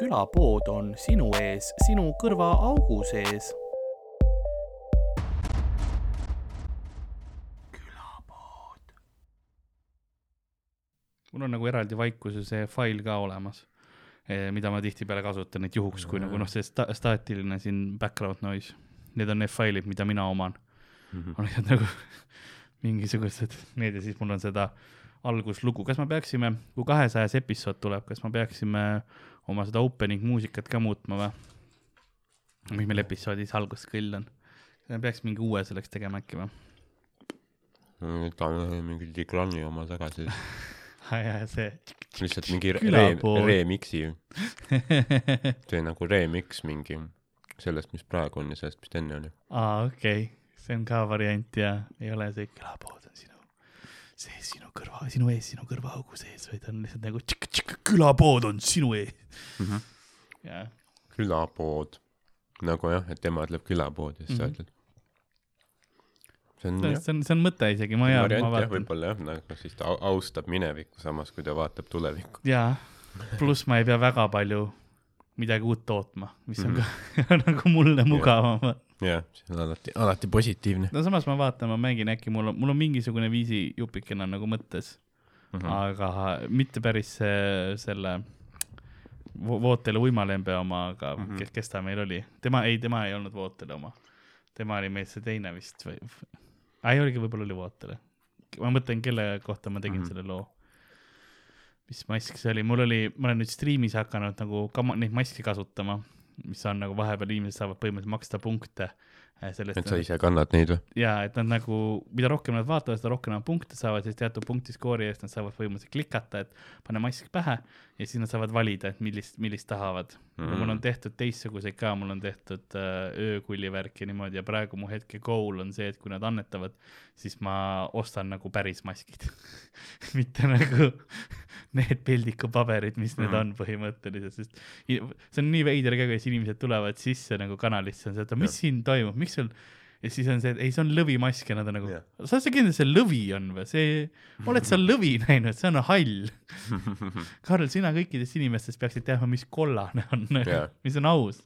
külapood on sinu ees, sinu kõrvaaugu sees. külapood. mul on nagu eraldi vaikuse see fail ka olemas, mida ma tihtipeale kasutan, et juhuks, kui nagu noh, see sta staatiline siin background noise, need on need failid, mida mina oman mm. -hmm. on lihtsalt nagu mingisugused need ja siis mul on seda alguslugu, kas me peaksime, kui kahesajas episood tuleb, kas me peaksime oma seda opening muusikat ka muutma või? mis meil episoodis alguskõll on? me peaks mingi uue selleks tegema äkki või? võtame mingi Diglani oma tagasi ja see. lihtsalt mingi re remix'i tee nagu remix mingi sellest, mis praegu on ja sellest, mis enne oli. aa, okei okay., see on ka variant ja ei ole see külapood sees sinu kõrva, sinu ees, sinu kõrvaaugu sees, vaid on lihtsalt nagu tšik, tšik, külapood on sinu ees mm. -hmm. Yeah. külapood, nagu jah, et ema ütleb külapood ja siis mm -hmm. sa mhm. ütled. see on, see on, see on mõte isegi, ma hea, ma vaatan. võib-olla jah, nagu siis ta austab minevikku, samas kui ta vaatab tulevikku. jaa, pluss ma ei pea väga palju midagi uut tootma, mis on mm -hmm. ka nagu mulle mugavam yeah jah, see on alati, alati positiivne. no samas ma vaatan, ma mängin äkki mul on, mul on mingisugune viisi jupikene nagu mõttes mm, -hmm. aga mitte päris see, selle Vootele uimalembe oma, aga mm -hmm. kes, kes ta meil oli, tema, ei, tema ei olnud Vootele oma, tema oli meil see teine vist või, ei oligi, võib-olla oli Vootele. ma mõtlen, kelle kohta ma tegin mm -hmm. selle loo mis mask see oli, mul oli, ma olen nüüd striimis hakanud nagu ka neid maske kasutama mis on nagu vahepeal inimesed saavad põhimõtteliselt maksta punkte äh, sellest. et sa ise kannad neid või? ja, et nad nagu, mida rohkem nad vaatavad, seda rohkem nad punkte saavad, siis teatud punkti skoori eest nad saavad põhimõtteliselt klikata, et pane mask pähe ja siis nad saavad valida, et millist, millist tahavad mm.. mul on tehtud teistsuguseid ka, mul on tehtud äh, öökulli värki niimoodi ja praegu mu hetke goal on see, et kui nad annetavad, siis ma ostan nagu päris maskid mitte nagu need peldikupaberid, mis mm. need on põhimõtteliselt, sest see on nii veider ka, kuidas inimesed tulevad sisse nagu kanalisse, on see, et mis ja. siin toimub, miks sul ja siis on see, et ei, see on lõvimask ja nad on nagu yeah., sa oled sa kindel, see lõvi on või, see, oled sa lõvi näinud, see on hall Karl, sina kõikidest inimestest peaksid teadma, mis kollane on yeah., mis on aus.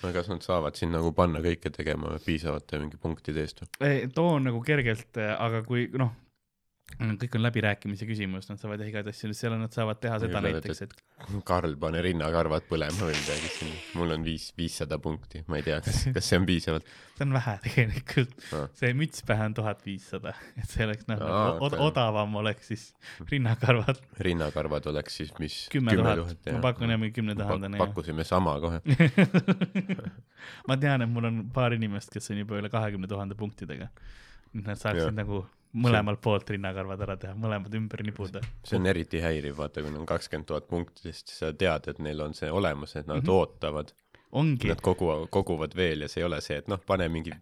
no kas nad saavad siin nagu panna kõike tegema piisavate mingi punktide eest või? too on nagu kergelt, aga kui noh, kõik on läbirääkimise küsimus, nad saavad jah igatahes, seal nad saavad teha seda näiteks, et. Karl, pane rinnakarvad põlema või midagi siin, mul on viis, viissada punkti, ma ei tea, kas, kas see on piisavalt see on vähe tegelikult no., see müts pähe on tuhat viissada, et see oleks noh no, od odavam oleks siis rinnakarvad. rinnakarvad oleks siis mis? kümme tuhat, ma pakun jah mingi kümne tuhandene pak. pakkusime sama kohe ma tean, et mul on paar inimest, kes on juba üle kahekümne tuhande punktidega. Nad saaksid nagu mõlemalt poolt rinnakarvad ära teha, mõlemad ümber nibuda. see on eriti häiriv, vaata, kui neil on kakskümmend tuhat punkti, siis sa tead, et neil on see olemas, et nad mm -hmm. ootavad. Nad kogu, koguvad veel ja see ei ole see, et noh, pane mingi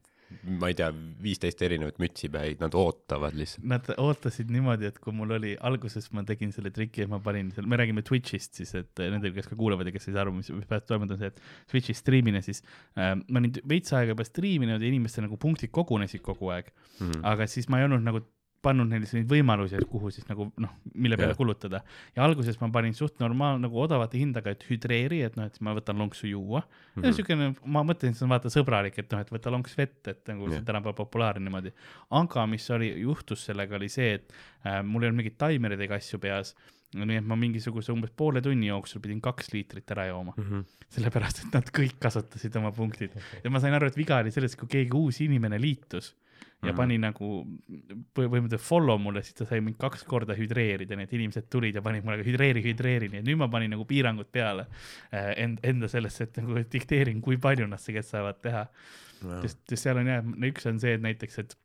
ma ei tea, viisteist erinevat mütsi pähe, nad ootavad lihtsalt. Nad ootasid niimoodi, et kui mul oli, alguses ma tegin selle triki, et ma panin seal, me räägime Twitch'ist siis, et nendel, kes ka kuulavad ja kes ei saa aru, mis, mis pärast toimunud on see, et Twitch'i striimina siis äh, ma olin veits aega juba striiminud ja inimestel nagu punktid kogunesid kogu aeg mm. -hmm. aga siis ma ei olnud nagu pannud neile selliseid võimalusi, kuhu siis nagu noh, mille peale yeah. kulutada. ja alguses ma panin suht normaal nagu odavate hindaga, et hüdreeri, et noh, et ma võtan lonksu juua mm. -hmm. ja siukene, ma mõtlesin, et see on vaata sõbralik, et noh, et võta lonks vett, et nagu yeah. see tänapäeval populaarne niimoodi. aga mis oli, juhtus sellega oli see, et äh, mul ei olnud mingeid taimereid ega asju peas nii et ma mingisuguse umbes poole tunni jooksul pidin kaks liitrit ära jooma mm. -hmm. sellepärast, et nad kõik kasutasid oma punktid ja ma sain aru, et viga oli selles, kui keegi uus inimene liitus ja mm -hmm. pani nagu põhimõtteliselt follow mulle, siis ta sai mind kaks korda hüdreerida, nii et inimesed tulid ja panid mulle hüdreeri, hüdreeri, nii et nüüd ma panin nagu piirangud peale äh, end, enda sellesse, et nagu dikteerin, kui palju nad tegelikult saavad teha. No.. sest, sest seal on jah, üks on see, et näiteks, et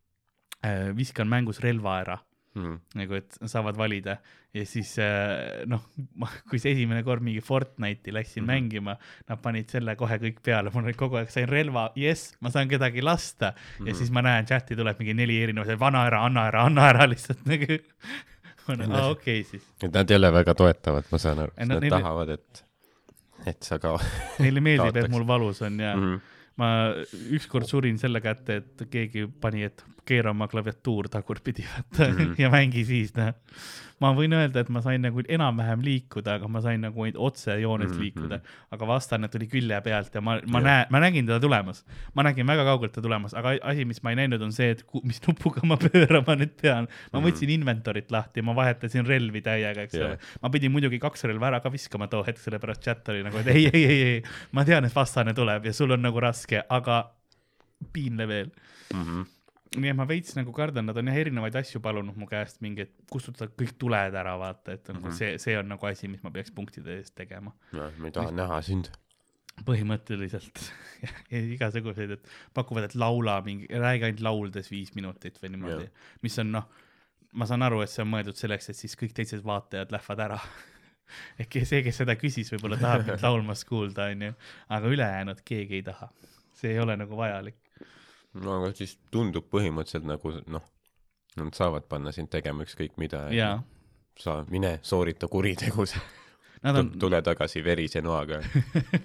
äh, viskan mängus relva ära mm.. nagu, et saavad valida ja siis äh, noh, kui see esimene kord mingi Fortnite'i läksin mm -hmm. mängima, nad panid selle kohe kõik peale, mul oli kogu aeg sain relva, jess, ma saan kedagi lasta mm -hmm. ja mhm. siis ma näen chat'i tuleb mingi neli erinevat, vana ära, anna ära, anna ära lihtsalt nagu. aa okei siis. et nad ei ole väga toetavad, ma saan aru, sest nad neile... tahavad, et, et sa ka. Neile meeldib, et mul valus on ja mm. -hmm ma ükskord surin selle kätte, et keegi pani, et keera oma klaviatuur tagurpidi vaata mm -hmm. ja mängi siis noh. ma võin öelda, et ma sain nagu enam-vähem liikuda, aga ma sain nagu otsejoones mm -hmm. liikuda, aga vastane tuli külje pealt ja ma, ma yeah. näen, ma nägin teda tulemas. ma nägin väga kaugelt ta tulemas, aga asi, mis ma ei näinud, on see, et ku, mis nupuga ma pöörama nüüd pean. ma mm -hmm. võtsin inventory't lahti ja ma vahetasin relvi täiega, eks yeah. ole. ma pidin muidugi kaks relva ära ka viskama too hetk, sellepärast chat oli nagu, et ei, ei, ei, ei, ma tean, et vastane tuleb ja sul on nagu raske, aga piinle veel mm. -hmm nii et ma veits nagu kardan, nad on jah erinevaid asju palunud mu käest, mingi, et kustutada kõik tuled ära, vaata, et nagu mm -hmm. see, see on nagu asi, mis ma peaks punktide eest tegema. noh, ma ei taha Mis... näha sind. põhimõtteliselt igasuguseid, et pakuvad, et laula mingi, räägi ainult lauldes viis minutit või niimoodi, mis on noh, ma saan aru, et see on mõeldud selleks, et siis kõik teised vaatajad lähevad ära ehk see, kes seda küsis, võib-olla tahab mind laulmas kuulda, onju, aga ülejäänud keegi ei taha. see ei ole nagu vajalik no aga siis tundub põhimõtteliselt nagu noh, nad saavad panna sind tegema ükskõik mida ja sa mine soorita kuritegusid on... tule tagasi verise noaga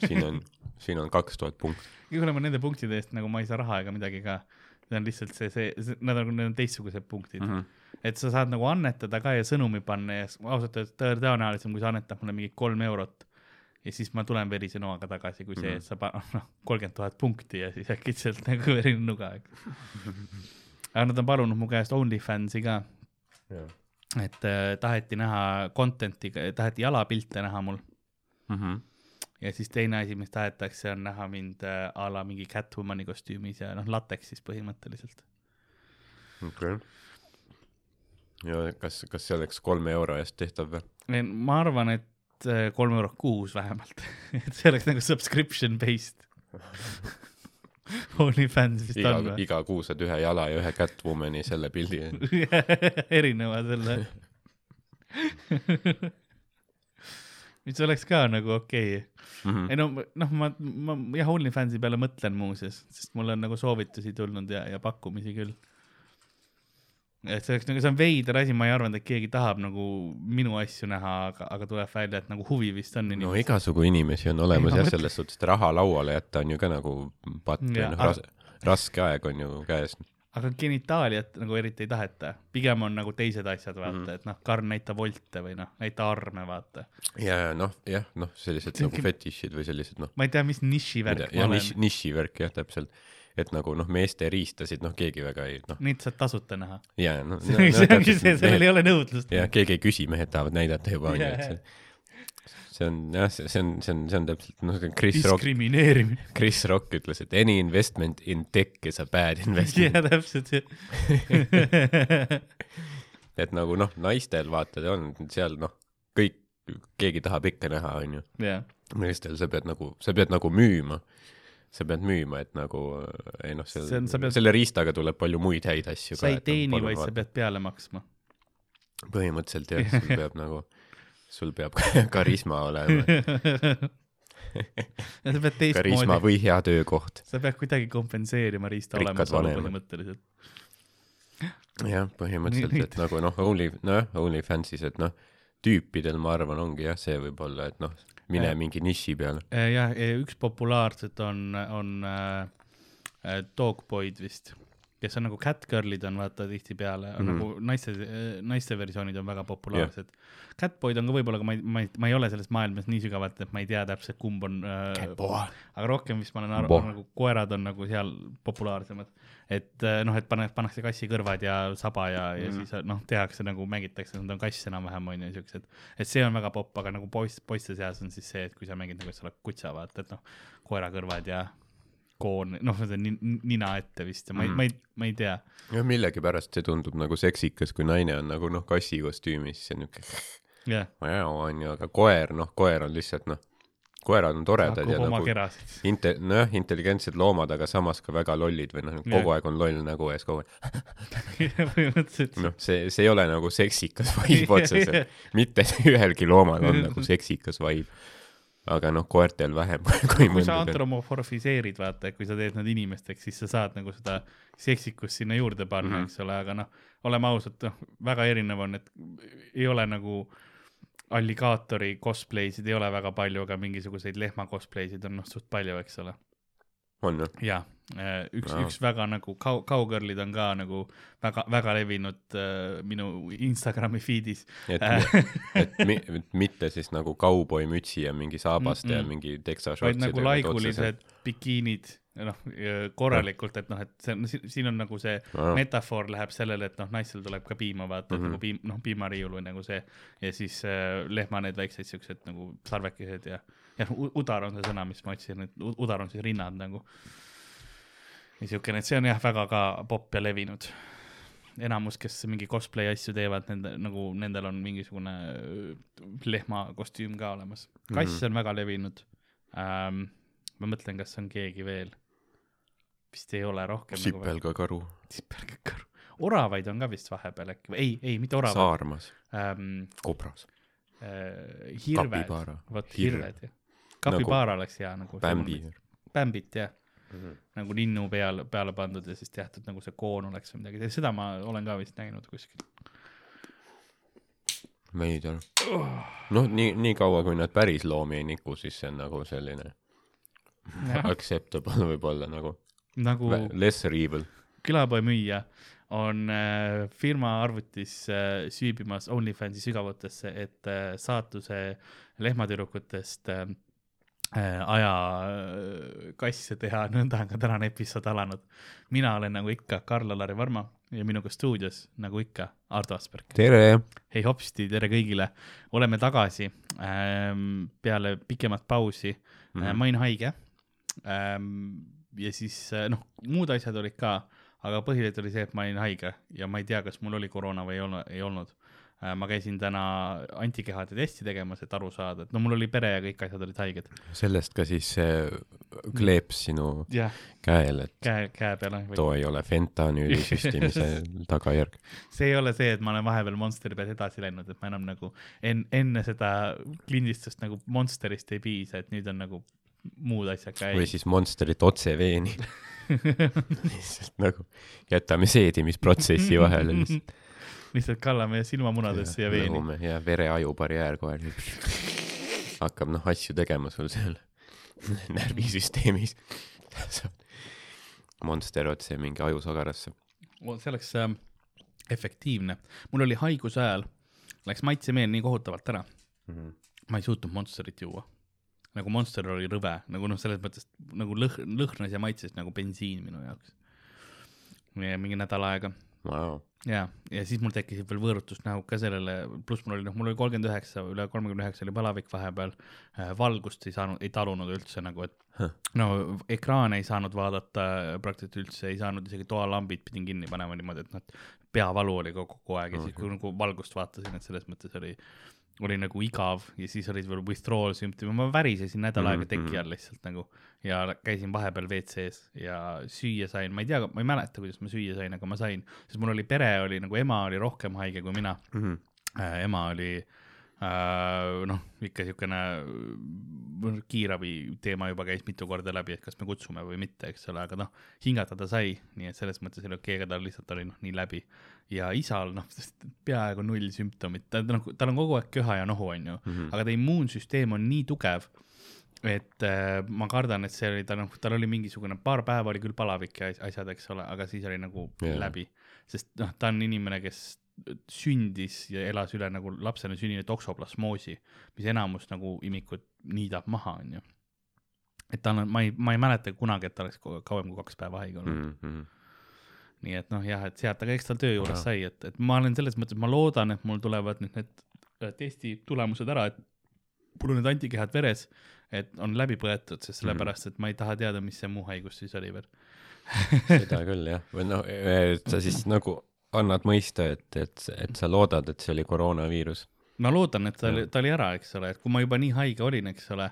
siin on, siin on kaks tuhat punkti. kuule, ma nende punktide eest nagu ma ei saa raha ega midagi ka. see on lihtsalt see, see, see, nad on, need on teistsugused punktid mm. -hmm. et sa saad nagu annetada ka ja sõnumi panna ja ausalt öeldes tõenäolisem, kui sa annetad mulle mingi kolm eurot ja siis ma tulen verise noaga tagasi, kui see mm, -hmm. sa paned, noh, kolmkümmend tuhat punkti ja siis äkitselt nagu verine nuga, eks. aga nad on palunud mu käest OnlyFansi ka yeah.. et äh, taheti näha content'i, taheti jalapilte näha mul mm. -hmm. ja siis teine asi, mis tahetakse, on näha mind äh, a la mingi Catwomani kostüümis ja noh, lateksis põhimõtteliselt. okei okay. ja kas, kas see oleks kolme euro eest tehtav või? ma arvan, et Äh, kolm eurot kuus vähemalt et see oleks nagu subscription based OnlyFans vist iga, on või? iga kuu saad ühe jala ja ühe Catwomani selle pildi erineva selle mis oleks ka nagu okei okay. mm. -hmm. ei no, noh, ma, ma jah, OnlyFansi peale mõtlen muuseas, sest mul on nagu soovitusi tulnud ja, ja pakkumisi küll et see oleks nagu, see on veider asi, ma ei arvanud, et keegi tahab nagu minu asju näha, aga, aga tuleb välja, et nagu huvi vist on no igasugu inimesi on olemas jah, selles suhtes, et raha lauale jätta on ju ka nagu patt või noh, ras-, raske aeg on ju käes. aga genitaaliat nagu eriti ei taheta, pigem on nagu teised asjad, vaata mm, -hmm. et noh, Karl näita volte või noh, näita arme, vaata. ja, ja noh, jah, noh, sellised nagu fetišid või sellised noh. ma ei tea, mis nišivärk ma olen. nišivärk jah, täpselt et nagu noh, meeste riistasid noh, keegi väga ei noh. Neid saad tasuta näha. jaa, no, no. see ongi see, sellel ei ole nõudlust. jah, keegi ei küsi, mehed tahavad näidata juba onju, et see, see on jah, see, see on, see on, see on täpselt noh, Chris Rock. diskrimineerimine. Chris Rock ütles, et any investment in tech is a bad investment. jaa, täpselt jah et nagu noh, naistel vaata on seal noh, kõik, keegi tahab ikka näha, onju. meestel sa pead nagu, sa pead nagu müüma sa pead müüma, et nagu ei noh, selle, pead... selle riistaga tuleb palju muid häid asju sa ka. sa ei teeni, vaid vaata. sa pead peale maksma. põhimõtteliselt jah, sul peab nagu, sul peab karisma olema sa pead teistmoodi. karisma või hea töökoht. sa pead kuidagi kompenseerima riista olemasolu põhimõtteliselt. jah, põhimõtteliselt, et nagu noh, Only, nojah, OnlyFansis, et noh, tüüpidel ma arvan, ongi jah, see võib-olla, et noh, mine mingi niši peale. Äh, jah, üks populaarset on, on äh, Dogboyd vist, kes on nagu catgirl'id on vaata tihtipeale, on mm -hmm. nagu naiste, naiste versioonid on väga populaarsed yeah.. Catboyd on ka võib-olla, aga ma ei, ma ei, ma ei ole selles maailmas nii sügavalt, et ma ei tea täpselt, kumb on äh,. aga rohkem vist ma olen aru, nagu koerad on nagu seal populaarsemad et äh, noh, et pane, pannakse kassi kõrvad ja saba ja mm., ja siis noh, tehakse nagu mängitakse, nad on kass enam-vähem on ju siuksed, et see on väga popp, aga nagu poiss, poiste seas on siis see, et kui sa mängid nagu, et sa oled kutsa, vaata, et noh, koera kõrvad ja koon, noh, see nina ette vist ja ma ei mm., ma ei, ma ei tea. jah, millegipärast see tundub nagu seksikas, kui naine on nagu noh, kassi kostüümis, see on niuke yeah. on ju, aga koer, noh, koer on lihtsalt noh koerad on toredad ja nagu inte-, nojah, intelligentsed loomad, aga samas ka väga lollid või noh, kogu aeg on loll nägu ees kogu aeg. noh, see, see ei ole nagu seksikas vibe otseselt, mitte ühelgi loomal on nagu seksikas vibe. Aga noh, koertel vähem kui, kui sa antromorfiseerid, vaata, et kui sa teed nad inimesteks, siis sa saad nagu seda seksikust sinna juurde panna mm, -hmm. eks ole, aga noh, oleme ausad, noh, väga erinev on, et ei ole nagu alligaatori cosplay'sid ei ole väga palju, aga mingisuguseid lehma cosplay'sid on noh suht palju, eks ole. on jah? jah, Äh, üks no., üks väga nagu cow, cowgirl'id on ka nagu väga, väga levinud äh, minu Instagrami feed'is. et, et, mi, et mitte siis nagu kauboimütsi ja mingi saabaste mm -mm. ja mingi teksašortsidega. vaid nagu laigulised bikiinid, noh, korralikult, et noh, et see on, siin on nagu see no. metafoor läheb sellele, et noh, naistel tuleb ka piima vaata mm, -hmm. nagu piim, noh, piimariiul või nagu see ja siis äh, lehma need väiksed siuksed nagu sarvekesed ja, jah, udar on see sõna, mis ma otsin, et udar on siis rinnad nagu niisugune, et see on jah, väga ka popp ja levinud. enamus, kes mingi cosplay asju teevad, nende nagu nendel on mingisugune äh, lehmakostüüm ka olemas. kass mm -hmm. on väga levinud ähm,. ma mõtlen, kas on keegi veel. vist ei ole rohkem. Nagu sipelgakaru nagu.... sipelgakaru. oravaid on ka vist vahepeal äkki, ei, ei, mitte oravad. saarmas ähm,. kobras äh,. hirved, vot hirved jah. kapibaara nagu oleks hea nagu. Bambi. Bambit jah mm -hmm. nagu linnu peal, peale pandud ja siis tehtud nagu see koon oleks või midagi, seda ma olen ka vist näinud kuskil. veider oh.. noh, nii, nii kaua, kui nad päris loomi ei niku, siis see on nagu selline acceptable võib-olla nagu, nagu lesser evil. külapoemüüja on äh, firma arvutis äh, süübimas OnlyFansi sügavutesse, et äh, saatuse lehmatüdrukutest äh, Äh, aja äh, teha, nõnda on ka tänane episood alanud. mina olen nagu ikka Karl-Alari Varma ja minuga stuudios, nagu ikka, Ardo Asperg. tere! hei hopsti, tere kõigile! oleme tagasi ähm, peale pikemat pausi mm. -hmm. ma olin haige ähm,. ja siis noh, muud asjad olid ka, aga põhiline oli see, et ma olin haige ja ma ei tea, kas mul oli koroona või ei olnud, ei olnud ma käisin täna antikehade testi tegemas, et aru saada, et no mul oli pere ja kõik asjad olid haiged. sellest ka siis see kleeps sinu yeah. käel, et käe, käe peale. too ei ole fentanüüli süstimise tagajärg. see ei ole see, et ma olen vahepeal Monsteri pealt edasi läinud, et ma enam nagu en, enne seda lindistust nagu Monsterist ei piisa, et nüüd on nagu muud asjad ka. või siis Monsterit otse veeni lihtsalt nagu jätame seedimisprotsessi vahele lihtsalt lihtsalt kallame silmamunadesse ja, ja veeni. ja vere-aju barjäär kohe hakkab noh asju tegema sul seal närvisüsteemis Monster otse mingi ajusagarasse. see oleks äh, efektiivne. mul oli haiguse ajal, läks maitsemeel nii kohutavalt ära mm. -hmm. ma ei suutnud Monsterit juua. nagu Monster oli rõve, nagu noh, selles mõttes nagu lõh-, lõhnas ja maitses nagu bensiin minu jaoks. mingi nädal aega wow ja, ja siis mul tekkisid veel võõrutusnähud ka sellele, pluss mul oli noh, mul oli kolmkümmend üheksa, üle kolmekümne üheksa oli palavik vahepeal äh,. valgust ei saanud, ei talunud üldse nagu, et huh. no ekraane ei saanud vaadata praktiliselt üldse, ei saanud isegi toalambid pidin kinni panema niimoodi, et noh, peavalu oli kogu aeg ja okay. siis kui nagu valgust vaatasin, et selles mõttes oli oli nagu igav ja siis olid veel withdrawal sümptomid, ma värisesin nädal aega mm -hmm. teki all lihtsalt nagu ja käisin vahepeal WC-s ja süüa sain, ma ei tea, ma ei mäleta, kuidas ma süüa sain, aga ma sain, sest mul oli pere oli nagu ema oli rohkem haige kui mina mm. -hmm. Ema oli Äh, noh, ikka niisugune kiirabi teema juba käis mitu korda läbi, et kas me kutsume või mitte, eks ole, aga noh, hingata ta sai, nii et selles mõttes oli okei okay,, aga tal lihtsalt oli noh, nii läbi. ja isal noh, peaaegu null sümptomit, ta noh, tal on kogu aeg köha ja nohu, on ju mm, -hmm. aga ta immuunsüsteem on nii tugev, et äh, ma kardan, et see oli ta noh, tal oli mingisugune paar päeva oli küll palavik ja asjad, eks ole, aga siis oli nagu yeah. läbi, sest noh, ta on inimene, kes sündis ja elas üle nagu lapsena sündinud toksoplasmoosi, mis enamus nagu imikut niidab maha, onju. et tal on, ma ei, ma ei mäleta kunagi, et ta oleks kauem kui kaks päeva haige olnud mm. -hmm nii et noh, jah, et sealt, aga eks tal töö juures sai, et, et ma olen selles mõttes, ma loodan, et mul tulevad nüüd need äh, testi tulemused ära, et mul on need antikehad veres, et on läbi põetud, sest sellepärast, et ma ei taha teada, mis see muu haigus siis oli veel seda küll jah, või noh, sa siis nagu annad mõista, et, et, et sa loodad, et see oli koroonaviirus? ma loodan, et ta oli, ta oli ära, eks ole, et kui ma juba nii haige olin, eks ole,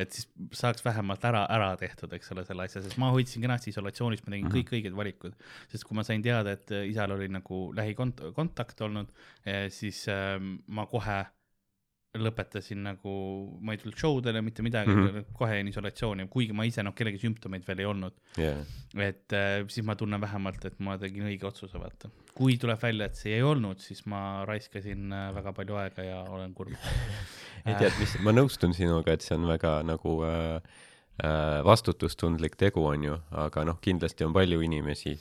et siis saaks vähemalt ära, ära tehtud, eks ole, selle asja, sest ma hoidsin kenasti isolatsioonis, ma tegin mm -hmm. kõik õiged valikud. sest kui ma sain teada, et isal oli nagu lähikontakt olnud, eh, siis äh, ma kohe lõpetasin nagu, ma ei tulnud show dele, mitte midagi mm, -hmm. kohe jäin isolatsiooni, kuigi ma ise noh, kellegi sümptomeid veel ei olnud yeah.. et äh, siis ma tunnen vähemalt, et ma tegin õige otsuse, vaata. kui tuleb välja, et see ei olnud, siis ma raiskasin äh, väga palju aega ja olen kurb ei tead, mis, ma nõustun sinuga, et see on väga nagu äh, äh, vastutustundlik tegu, on ju, aga noh, kindlasti on palju inimesi,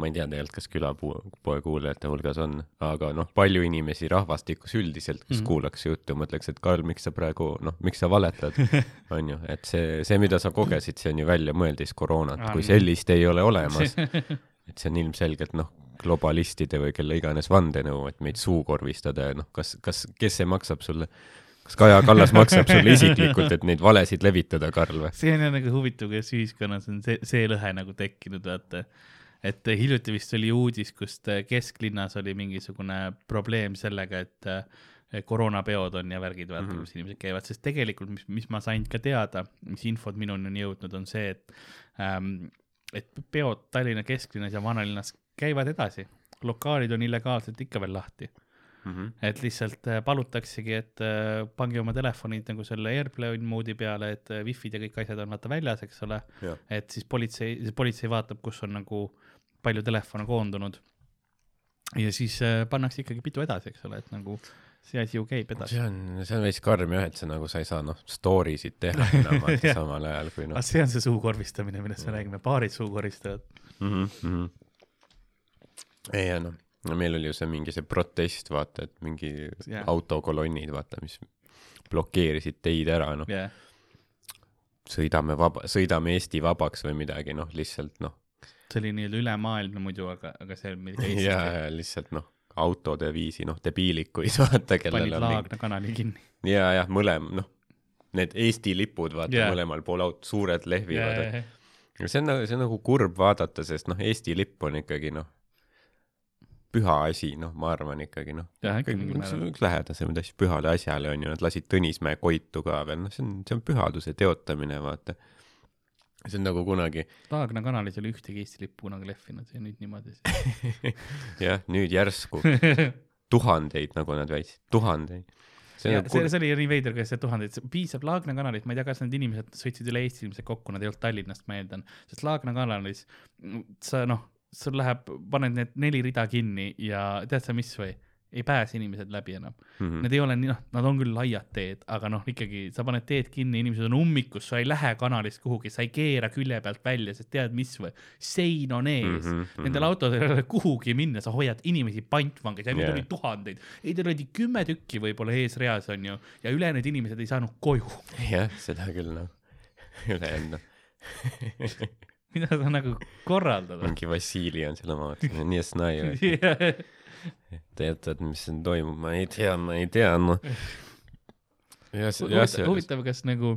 ma ei tea tegelikult, kas külapoe kuulajate hulgas on, aga noh, palju inimesi rahvastikus üldiselt, kes mm -hmm. kuulaks juttu, mõtleks, et Karl, miks sa praegu, noh, miks sa valetad, on ju, et see, see, mida sa kogesid, see on ju väljamõeldis koroonat, kui sellist ei ole olemas, et see on ilmselgelt noh, globalistide või kelle iganes vandenõu, et meid suukorvistada ja noh, kas, kas, kes see maksab sulle? Kas Kaja Kallas maksab sulle isiklikult, et neid valesid levitada, Karl või? see on nagu huvitav, kuidas ühiskonnas on see, see lõhe nagu tekkinud, vaata et hiljuti vist oli uudis, kust kesklinnas oli mingisugune probleem sellega, et koroonapeod on ja värgid, vaata mm, -hmm. kus inimesed käivad, sest tegelikult, mis, mis ma sain ka teada, mis infod minuni on jõudnud, on see, et ähm, et peod Tallinna kesklinnas ja vanalinnas käivad edasi, lokaalid on illegaalselt ikka veel lahti mm. -hmm. et lihtsalt äh, palutaksegi, et äh, pange oma telefonid nagu selle airplane moodi peale, et äh, wifi'd ja kõik asjad on vaata väljas, eks ole. et siis politsei, politsei vaatab, kus on nagu palju telefone koondunud. ja siis pannakse ikkagi pidu edasi, eks ole, et nagu see asi ju käib edasi. see on, see on veits karm jah, et sa nagu, sa ei saa noh, story sid teha enam samal ajal kui noh. see on see suukorvistamine, millest me räägime, paarid suukoristavad mm. -hmm. ei ja noh no meil oli ju see mingi see protest, vaata, et mingi yeah. autokolonnid, vaata, mis blokeerisid teid ära, noh yeah.. sõidame vaba, sõidame Eesti vabaks või midagi, noh, lihtsalt noh. See oli nii-öelda ülemaailmne muidu, aga, aga see oli midagi Eestis. ja, ja lihtsalt noh, autode viisi, noh, debiilikuid, vaata, kellel panid Laagna kanali kinni. ja, jah, mõlem-, noh, need Eesti lipud, vaata yeah., mõlemal pool aut-, suured lehvivad yeah,. Yeah, yeah. see on nagu, see on nagu kurb vaadata, sest noh, Eesti lipp on ikkagi noh püha asi, noh, ma arvan ikkagi noh, üks, üks lähedasemaid asju pühale asjale on ju, nad lasid Tõnismäe Koitu ka veel, noh, see on, see on pühaduse teotamine, vaata. See on nagu kunagi. Laagna kanalis ei ole ühtegi Eesti lippu kunagi lehvinud ja nüüd niimoodi jah, nüüd järsku tuhandeid, nagu nad väitsid, tuhandeid. see, nagu see, see oli nii veider, kuidas see tuhandeid, piisab Laagna kanalit, ma ei tea, kas need inimesed sõitsid üle Eesti ilmselt kokku, nad ei olnud Tallinnast, ma eeldan, sest Laagna kanalis sa noh sul läheb, paned need neli rida kinni ja tead sa mis või? Ei pääse inimesed läbi enam mm. -hmm. Need ei ole nii, noh, nad on küll laiad teed, aga noh, ikkagi sa paned teed kinni, inimesed on ummikus, sa ei lähe kanalist kuhugi, sa ei keera külje pealt välja, sest tead mis või, sein on ees mm. -hmm. Nendel autodel ei ole kuhugi minna, sa hoiad inimesi pantvangis ja neid yeah. oli tuhandeid. ei, teil oli kümme tükki võib-olla eesreas onju ja ülejäänud inimesed ei saanud koju. jah, seda küll noh, ülejäänud noh mida sa nagu korraldad? mingi Vassili on seal oma, nii snai või tead, mis siin toimub, ma ei tea, ma ei tea, noh. huvitav, kas nagu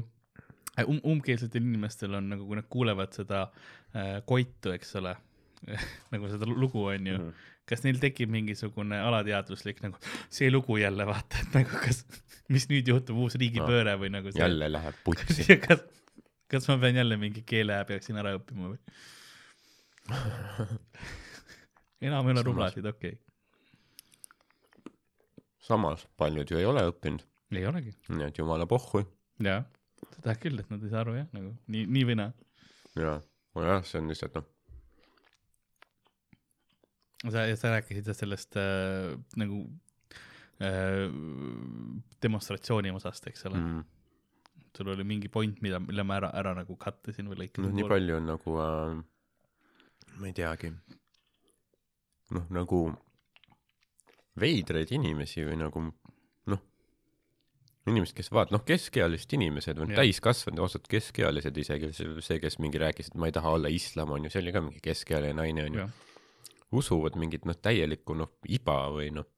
äh, um, umbkeelsetel inimestel on nagu, kui nad kuulevad seda äh, Koitu, eks ole nagu seda lugu on ju mm, -hmm. kas neil tekib mingisugune alateadvuslik nagu see lugu jälle vaata, et nagu kas, mis nüüd juhtub, uus riigipööre no, või nagu see. jälle läheb putsi kas, kas ma pean jälle mingi keele peaksin ära õppima või enam ei ole rumlasid, okei okay.. Samas paljud ju ei ole õppinud. ei olegi. nii et jumala pohhu. jaa, seda küll, et nad ei saa aru jah, nagu nii, nii või naa. jaa, nojah, see on lihtsalt noh. sa, sa rääkisid sellest äh, nagu äh, demonstratsiooni osast, eks ole mm sul oli mingi point, mida, mille ma ära, ära nagu cut isin või lõikasin. noh, nii palju on nagu äh,, ma ei teagi, noh, nagu veidraid inimesi või nagu noh, inimesed, kes vaat-, noh, keskealised inimesed või täiskasvanud, ausalt keskealised isegi, see, kes mingi rääkis, et ma ei taha olla islam, on ju, see oli ka mingi keskealine naine, on ju. usuvad mingit, noh, täielikku, noh, iba või noh,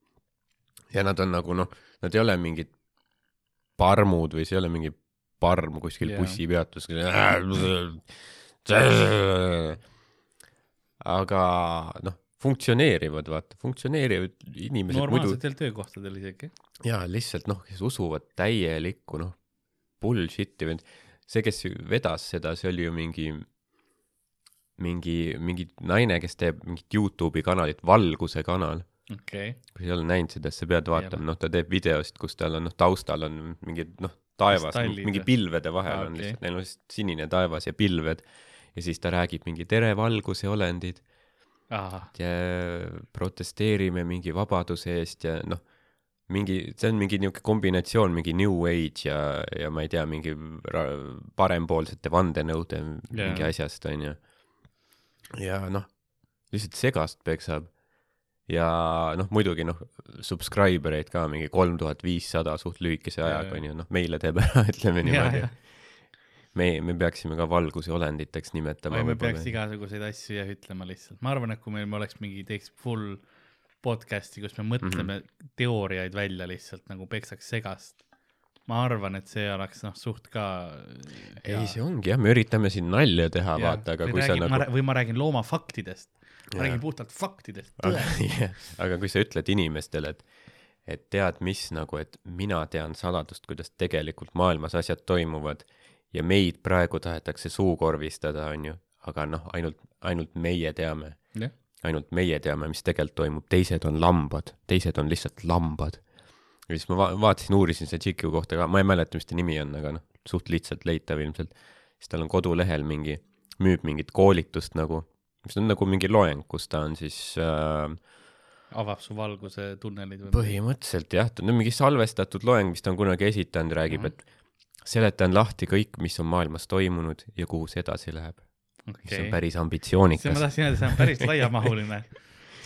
ja nad on nagu noh, nad ei ole mingid parmud või see ei ole mingi parm kuskil yeah. bussipeatusel. aga noh, funktsioneerivad, vaata, funktsioneerivad inimesed normaalsetel muidu... töökohtadel isegi. jaa, lihtsalt noh, kes usuvad täielikku noh, bullshit'i või see, kes vedas seda, see oli ju mingi mingi, mingi naine, kes teeb mingit Youtube'i kanalit, Valguse kanal okay.. kui sa ei ole näinud seda, siis sa pead vaatama, noh, ta teeb videosid, kus tal on, noh, taustal on mingid, noh, taevas, mingi pilvede vahel ah, on okay. lihtsalt, neil on lihtsalt sinine taevas ja pilved. ja siis ta räägib mingi tere, valguse olendid. Ja protesteerime mingi vabaduse eest ja noh, mingi, see on mingi niisugune kombinatsioon, mingi New Age ja, ja ma ei tea, mingi parempoolsete vandenõude yeah. mingi asjast, onju. ja noh, lihtsalt segast peksab. ja noh, muidugi noh, subscriber eid ka mingi kolm tuhat viissada suht lühikese ajaga, onju, noh, meile teeb ära, ütleme niimoodi me, me peaksime ka valguse olenditeks nimetama. me peaks igasuguseid asju jah ütlema lihtsalt, ma arvan, et kui meil oleks mingi, teeks full podcast'i, kus me mõtleme mm -hmm. teooriaid välja lihtsalt nagu peksaks segast. ma arvan, et see oleks noh, suht ka. ei, see ongi jah, me üritame siin nalja teha, vaata, aga kui räägin, sa nagu. või ma räägin loomafaktidest, ma räägin puhtalt faktidest, tõest yeah.. aga kui sa ütled inimestele, et et tead, mis nagu, et mina tean saladust, kuidas tegelikult maailmas asjad toimuvad ja meid praegu tahetakse suukorvistada, on ju, aga noh, ainult, ainult meie teame yeah.. ainult meie teame, mis tegelikult toimub, teised on lambad, teised on lihtsalt lambad. ja siis ma va vaatasin, uurisin selle tšiki kohta ka, ma ei mäleta, mis ta nimi on, aga noh, suht lihtsalt leitav ilmselt. siis tal on kodulehel mingi, müüb mingit koolitust nagu, mis on nagu mingi loeng, kus ta on siis äh, avab su valguse tunnelid või? põhimõtteliselt jah, ta on mingi salvestatud loeng, mis ta on kunagi esitanud, räägib mm, -hmm. et seletan lahti kõik, mis on maailmas toimunud ja kuhu see edasi läheb okay.. mis on päris ambitsioonikas. ma tahtsin öelda, see on päris laiamahuline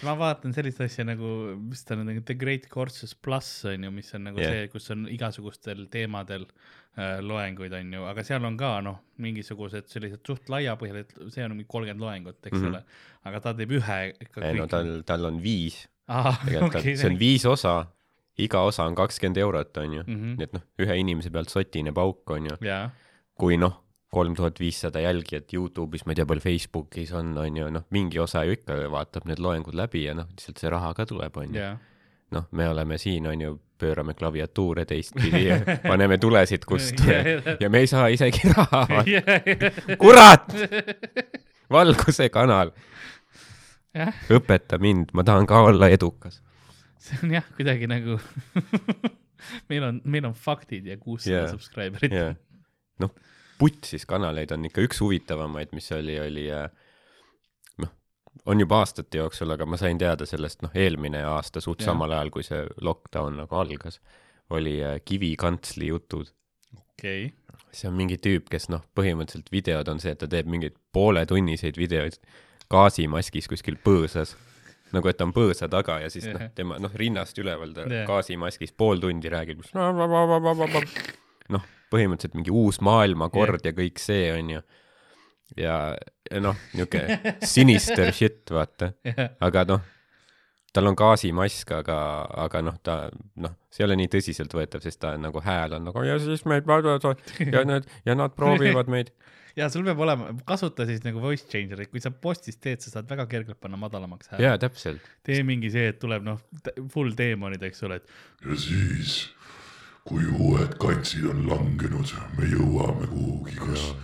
siis ma vaatan sellist asja nagu, mis ta on, The Great Courses pluss on ju, mis on nagu yeah. see, kus on igasugustel teemadel äh, loenguid, on ju, aga seal on ka noh, mingisugused sellised suht laiapõhjalised, see on mingi kolmkümmend loengut, eks mm -hmm. ole, aga ta teeb ühe ikka. ei no tal, tal on viis. Okay, see on viis osa iga osa on kakskümmend eurot, on ju mm, -hmm. nii et noh, ühe inimese pealt sotine pauk, on ju yeah.. kui noh, kolm tuhat viissada jälgijat Youtube'is, ma ei tea, palju Facebookis on, on ju, noh, mingi osa ju ikka vaatab need loengud läbi ja noh, lihtsalt see raha ka tuleb, on ju. noh, me oleme siin, on ju, pöörame klaviatuure teistpidi ja paneme tulesid kust ja me ei saa isegi raha. kurat! valguse kanal. õpeta mind, ma tahan ka olla edukas see on jah, kuidagi nagu meil on, meil on faktid ja kuussada yeah. subscriber'it yeah.. noh, putsis kanaleid on ikka üks huvitavamaid, mis oli, oli äh, noh, on juba aastate jooksul, aga ma sain teada sellest, noh, eelmine aasta suht yeah. samal ajal, kui see lockdown nagu algas, oli äh, Kivi kantsli jutud. okei okay. see on mingi tüüp, kes noh, põhimõtteliselt videod on see, et ta teeb mingeid pooletunniseid videoid gaasimaskis kuskil põõsas nagu et ta on põõsa taga ja siis noh, tema noh, rinnast üleval ta yeah. gaasimaskis pool tundi räägib, noh, põhimõtteliselt mingi uus maailmakord yeah. ja kõik see onju. ja, ja noh, niuke sinister shit, vaata yeah., aga noh, tal on gaasimask, aga, aga noh, ta noh, see ei ole nii tõsiseltvõetav, sest ta nagu hääl on nagu ja siis meid ja nad ja nad proovivad meid ja sul peab olema, kasuta siis nagu voice changer'it, kui sa postis teed, sa saad väga kergelt panna madalamaks hääle. jaa, täpselt. tee mingi see, et tuleb noh, full teemonid, eks ole, et. ja siis, kui uued katsid on langenud, me jõuame kuhugi, kas ja.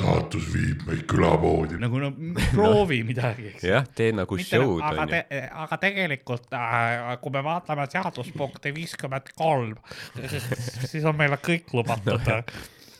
saatus viib meid külapoodi. nagu no proovi midagi, eks. jah, tee nagu Mitte, show'd aga te, aga tegelikult äh, kui me vaatame seaduspunkti viiskümmend kolm, siis on meile kõik lubatud no,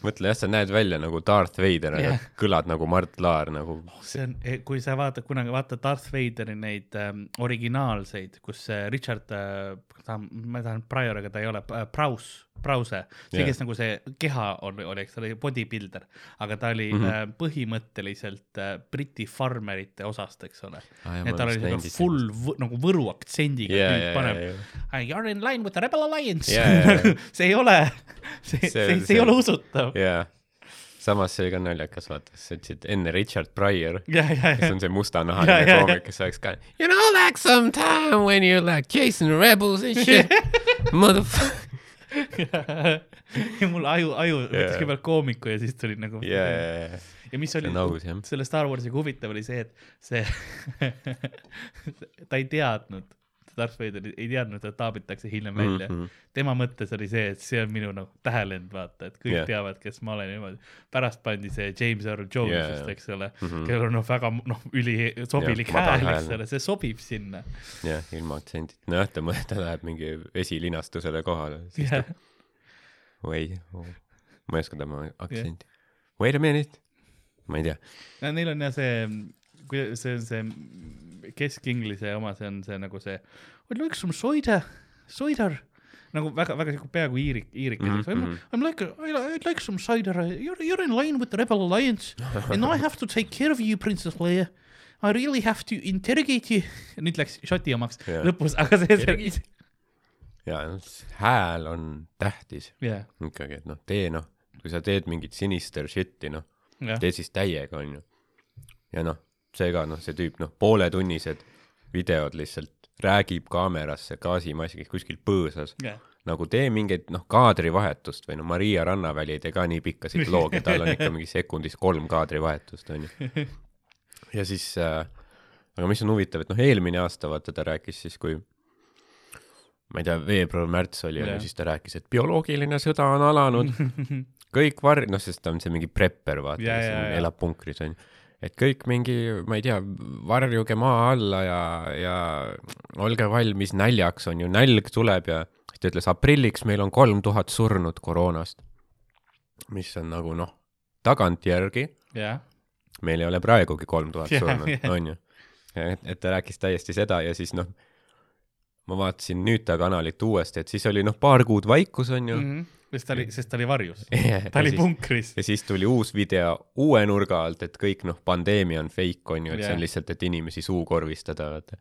mõtle jah, sa näed välja nagu Darth Vader yeah., aga kõlad nagu Mart Laar nagu oh,. see on, eh, kui sa vaatad kunagi, vaata Darth Vaderi neid ähm, originaalseid, kus äh, Richard äh,, ta, ma tahan Prior, aga ta ei ole äh,, Prowse Brause, see yeah., kes nagu see keha on, oli, eks oli bodybuilder, aga ta oli mm -hmm. põhimõtteliselt äh, Briti farmerite osast, eks ole ah,. et tal oli siuke full võ, nagu võru aktsendiga yeah, tüüp yeah, paneb yeah, yeah. you are in line with the rebel alliance yeah, yeah, yeah. see ei ole, see, see, see, see, ei ole usutav. jaa samas see oli ka naljakas, vaata, sa ütlesid enne Richard Pryor yeah,, yeah, kes on see mustanahaline koomik, kes oleks ka You know like sometime when you like chasing rebels and shit motherfucker ja mul aju, aju yeah. võttis kõigepealt koomiku ja siis tuli nagu yeah,. Yeah, yeah. ja mis oli aus, selle Star Warsiga huvitav oli see, et see ta ei teadnud Darth Vader ei teadnud, et taabitakse hiljem välja mm. -hmm. tema mõttes oli see, et see on minu nagu tähelend, vaata, et kõik yeah. teavad, kes ma olen niimoodi. pärast pandi see James Earl Jones yeah, vist, eks ole mm, -hmm. kellel on noh, väga noh, üli sobilik yeah, hääl, eks ole, see sobib sinna. jah yeah,, ilma aktsendita, nojah, ta, ta läheb mingi esilinastusele kohale, siis yeah. ta või oh,, ma ei oska tema aktsenti yeah.. Wait a minute, ma ei tea no,. Neil on jah see, kui see on see kesk-inglise oma, see on see nagu see, would like some cider, cider nagu väga-väga siuke peaaegu iirik, iirikas mm. -hmm. I m like, I'd like some cider, you are you are in line with the Rebel Alliance and I have to take care of you, Princess Leia. I really have to interrogate you. nüüd läks šoti omaks yeah. lõpus, aga see, see. ja hääl on tähtis yeah. ikkagi, et noh, tee noh, kui sa teed mingit sinister shit'i noh yeah., tee siis täiega onju. ja noh, see ka noh, see tüüp noh, pooletunnised videod lihtsalt räägib kaamerasse gaasimaskiga kuskil põõsas yeah. nagu tee mingeid noh, kaadrivahetust või no Maria Rannaväli ei tee ka nii pikka sitloogi, tal on ikka mingi sekundis kolm kaadrivahetust onju. ja siis äh,, aga mis on huvitav, et noh, eelmine aasta vaata ta rääkis siis, kui ma ei tea, veebruar-märts oli yeah. siis ta rääkis, et bioloogiline sõda on alanud kõik var-, noh, sest ta on see mingi prepper, vaata yeah,, kes yeah, elab punkris onju et kõik mingi, ma ei tea, varjuge maa alla ja, ja olge valmis näljaks, on ju, nälg tuleb ja siis ta ütles, aprilliks meil on kolm tuhat surnut koroonast. mis on nagu noh, tagantjärgi yeah.. meil ei ole praegugi kolm tuhat yeah, surnut yeah., on ju. et, et ta rääkis täiesti seda ja siis noh, ma vaatasin nüüd ta kanalit uuesti, et siis oli noh, paar kuud vaikus, on ju mm. -hmm sest ta oli, sest ta oli varjus ta oli punkris. ja siis tuli uus video uue nurga alt, et kõik noh, pandeemia on fake, on ju, et yeah. see on lihtsalt, et inimesi suukorvistada, vaata.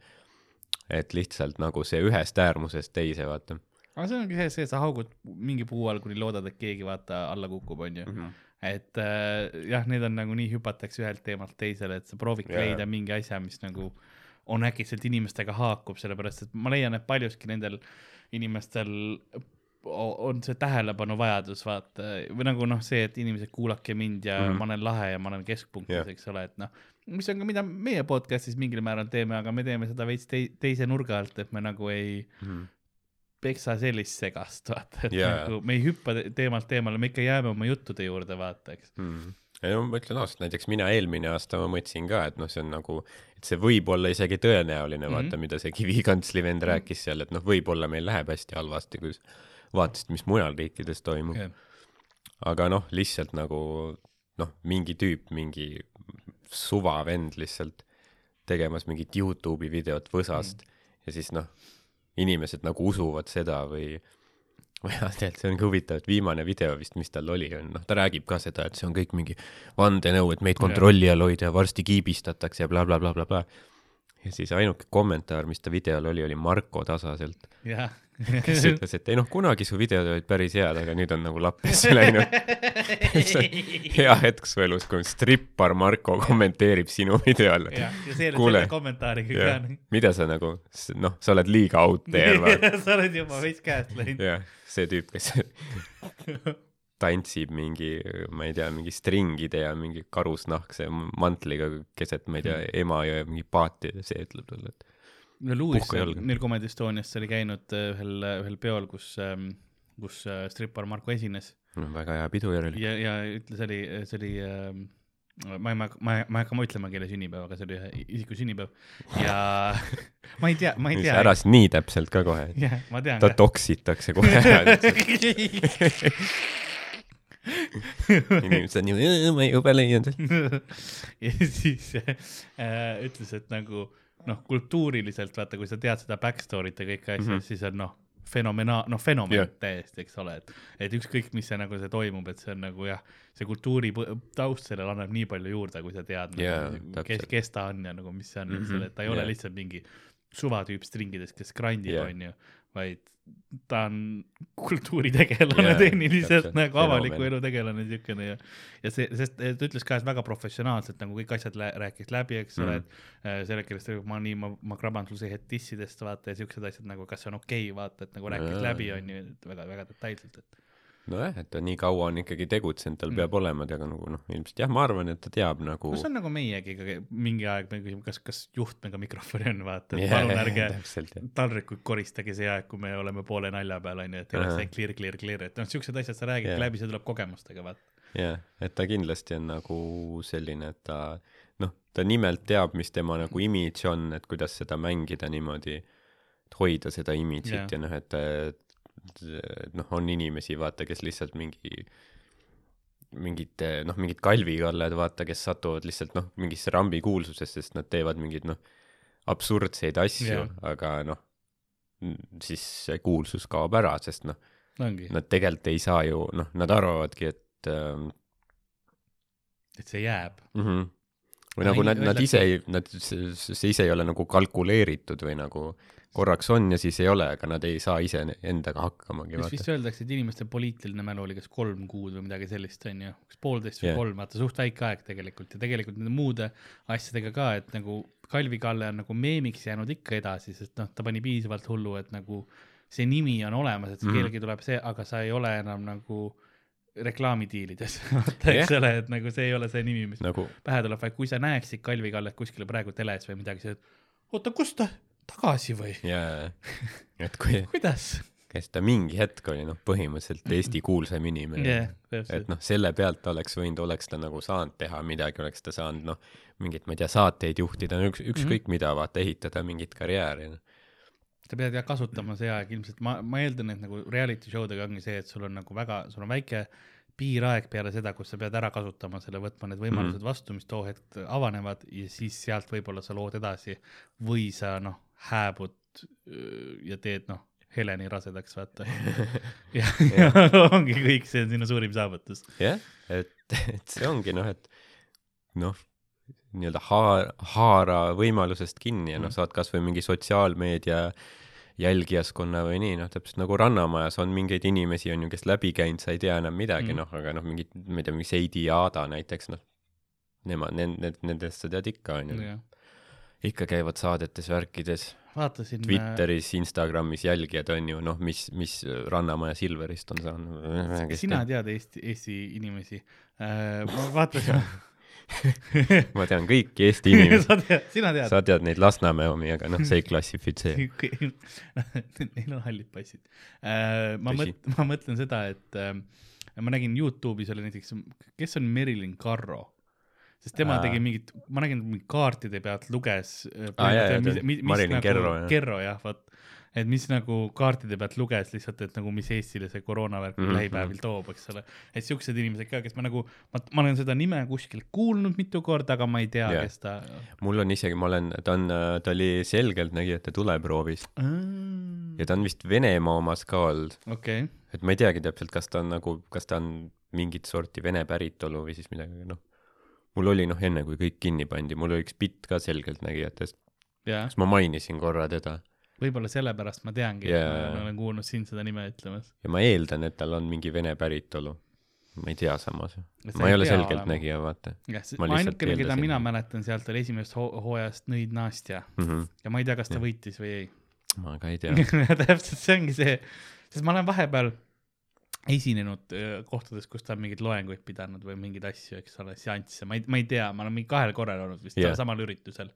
et lihtsalt nagu see ühest äärmusest teise, vaata. aga see ongi see, see, sa haugud mingi puu all, kuni loodad, et keegi vaata alla kukub, on ju mm. -hmm et äh, jah, need on nagu nii hüpatakse ühelt teemalt teisele, et sa proovid yeah. leida mingi asja, mis nagu on äkitselt inimestega haakub, sellepärast et ma leian, et paljuski nendel inimestel on see tähelepanuvajadus, vaata, või nagu noh, see, et inimesed kuulake mind ja mm -hmm. ma olen lahe ja ma olen keskpunktis yeah., eks ole, et noh, mis on ka, mida meie podcast'is mingil määral teeme, aga me teeme seda veits tei teise nurga alt, et me nagu ei mm -hmm. peksa sellist segast, vaata, et yeah. nagu me ei hüppa teemalt teemale, me ikka jääme oma juttude juurde, vaata, eks mm. -hmm ei no ma ütlen ausalt, näiteks mina eelmine aasta ma mõtlesin ka, et noh, see on nagu, et see võib olla isegi tõenäoline mm, -hmm. vaata, mida see kivikantsli vend rääkis seal, et noh, võib-olla meil läheb hästi halvasti, kui vaatasid, mis mujal riikides toimub yeah.. aga noh, lihtsalt nagu noh, mingi tüüp, mingi suva vend lihtsalt tegemas mingit Youtube'i videot võsast mm. ja siis noh, inimesed nagu usuvad seda või jah, tegelikult see ongi huvitav, et viimane video vist, mis tal oli, on noh, ta räägib ka seda, et see on kõik mingi vandenõu, et meid kontrolli all hoida ja varsti kiibistatakse ja blablabla bla, bla, bla. ja siis ainuke kommentaar, mis ta videol oli, oli Marko Tasaselt yeah kes ütles, et ei noh, kunagi su videod olid päris head, aga nüüd on nagu lappesse läinud hea hetk su elus, kui strippar Marko kommenteerib sinu videole. ja, ja see selle kommentaariga ka. mida sa nagu, noh, sa oled liiga out there sa oled juba veits käest läinud. jah, see tüüp, kes tantsib mingi, ma ei tea, mingi stringide ja mingi karusnahkse mantliga keset, ma ei tea. Emajõe mingi paati, see ütleb talle, et no Louis neil Comedy Estonias oli käinud äh, ühel, ühel peol, kus, ähm, kus äh, strippar Marko esines no,. väga hea pidu järelikult. ja, ja ütle, see oli, see oli äh, ma ei, ma, ma, ma ei hakka ütlema, kelle sünnipäev, aga see oli ühe isiku sünnipäev ja ma ei tea, ma ei tea. ära siis nii täpselt ka kohe. tean. ta toksitakse kohe ära inimesed on ju, ma jube leian ja siis äh, ütles, et nagu äh, noh, kultuuriliselt vaata, kui sa tead seda back story't ja kõiki asju mm, -hmm. siis on noh, fenomena-, noh, fenomen yeah. täiesti, eks ole, et, et ükskõik, mis see nagu see toimub, et see on nagu jah, see kultuuri taust sellele annab nii palju juurde, kui sa tead yeah, nagu,, kes, kes ta on ja nagu mis see on mm, -hmm. et ta ei yeah. ole lihtsalt mingi suvatüüp stringides, kes grindib yeah., onju, vaid ta on kultuuritegelane tehniliselt nagu avaliku elu tegelane siukene ja ja see, sest ta ütles ka, et väga professionaalselt nagu kõik asjad rääkis läbi, eks ole mm., et äh, selle keelest ma nii, ma, ma kraban sul see hetk dissidest vaata ja siuksed asjad nagu, kas see on okei okay, vaata, et nagu rääkis läbi onju, väga-väga detailselt, et nojah, et ta nii kaua on ikkagi tegutsenud, tal mm. peab olema, aga nagu noh, ilmselt jah, ma arvan, et ta teab nagu. no see on nagu meiegi mingi aeg me küsime, kas, kas juhtmega mikrofoni on, vaata, et yeah, palun ärge taldrikuid koristage see aeg, kui me oleme poole nalja peal, onju, et ei oleks see clear, clear, clear, et noh, siuksed asjad sa räägid yeah. läbi, see tuleb kogemustega, vaata. jah yeah,, et ta kindlasti on nagu selline, et ta noh, ta nimelt teab, mis tema nagu imidž on, et kuidas seda mängida niimoodi, et hoida seda imidžit yeah. ja noh, et noh, on inimesi, vaata, kes lihtsalt mingi mingite noh, mingid kalvikallad, vaata, kes satuvad lihtsalt noh, mingisse rambi kuulsusesse, sest nad teevad mingeid noh, absurdseid asju yeah., aga noh, siis see kuulsus kaob ära, sest noh, nad tegelikult ei saa ju, noh, nad arvavadki, et äh, et see jääb mm. -hmm. või nagu nad, nad ise ei, nad, see ise ei ole nagu kalkuleeritud või nagu korraks on ja siis ei ole, aga nad ei saa ise endaga hakkamagi. kas vist öeldakse, et inimeste poliitiline mälu oli kas kolm kuud või midagi sellist, on ju, kas poolteist või yeah. kolm, vaata suht väike aeg tegelikult ja tegelikult nende muude asjadega ka, et nagu Kalvi Kalle on nagu meemiks jäänud ikka edasi, sest noh, ta pani piisavalt hullu, et nagu see nimi on olemas, et mm kellelgi tuleb see, aga sa ei ole enam nagu reklaamidiilides vaata yeah., eks ole, et nagu see ei ole see nimi, mis nagu... pähe tuleb, vaid kui sa näeksid Kalvi Kallet kuskil praegu teles või midagi, siis oota, kus ta, tagasi või? jaa, et kui kuidas? kes ta mingi hetk oli noh, põhimõtteliselt Eesti kuulsaim inimene yeah,. et noh, selle pealt oleks võinud, oleks ta nagu saanud teha midagi, oleks ta saanud noh, mingit, ma ei tea, saateid juhtida, üks, ükskõik mm -hmm. mida, vaata, ehitada mingit karjääri no sa pead jah kasutama see aeg ilmselt, ma, ma eeldan, et nagu reality show dega ongi see, et sul on nagu väga, sul on väike piiraeg peale seda, kus sa pead ära kasutama selle, võtma need võimalused mm -hmm. vastu, mis too hetk avanevad ja siis sealt võib-olla sa lood edasi või sa noh, hääbud ja teed noh, Heleni rasedaks, vaata ja, ja ongi kõik, see on sinu suurim saavutus. jah, et, et see ongi noh, et noh, nii-öelda haar-, haara võimalusest kinni ja noh, mhm. saad kasvõi mingi sotsiaalmeedia jälgijaskonna või nii, noh, täpselt nagu Rannamajas on mingeid inimesi, on ju, kes läbi käinud, sa ei tea enam midagi mm., noh, aga noh, mingid, ma ei tea, mingi Seidi ja Aada näiteks, noh, nemad, need, need, nendest sa tead ikka, on ju. Ikka käivad saadetes, värkides. vaatasin. Twitteris, Instagramis jälgijad on ju, noh, mis, mis Rannamaja Silverist on saanud. sina tead Eesti, Eesti inimesi äh,? ma vaatasin ma tean kõiki Eesti inimesi sa tead, sina tead? sa tead neid Lasnamäe omi, aga noh, see ei klassifitseeri Neil on hallid passid uh,. ma mõt-, ma mõtlen seda, et uh, ma nägin Youtube'is oli näiteks, kes on Merilin Carro sest tema Aa. tegi mingit, ma nägin, kaartide pealt luges jaa, Marilyn nagu, Kerro jah. Kerro jah, vot et mis nagu kaartide pealt luges lihtsalt, et nagu mis Eestile see koroonavärk mm -hmm. lähipäevil toob, eks ole. et siuksed inimesed ka, kes ma nagu, ma, ma olen seda nime kuskilt kuulnud mitu korda, aga ma ei tea yeah., kes ta. mul on isegi, ma olen, ta on, ta oli selgeltnägijate tuleproovis mm.. ja ta on vist Venemaa omas ka olnud okay.. et ma ei teagi täpselt, kas ta on nagu, kas ta on mingit sorti vene päritolu või siis midagi, noh. Mul oli noh, enne kui kõik kinni pandi, mul oli üks bitt ka selgeltnägijatest yeah.. siis ma mainisin korra teda võib-olla sellepärast ma teangi yeah., ma olen kuulnud sind seda nime ütlemas. ja ma eeldan, et tal on mingi vene päritolu. ma ei tea samas. ma ei ole selgeltnägija, vaata. ainukene, keda mina mäletan sealt oli esimesest ho hooajast Nõid Nastja mm. -hmm. ja ma ei tea, kas ta ja. võitis või ei. ma ka ei tea täpselt, see ongi see, sest ma olen vahepeal esinenud kohtades, kus ta on mingeid loenguid pidanud või mingeid asju, eks ole, seansse, ma ei, ma ei tea, ma olen mingi kahel korral olnud vist yeah. samal üritusel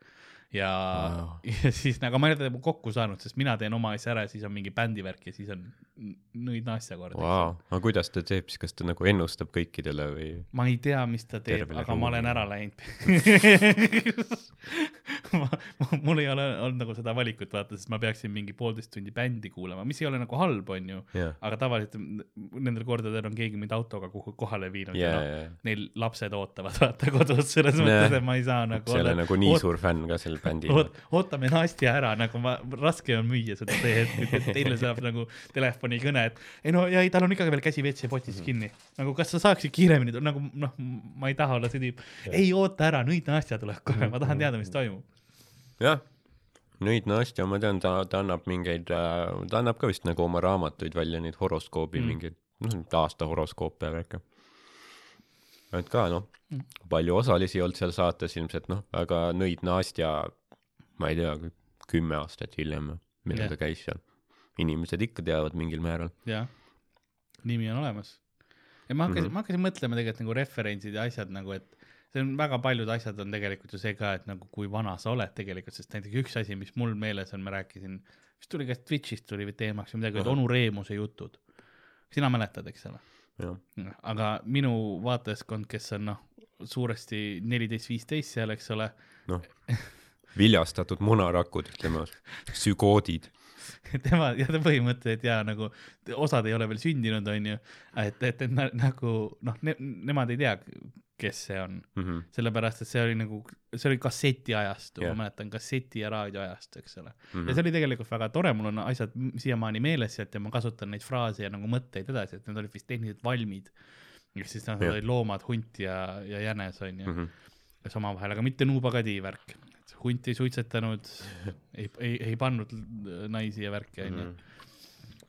ja wow., ja siis nagu ma ei ole teda kokku saanud, sest mina teen oma asja ära ja siis on mingi bändivärk ja siis on nõid naasja kord wow.. aga kuidas ta teeb siis, kas ta nagu ennustab kõikidele või? ma ei tea, mis ta teeb, aga ruumi. ma olen ära läinud mul ei ole olnud nagu seda valikut vaata, sest ma peaksin mingi poolteist tundi bändi kuulama, mis ei ole nagu halb, onju yeah., aga tavaliselt nendel kordadel on keegi mind autoga kuhu kohale viinud yeah, ja noh yeah., neil lapsed ootavad vaata kodus, selles yeah. mõttes, et ma ei saa nagu sa ei ole nagu nii oot... suur fänn ka selle bändi Oot, ootame Nastja ära, nagu ma, raske on müüa seda see hetk, et teile saab nagu telefonikõne, et ei no ja ei, tal on ikka veel käsi WC-potis mhm. kinni. nagu kas sa saaksid kiiremini, nagu noh, ma ei taha olla see tüüp, ei oota ära, nüüd Nastja tuleb kohe, ma tahan teada, mis toimub. jah, nüüd Nastja, ma tean, ta, ta annab mingeid, äh, ta annab ka vist nagu oma raamatuid välja, neid horoskoobi mm. mingeid, noh, aasta horoskoope ja värke et ka noh, mm. palju osalisi olnud seal saates ilmselt noh, aga Nõid Nastja ma ei tea, kümme aastat hiljem, millal ta käis seal. inimesed ikka teavad mingil määral. jah, nimi on olemas. ja ma hakkasin mm, -hmm. ma hakkasin mõtlema tegelikult nagu referentsid ja asjad nagu, et see on väga paljud asjad on tegelikult ju see ka, et nagu kui vana sa oled tegelikult, sest näiteks üks asi, mis mul meeles on, ma rääkisin, vist tuli kas Twitch'ist tuli teemaks või midagi, et onu Reemuse jutud. sina mäletad, eks ole? Aga minu vaatajaskond, kes on noh, suuresti neliteist, viisteist seal, eks ole. noh. Viljastatud munarakud, ütleme, sügoodid. Tema, ja ta põhimõtteliselt ja nagu osad ei ole veel sündinud, onju, et, et, et na, nagu noh ne,, nemad ei tea, kes see on mm -hmm. sellepärast et see oli nagu, see oli kasseti ajastu yeah., ma mäletan kasseti ja raadio ajastu, eks ole mm. -hmm. ja see oli tegelikult väga tore, mul on asjad siiamaani meeles sealt ja ma kasutan neid fraase ja nagu mõtteid edasi, et need olid vist tehniliselt valmid. ehk siis noh, need olid loomad, hunt ja, ja jänes onju mm, -hmm. kes omavahel, aga mitte nuubagadi värk. hunt ei suitsetanud, ei, ei, ei pannud naisi ja värki onju mm -hmm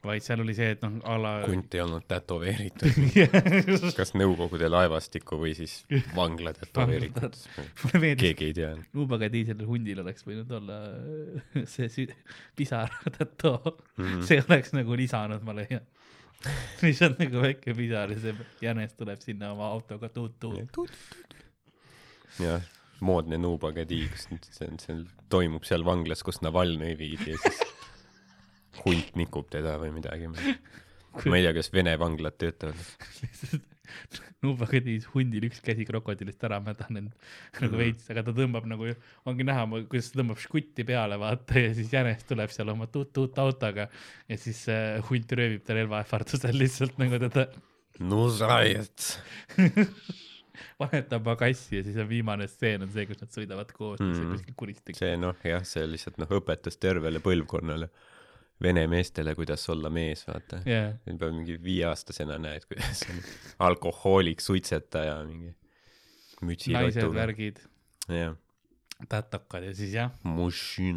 vaid seal oli see, et noh, a la. hunt ei olnud tätoveeritud kas Nõukogude laevastiku või siis vangla tätoveeritud keegi ei tea. Nubaga diiselil hundil oleks võinud olla see pisar täto mm, -hmm. see oleks nagu lisanud, ma leian lihtsalt nagu väike pisar ja see jänes tuleb sinna oma autoga tuut-tuut. jah, moodne Nubaga tiigs, see on, see toimub seal vanglas, kus Navalnõi viidi ja siis hunt nikub teda või midagi. ma ei tea, kas Vene vanglad töötavad Nubaga tiis hundil üks käsi krokodillist ära mädanenud nagu mm. veits, aga ta tõmbab nagu, ongi näha, kuidas ta tõmbab žgutti peale, vaata, ja siis jänes tuleb seal oma tuut-tuut autoga ja siis äh, hunt röövib ta relvaähvardusel lihtsalt nagu teda. no zajets vahetab pagassi ja siis on viimane stseen on see, kus nad sõidavad koos mm. kuskil kuristega. see noh, jah, see lihtsalt noh, õpetas tervele põlvkonnale vene meestele, kuidas olla mees, vaata yeah.. juba mingi viieaastasena näed, kuidas on alkohoolik, suitsetaja, mingi mütsikatuga. naised, värgid. jah tätokad ja siis jah. Mušin.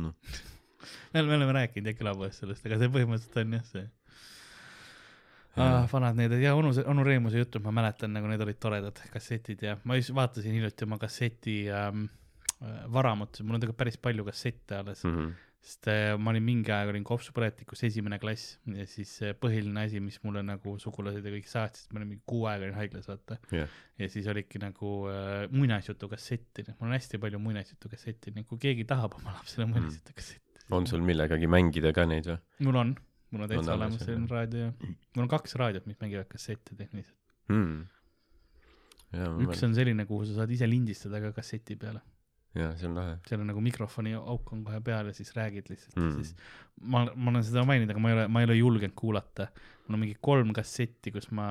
me oleme, me oleme rääkinud jah külapoes sellest, aga see põhimõtteliselt on jah see ah,. vanad need ja onu, onu Reemuse jutud, ma mäletan, nagu need olid toredad kassetid ja ma just vaatasin hiljuti oma kasseti ähm, äh, varamut, mul on tegelikult päris palju kassette alles mm. -hmm sest äh, ma olin mingi aeg olin kopsupõletikus esimene klass ja siis äh, põhiline asi, mis mulle nagu sugulased ja kõik saatsid, ma olin mingi kuu aega olin haiglas vaata. Yeah.. ja siis olidki nagu äh, muinasjutu kassetti, mul on hästi palju muinasjutu kassetti, nii kui keegi tahab oma lapsele mm. muinasjutu kassetti. on sul millegagi mängida ka neid või? mul on, mul on täitsa olemas selline raadio, mul on kaks raadiot, mis mängivad kassette tehniliselt. Mm.. üks on selline, kuhu sa saad ise lindistada ka kasseti peale jaa, see on lahe. seal on nagu mikrofoni auk on kohe peal ja siis räägid lihtsalt mm. ja siis ma, ma olen seda maininud, aga ma ei ole, ma ei ole julgenud kuulata. mul on mingi kolm kassetti, kus ma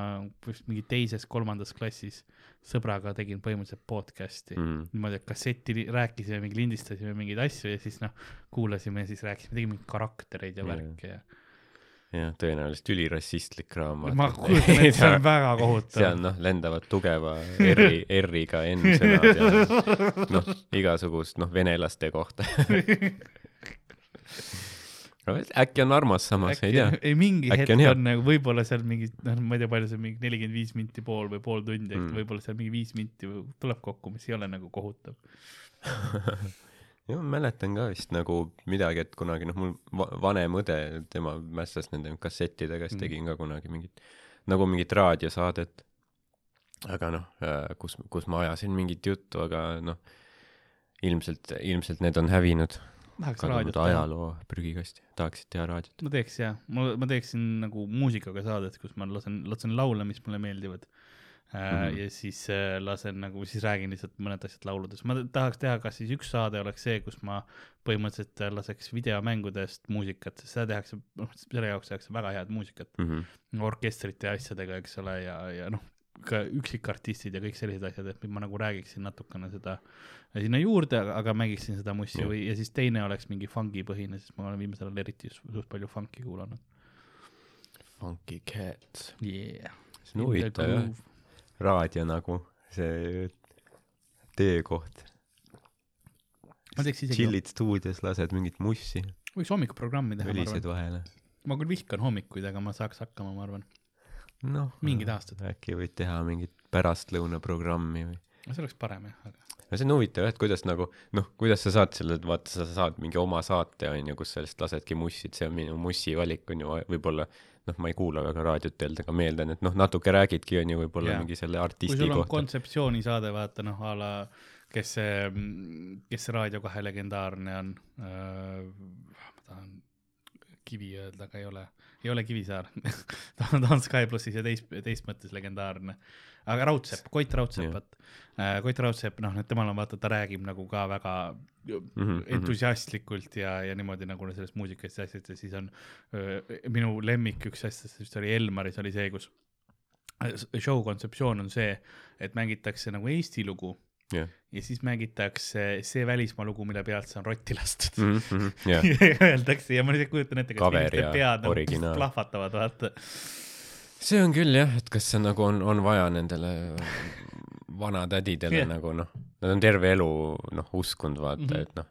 vist mingi teises-kolmandas klassis sõbraga tegin põhimõtteliselt podcast'i mm.. niimoodi, et kasseti rääkisime, mingi lindistasime mingeid asju ja siis noh, kuulasime ja siis rääkisime, tegime mingeid karaktereid ja mm. värke ja jah, tõenäoliselt ülirassistlik raamat. ma kujutan ette, see on väga kohutav. seal noh, lendavad tugeva R-i, R-iga N-sõnad ja noh, igasugust noh, venelaste kohta äkki on armas samas, ei tea. ei mingi äkki hetk on, nagu võib-olla seal mingi, noh, ma ei tea, palju see mingi nelikümmend viis minti pool või pool tundi mm., võib-olla seal mingi viis minti tuleb kokku, mis ei ole nagu kohutav jah, ma mäletan ka vist nagu midagi, et kunagi noh, mul vanem õde, tema mässas nende kassettidega, siis mm. tegin ka kunagi mingit, nagu mingit raadiosaadet. aga noh, äh, kus, kus ma ajasin mingit juttu, aga noh, ilmselt, ilmselt need on hävinud. kadunud ajaloo prügikasti, tahaksid teha raadiot? ma teeks jah, ma, ma teeksin nagu muusikaga saadet, kus ma lasen, lasen laule, mis mulle meeldivad Mm -hmm. ja siis äh, lasen nagu, siis räägin lihtsalt mõned asjad lauludes. ma tahaks teha, kas siis üks saade oleks see, kus ma põhimõtteliselt laseks videomängudest muusikat, sest seda tehakse, noh, selle jaoks tehakse väga head muusikat mm. -hmm. orkestrite ja asjadega, eks ole, ja, ja noh, ka üksikartistid ja kõik sellised asjad, et ma nagu räägiksin natukene seda sinna juurde, aga mängiksin seda mussi või, ja siis teine oleks mingi fungi põhine, sest ma olen viimasel ajal eriti suht palju funki kuulanud. Funky Cats yeah.. see on huvitav jah raadio nagu see töökoht. chill'id stuudios, lased mingit mussi. võiks hommikuprogrammi teha, ma arvan. vahele. ma küll vihkan hommikuid, aga ma saaks hakkama, ma arvan. noh. mingid aastad. äkki võid teha mingit pärastlõunaprogrammi või? see oleks parem jah, aga no see on huvitav jah, et kuidas nagu noh, kuidas sa saad selle, vaata, sa saad mingi oma saate on ju, kus sa lihtsalt lasedki mussid, see on minu mussi valik on ju, võib-olla noh, ma ei kuula väga raadiot öelda, aga meeldan, et noh, natuke räägidki, on ju, võib-olla yeah. mingi selle artisti kohta. kui sul on kohta. kontseptsioonisaade, vaata noh, a la kes see, kes see Raadio kahe legendaarne on äh,, ma tahan Kivi öelda, aga ei ole, ei ole Kivisaar. Ta on, ta on Sky plussis ja teist, teist mõttes legendaarne. Aga Raudsepp, Koit Raudsepp, vot äh,. Koit Raudsepp, noh, temal on vaata, ta räägib nagu ka väga mm -hmm, entusiastlikult ja, ja niimoodi nagu sellest muusikast ja asjadest ja siis on öö, minu lemmik üks asjadest vist oli Elmaris oli see, kus show kontseptsioon on see, et mängitakse nagu Eesti lugu yeah. ja siis mängitakse see välismaa lugu, mille pealt see on rotti lastud mm. -hmm, yeah. ja öeldakse ja ma lihtsalt kujutan ette, kas inimeste pead nagu plahvatavad, vaata. see on küll jah, et kas see nagu on, on vaja nendele vanatädidele yeah. nagu noh, nad on terve elu noh uskunud vaata mm, -hmm. et noh.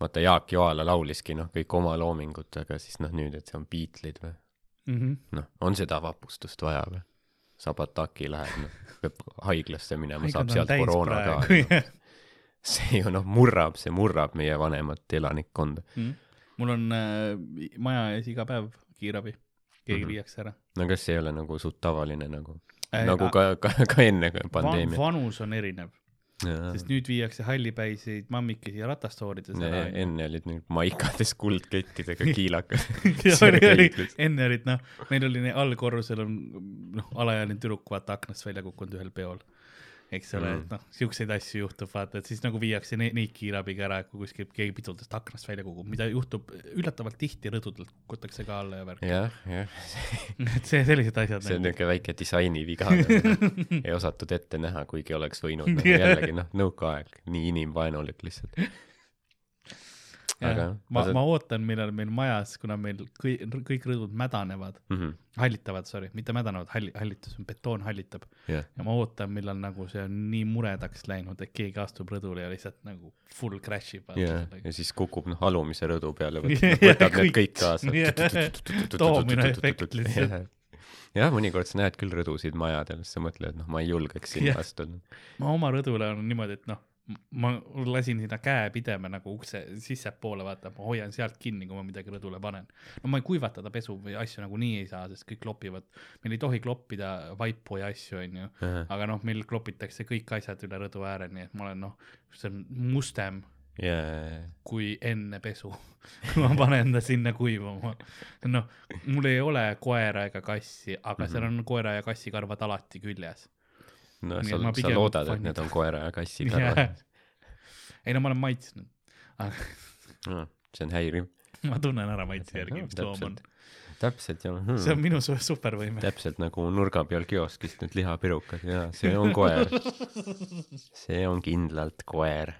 vaata Jaak Joala lauliski noh, kõik oma loomingut, aga siis noh, nüüd, et see on Beatlesid või mm -hmm.. noh, on seda vapustust vaja või? Sabataki läheb, noh, peab haiglasse minema, saab sealt koroona ka no.. see ju noh, murrab, see murrab meie vanemat elanikkonda mm. mul on äh, maja ees iga päev kiirabi, keegi mm -hmm. viiakse ära. no kas see ei ole nagu suht tavaline nagu äh,, nagu ka, ka, ka enne pandeemia Va? vanus on erinev sest nüüd viiakse hallipäiseid mammikesi ratastoorides ära. enne olid need maikades kuldkettidega kiilakad. Enne olid noh, meil oli allkorrusel on noh, alaealine tüdruk vaata aknast välja kukkunud ühel peol eks ole mm., et noh, siukseid asju juhtub, vaata, et siis nagu viiakse ne neid kiirabiga ära, kui kuskil keegi pidudest aknast välja kukub, mida juhtub üllatavalt tihti rõdudelt kukutakse ka alla ja värk. jah, jah et see, sellised asjad. see on nagu. niisugune väike disainiviga ei osatud ette näha, kuigi oleks võinud nagu jällegi noh, nõukaaeg, nii inimvaenulik lihtsalt aga ma, ma ootan, millal meil majas, kuna meil kõik, kõik rõdud mädanevad. Mm, -hmm. hallitavad, sorry, mitte mädanevad, halli, hallitus on betoon hallitab. Yeah.. ja ma ootan, millal nagu see on nii muredaks läinud, et keegi astub rõdule ja lihtsalt nagu full crash ib yeah.. ja siis kukub noh, alumise rõdu peale, võtab, need kõik. kaasa. doominoefekt lihtsalt. Jah, mõnikord sa näed küll rõdusid majadel, siis sa mõtled, noh, ma ei julgeks sinna astuda. ma oma rõdule on niimoodi, et noh ma lasin sinna käe pidema nagu ukse sissepoole, vaata, ma hoian sealt kinni, kui ma midagi rõdule panen. no ma ei kuivatada pesu või asju nagunii ei saa, sest kõik klopivad. meil ei tohi kloppida vaipu ja asju, onju. aga noh, meil klopitakse kõik asjad üle rõdu ääre, nii et ma olen noh, see on mustem yeah. kui enne pesu ma panen ta sinna kuivama. noh, mul ei ole koera ega kassi, aga mm -hmm. seal on koera ja kassi karvad alati küljes no sa, sa loodad, et need on koera ja kassi karvad ei no ma olen maitsnud. No, see on häiriv. Ma tunnen ära maitse järgi, mis loom on. Täpselt jah. Hmm.. see on minu supervõime. täpselt nagu nurga peal kioskist need lihapirukad. Ja see on koer. See on kindlalt koer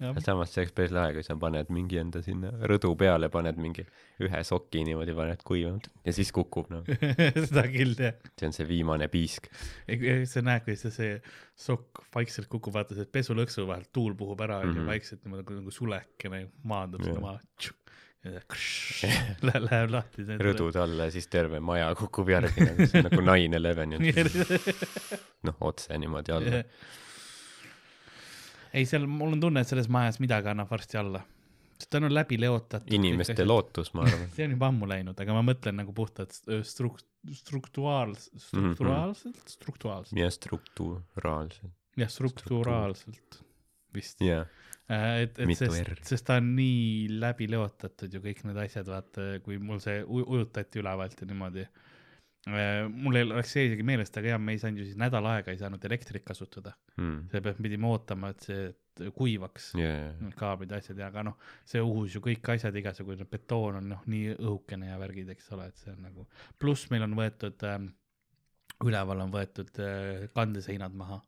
aga samas see oleks päris lahe, kui sa paned mingi enda sinna rõdu peale, paned mingi ühe soki niimoodi, paned kuivama ja siis kukub noh seda küll jah. see on see viimane piisk. sa näed, kuidas see sokk vaikselt kukub, vaata see pesulõksu vahelt tuul puhub ära mm -hmm. vaikselt niimoodi nagu sulekene maandub sinna maha. Läheb, läheb lahti. rõdud alla ja siis terve maja kukub järgi nagu, nagu nine eleven noh, otse niimoodi alla ei, seal, mul on tunne, et selles majas midagi annab varsti alla. ta on läbi leotatud. inimeste lootus, ma arvan see on juba ammu läinud, aga ma mõtlen nagu puhtalt struk-, struktuaalselt, strukturaalselt mm, -hmm. struktuaalselt. jah, strukturaalselt. jah, strukturaalselt vist yeah.. Äh, et, et sest, sest ta on nii läbi leotatud ju kõik need asjad, vaata, kui mul see ujutati ülevalt ja niimoodi Äh, mul ei oleks see isegi meelest, aga jah, me ei saanud ju siis nädal aega ei saanud elektrit kasutada. Hmm.. seepärast pidime ootama, et see kuivaks yeah., kaablid ja asjad. Ja, aga noh, see uhus ju kõik asjad, igasugune betoon on noh, nii õhukene ja värgid, eks ole, et see on nagu, pluss meil on võetud äh,, üleval on võetud äh, kandeseinad maha.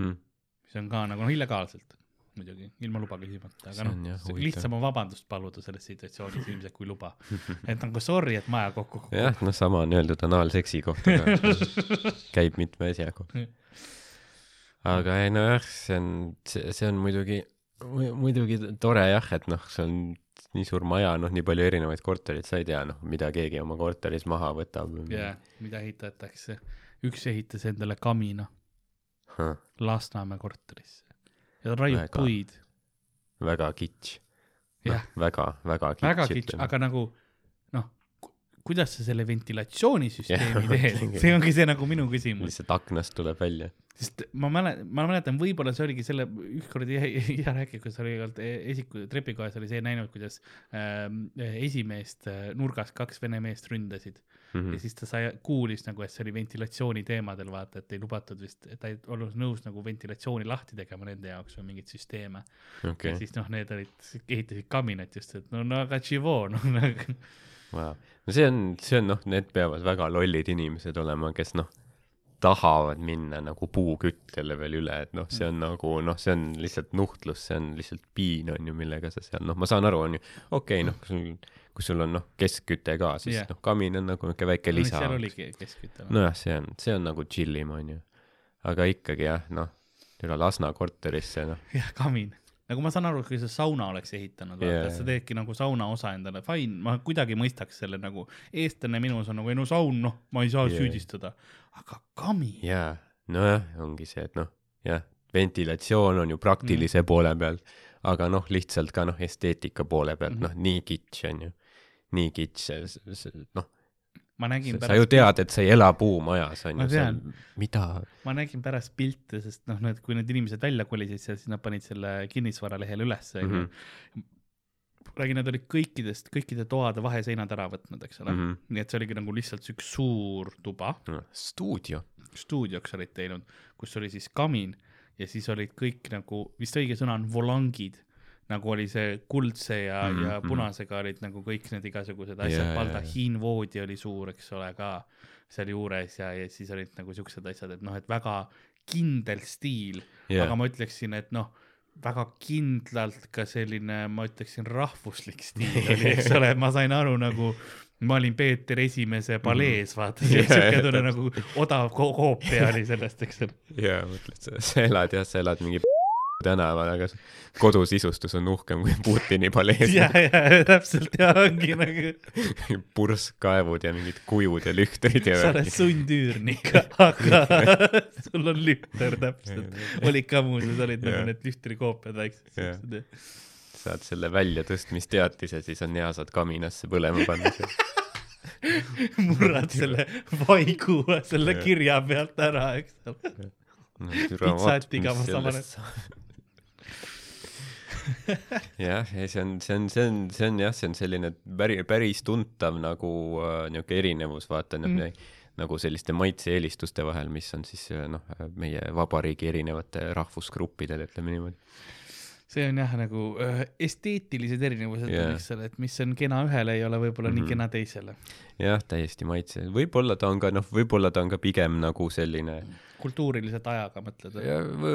Hmm.. mis on ka nagu noh, illegaalselt muidugi, ilma luba küsimata, aga noh, lihtsam on vabandust paluda selles situatsioonis ilmselt kui luba. et nagu sorry, et maja kokku kukub. jah, noh, sama on öeldud anaalseksi kohta ka käib mitme asja kohta. aga ei nojah, see on, see, on muidugi, muidugi tore jah, et noh, see on nii suur maja, noh, nii palju erinevaid korterid, sa ei tea, noh, mida keegi oma korteris maha võtab. jah, mida ehitatakse. üks ehitas endale kamina huh. Lasnamäe korterisse ja raiub väga, puid. väga kitsch. noh, väga, väga kitsch. väga kitsch, aga nagu noh, kuidas sa selle ventilatsioonisüsteemi teed, see ongi see nagu minu küsimus. lihtsalt aknast tuleb välja. sest ma mäletan, ma mäletan, võib-olla see oligi selle, ükskord Ivar Häkikus oli esiku trepikojas oli see näinud, kuidas äh, esimeest äh, nurgas kaks vene meest ründasid mm. -hmm. ja siis ta sai, kuulis nagu, et see oli ventilatsiooni teemadel, vaata, et ei lubatud vist, ta ei olnud nõus nagu ventilatsiooni lahti tegema nende jaoks või mingeid süsteeme okay.. ja siis noh, need olid, ehitasid kaminat just, et no, no aga tšivo, noh nagu wow.. no see on, see on noh, need peavad väga lollid inimesed olema, kes noh, tahavad minna nagu puuküttele veel üle, et noh, see on mm. nagu noh, see on lihtsalt nuhtlus, see on lihtsalt piin on ju, millega sa seal noh, ma saan aru, on ju, okei okay,, noh, kui sul, kui sul on noh, keskküte ka, siis yeah. noh, kamin on nagu niisugune väike lisa no,. seal oligi keskküte no.. nojah, see on, see on nagu chill im on ju. aga ikkagi jah, noh, üle Lasna korterisse noh. jah, kamin nagu ma saan aru, kui sa sauna oleks ehitanud yeah., vaata, sa teedki nagu sauna osa endale, fine, ma kuidagi mõistaks selle nagu, eestlane minus on nagu, ei no saun, noh, ma ei saa yeah. süüdistada, aga kami. jaa, nojah, ongi see, et noh, jah, ventilatsioon on ju praktilise mm. poole peal, aga noh, lihtsalt ka noh, esteetika poole pealt mm, -hmm. noh, nii kitsch on ju, nii kitsch, noh ma nägin sa, pärast. sa ju tead, et sa ei ela puumajas, on ju, seal, mida. ma nägin pärast pilte, sest noh, need, kui need inimesed välja kolisid seal, siis nad panid selle kinnisvaralehele ülesse mm. -hmm. räägin, nad olid kõikidest, kõikide toade vaheseinad ära võtnud, eks ole mm. -hmm. nii et see oligi nagu lihtsalt üks suur tuba no,. stuudio. stuudioks olid teinud, kus oli siis kamin ja siis olid kõik nagu, vist õige sõna on volangid nagu oli see kuldse ja mm, -hmm. ja mhm. punasega olid nagu kõik need igasugused asjad yeah,, baldahiinvoodi oli suur, eks ole, ka seal juures ja, ja siis olid nagu siuksed asjad, et noh, et väga kindel stiil yeah., aga ma ütleksin, et noh, väga kindlalt ka selline, ma ütleksin, rahvuslik stiil oli, eks ole, ma sain aru nagu ma olin Peeter Esimese palees, vaata, siuke tunne nagu odav koopia oli sellest, eks ole. jaa, mõtled, sa elad jah, sa elad mingi tänaval, aga kodusisustus on uhkem kui Putini palees. ja, ja täpselt ja ongi nagu. purskkaevud ja mingid kujud ja lühterid ja. sa oled sundüürnik, aga sul on lühter täpselt. olid ka muuseas, olid nagu need lühtrikoopiad väiksed siuksed. saad selle väljatõstmisteatise, siis on hea, saad kaminasse põlema panna murrad selle vaigu selle kirja pealt ära, eks ole. pitsatiga ma saan aru jah, ei see on, see on, see on, see on jah, see on selline päris, päris tuntav nagu äh, niisugune erinevus, vaata mm. nagu selliste maitse-eelistuste vahel, mis on siis äh, noh, meie vabariigi erinevate rahvusgruppidel, ütleme niimoodi see on jah, nagu äh, esteetilised erinevused yeah., eks ole, et mis on kena ühele, ei ole võib-olla mm -hmm. nii mhm. kena teisele. jah, täiesti maitse, võib-olla ta on ka noh, võib-olla ta on ka pigem nagu selline kultuuriliselt ajaga mõtled?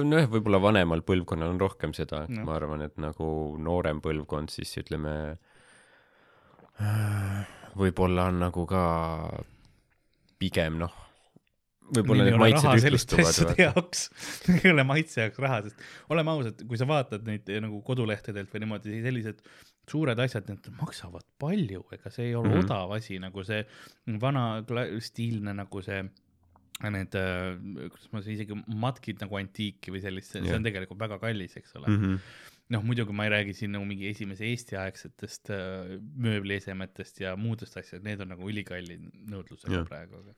nojah, võib-olla vanemal põlvkonnal on rohkem seda, no. ma arvan, et nagu noorem põlvkond siis ütleme, võib-olla on nagu ka pigem noh, võib-olla need maitsed ühtlustuvad. jaoks ei ole maitse jaoks raha, sest oleme ausad, kui sa vaatad neid eh, nagu kodulehtedelt või niimoodi, sellised suured asjad, need maksavad palju, ega see ei ole mm -hmm. odav asi, nagu see vana stiilne nagu see need, äh, kuidas ma isegi matkid nagu antiiki või sellist, see on tegelikult väga kallis, eks ole mm. -hmm. noh, muidugi ma ei räägi siin nagu mingi esimese Eesti-aegsetest äh, mööbliesemetest ja muudest asjadest, need on nagu ülikallid nõudlusega yeah. praegu, aga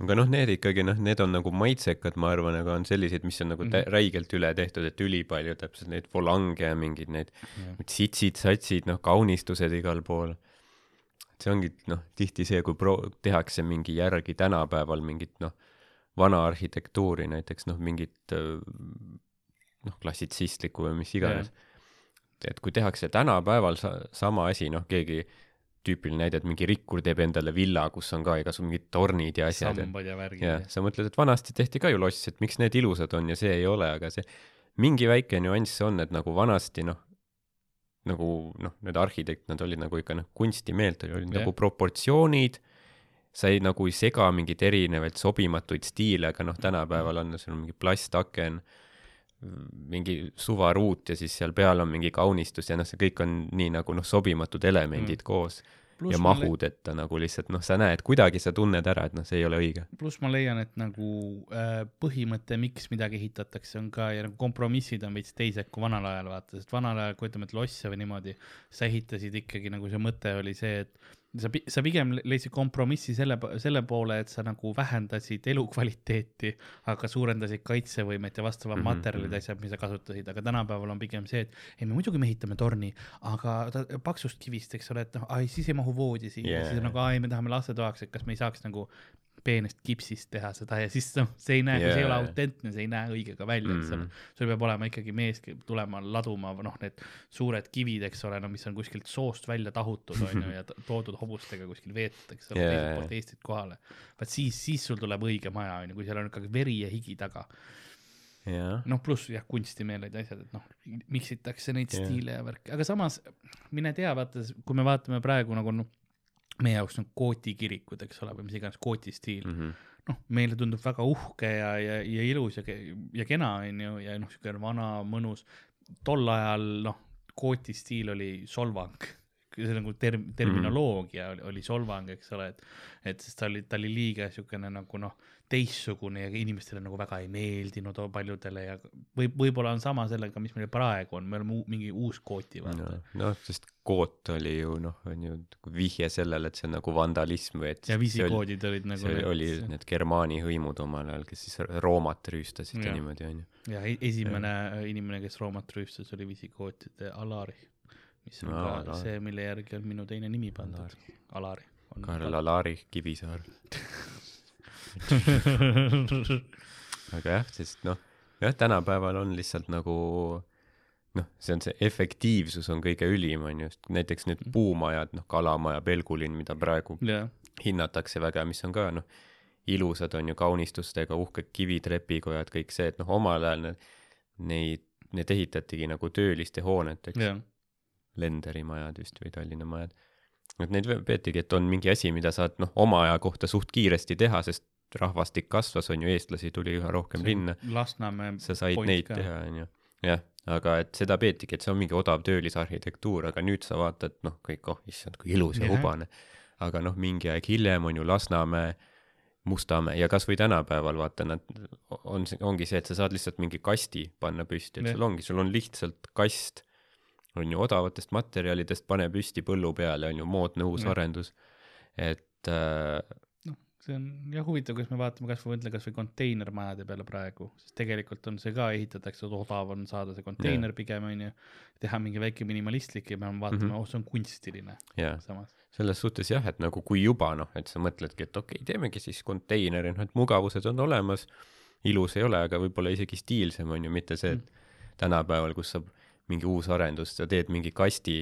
aga noh, need ikkagi noh, need on nagu maitsekad, ma arvan, aga on sellised, mis on nagu mm -hmm. räigelt üle tehtud, et ülipalju täpselt neid volange ja mingid need yeah. sitsid, satsid, noh, kaunistused igal pool see ongi noh, tihti see, kui pro-, tehakse mingi järgi tänapäeval mingit noh, vana arhitektuuri näiteks noh, mingit noh, klassitsistlikku või mis iganes yeah.. et kui tehakse tänapäeval sa-, sama asi, noh, keegi tüüpiline näide, et mingi rikkur teeb endale villa, kus on ka igasugu mingid tornid ja asjad. sambad ja värgid. jah, sa mõtled, et vanasti tehti ka ju loss, et miks need ilusad on ja see ei ole, aga see mingi väike nüanss on, et nagu vanasti noh, nagu noh, need arhitekt, nad olid nagu ikka noh, kunstimeelt oli, olid yeah. nagu proportsioonid, sa ei nagu ei sega mingeid erinevaid sobimatuid stiile, aga noh, tänapäeval on sul mingi plastaken, mingi suvaruut ja siis seal peal on mingi kaunistus ja noh, see kõik on nii nagu noh, sobimatud elemendid mm. koos Plus ja mahud, et ta nagu lihtsalt noh, sa näed, kuidagi sa tunned ära, et noh, see ei ole õige. pluss ma leian, et nagu äh, põhimõte, miks midagi ehitatakse, on ka ja nagu kompromissid on veits teised kui vanal ajal vaata, sest vanal ajal, kui ütleme, et losse või niimoodi, sa ehitasid ikkagi nagu see mõte oli see, et sa, sa pigem leidsid kompromissi selle, selle poole, et sa nagu vähendasid elukvaliteeti, aga suurendasid kaitsevõimet ja vastavad mm -hmm. materjalid, mhm. asjad, mida sa kasutasid, aga tänapäeval on pigem see, et ei, me muidugi me ehitame torni, aga ta paksust kivist, eks ole, et noh, ai, siis ei mahu voodi siia yeah., siis on nagu, ai, me tahame lastetoaks, et kas me ei saaks nagu peenest kipsist teha seda ja siis noh, see ei näe yeah., see ei ole autentne, see ei näe õige ka välja, eks ole -hmm.. sul peab olema ikkagi mees tulema laduma, noh, need suured kivid, eks ole, no mis on kuskilt soost välja tahutud, on ju, ja toodud hobustega kuskil veetud, eks ole yeah., teiselt poolt Eestit kohale. vaat siis, siis sul tuleb õige maja, on ju, kui seal on ikkagi veri ja higi taga yeah.. noh, pluss jah, kunstimeeled ja asjad, et noh, miksitakse neid yeah. stiile ja värki, aga samas mine tea, vaata, kui me vaatame praegu nagu noh, meie jaoks on kooti kirikud, eks ole, või mis iganes kooti stiil mm. -hmm. noh, meile tundub väga uhke ja, ja, ja ilus ja, ja kena, on ju, ja noh, siukene vana, mõnus. tol ajal noh, kooti stiil oli solvang see nagu term-, terminoloogia oli, oli solvang, eks ole, et, et sest ta oli, ta oli liiga siukene nagu noh, teistsugune ja inimestele nagu väga ei meeldinud paljudele ja võib, võib-olla on sama sellega, mis meil praegu on, me oleme mingi uus kooti vaata. noh, sest koot oli ju noh, on ju vihje sellele, et see on nagu vandalism või et ja visikoodid olid nagu see need, oli need germaani hõimud omal ajal, kes siis Roomat rüüstasid ja, ja niimoodi on ju. ja e-, esimene ja. inimene, kes Roomat rüüstas, oli visikootide Alari mis on no, ka Alari. see, mille järgi on minu teine nimi pandud, Alari. Karl Alari Kivisaar aga jah, sest noh, jah, tänapäeval on lihtsalt nagu noh, see on see efektiivsus on kõige ülim, on ju, näiteks need mm. puumajad, noh, Kalamaja, Pelgulinn, mida praegu yeah. hinnatakse väga, mis on ka noh, ilusad on ju kaunistustega, uhked kivitrepikojad, kõik see, et noh, omal ajal need, neid, need ehitatigi nagu tööliste hooneteks yeah.. Lenderi majad vist või Tallinna majad. et neid peetigi, et on mingi asi, mida saad noh, oma aja kohta suht kiiresti teha, sest rahvastik kasvas, on ju, eestlasi tuli üha rohkem linna. Lasnamäe. sa said neid ka. teha, on ju. jah, aga et seda peetigi, et see on mingi odav töölisarhitektuur, aga nüüd sa vaatad, noh, kõik, oh issand, kui ilus ja, hubane. aga noh, mingi aeg hiljem on ju Lasnamäe, Mustamäe ja kasvõi tänapäeval vaata, nad on, ongi see, et sa saad lihtsalt mingi kasti panna püsti, et sul ongi, sul on lihtsalt kast, on ju, odavatest materjalidest, pane püsti põllu peale, on ju, moodne uus ja. arendus. et äh, see on jah huvitav, kas me vaatame kasvõi mõtle kasvõi konteinermajade peale praegu, sest tegelikult on see ka ehitatakse, odav on saada see konteiner yeah. pigem onju, teha mingi väike minimalistlik ja me vaatame mm, -hmm. oh see on kunstiline yeah.. selles suhtes jah, et nagu kui juba noh, et sa mõtledki, et okei okay,, teemegi siis konteineri, noh et mugavused on olemas, ilus ei ole, aga võib-olla isegi stiilsem on ju, mitte see, et mm. tänapäeval, kus saab mingi uus arendus, sa teed mingi kasti,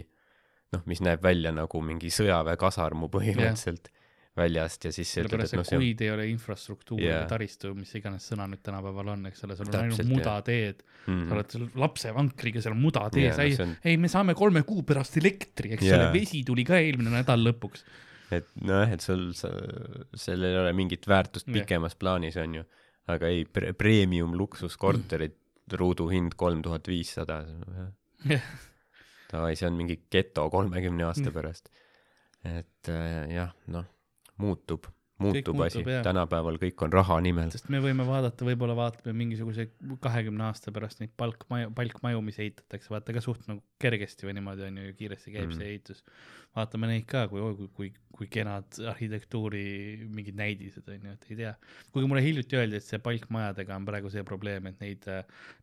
noh, mis näeb välja nagu mingi sõjaväekasarmu põhimõtteliselt yeah väljast ja siis ütled, et noh, see kuid ei ole infrastruktuur yeah. või taristu, mis iganes sõna nüüd tänapäeval on, eks ole, sul on ainult mudateed mm. -hmm. sa oled seal lapsevankriga seal mudatees yeah,, ei no, on... ei, me saame kolme kuu pärast elektri, eks yeah. ole, vesi tuli ka eelmine nädal lõpuks. et nojah, et sul, sa, sellel ei ole mingit väärtust pikemas yeah. plaanis, on ju, aga ei pre, premium luksuskorterid mm., ruuduhind kolm tuhat viissada. davai, see on mingi geto kolmekümne aasta pärast. et äh, jah, noh muutub, muutub kõik asi, tänapäeval kõik on raha nimel. sest me võime vaadata, võib-olla vaatame mingisuguse kahekümne aasta pärast neid palkmaju, palkmaju, mis ehitatakse, vaata ka suht nagu kergesti või niimoodi on ju, kiiresti käib mm. see ehitus. vaatame neid ka, kui, kui, kui, kui kenad arhitektuuri mingid näidised on ju, et ei tea. kuigi mulle hiljuti öeldi, et see palkmajadega on praegu see probleem, et neid,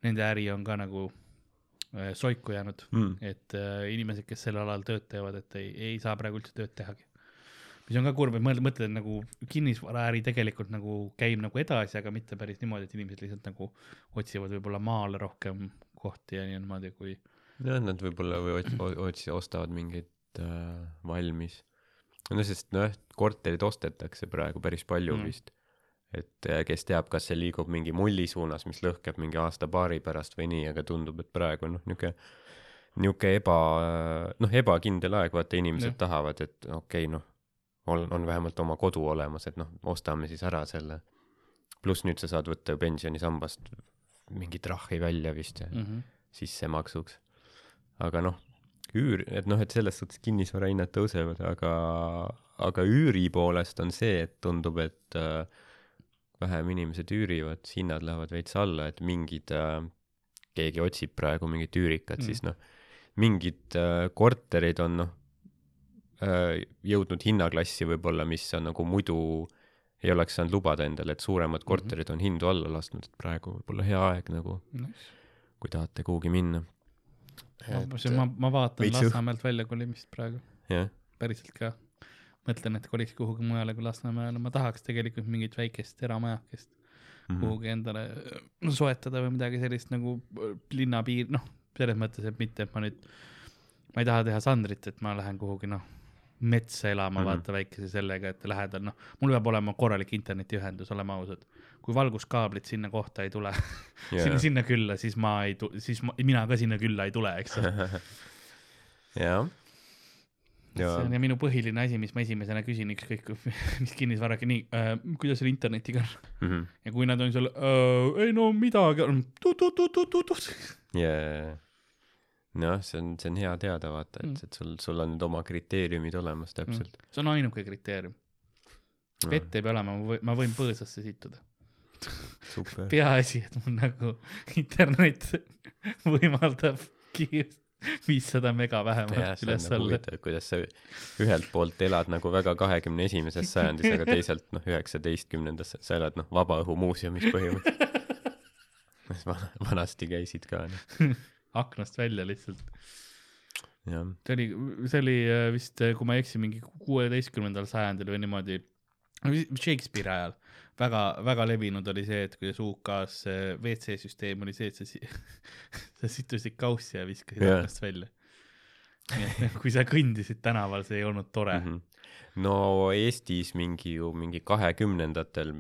nende äri on ka nagu äh, soiku jäänud mm., et äh, inimesed, kes sel alal tööd teevad, et ei, ei saa praegu üldse tööd tehagi mis on ka kurb, et mõtled, mõtled nagu kinnisvaraäri tegelikult nagu käib nagu edasi, aga mitte päris niimoodi, et inimesed lihtsalt nagu otsivad võib-olla maale rohkem kohti ja niimoodi kui. jah, nad võib-olla või otsi-, ostavad mingeid äh, valmis. no sest noh, korterid ostetakse praegu päris palju mm. vist. et äh, kes teab, kas see liigub mingi mulli suunas, mis lõhkeb mingi aasta-paari pärast või nii, aga tundub, et praegu noh, niisugune niisugune eba, noh, ebakindel aeg, vaata inimesed ja. tahavad, et okei okay,, noh on, on vähemalt oma kodu olemas, et noh, ostame siis ära selle. pluss nüüd sa saad võtta ju pensionisambast mingit rahi välja vist mm -hmm. sissemaksuks. aga noh, üür, et noh, et selles suhtes kinnisvarahinnad tõusevad, aga, aga üüri poolest on see, et tundub, et äh, vähem inimesed üürivad, hinnad lähevad veits alla, et mingid äh,, keegi otsib praegu mingit üürikat mm, -hmm. siis noh, mingid äh, korterid on noh jõudnud hinnaklassi võib-olla, mis on nagu muidu ei oleks saanud lubada endale, et suuremad mhm. korterid on hindu alla lasknud, et praegu võib-olla hea aeg nagu nice., kui tahate kuhugi minna. ma, ma, ma vaatan Lasnamäelt välja kolimist praegu yeah.. päriselt ka. mõtlen, et koliks kuhugi mujale kui Lasnamäele, ma tahaks tegelikult mingit väikest eramajakest mm -hmm. kuhugi endale no, soetada või midagi sellist nagu linnapiir, noh, selles mõttes, et mitte, et ma nüüd, ma ei taha teha Sandrit, et ma lähen kuhugi, noh, metsa elama mm, -hmm. vaata väikese sellega, et lähedal, noh, mul peab olema korralik internetiühendus, oleme ausad. kui valguskaablit sinna kohta ei tule yeah. sinna, sinna külla, siis ma ei, siis ma, mina ka sinna külla ei tule, eks ole. jah Ja. see on ja minu põhiline asi, mis ma esimesena küsin, ükskõik mis kinnisvaraga, nii äh,, kuidas selle internetiga on mm? -hmm. ja kui nad on seal äh,, ei no midagi, yeah noh, see on, see on hea teada, vaata, et, mm. et sul, sul on nüüd oma kriteeriumid olemas täpselt mm.. see on ainuke kriteerium no.. vett ei pea olema, ma võin, põõsasse situda. peaasi, et mul nagu internet võimaldab kiiresti viissada mega vähemalt üles nagu alla. kuidas sa ühelt poolt elad nagu väga kahekümne esimeses sajandis, aga teisalt noh, üheksateistkümnendas sa elad noh, Vabaõhumuuseumis põhimõtteliselt. vanasti käisid ka noh aknast välja lihtsalt. see oli, see oli äh, vist, äh, kui ma ei eksi, mingi kuueteistkümnendal sajandil või niimoodi, Shakespeare'i ajal väga, väga levinud oli see, et kuidas UK-s WC süsteem oli see, et sa, sa situsid kaussi ja viskasid yeah. aknast välja. kui sa kõndisid tänaval, see ei olnud tore mm. -hmm. no Eestis mingi ju mingi kahekümnendatel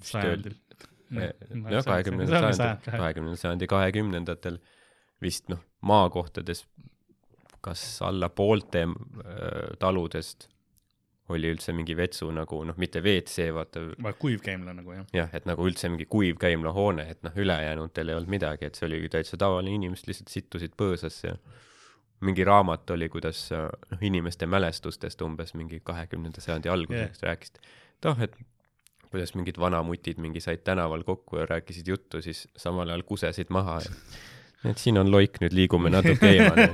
sajandil jah, kahekümnendal sajandi, kahekümnendal sajandi kahekümnendatel vist noh, maakohtades kas alla poolte äh, taludest oli üldse mingi vetsu nagu noh, mitte WC, vaata. kuivkäimla nagu jah. jah, et nagu üldse mingi kuivkäimlahoone, et noh, ülejäänutel ei olnud midagi, et see oli täitsa tavaline, inimesed lihtsalt sittusid põõsasse ja mingi raamat oli, kuidas noh, inimeste mälestustest umbes mingi kahekümnenda sajandi alguseks yeah. rääkisid. et oh, et kuidas mingid vanamutid mingi said tänaval kokku ja rääkisid juttu, siis samal ajal kusesid maha. Ja et siin on loik, nüüd liigume natuke eemale.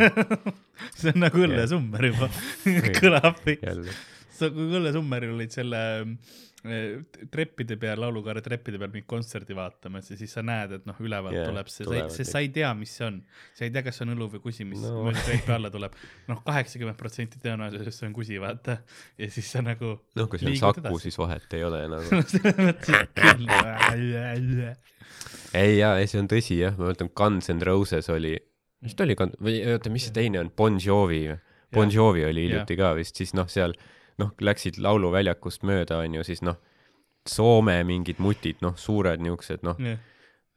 See on nagu õllesummer juba. Kõlab. sa, kui õllesummeril olid selle Eh, treppide peal, laulukaare treppide peal mingit kontserti vaatamas ja siis sa näed, et noh, ülevalt yeah, tuleb see, sa ei, sa ei tea, mis see on. sa ei tea, kas see on õlu või kusi, mis no. trepi alla tuleb. noh, kaheksakümmend protsenti tõenäosusest see on kusi, vaata. ja siis sa nagu. noh, kui see on Saku, siis vahet ei ole nagu ei jaa, ei see on tõsi jah, ma mäletan Guns N Roses oli, vist oli, või oota, mis see teine on, Bon Jovi. Bon Jovi oli hiljuti ka vist, siis noh, seal noh, läksid lauluväljakust mööda, onju, siis noh, Soome mingid mutid, noh, suured niisugused, noh yeah.,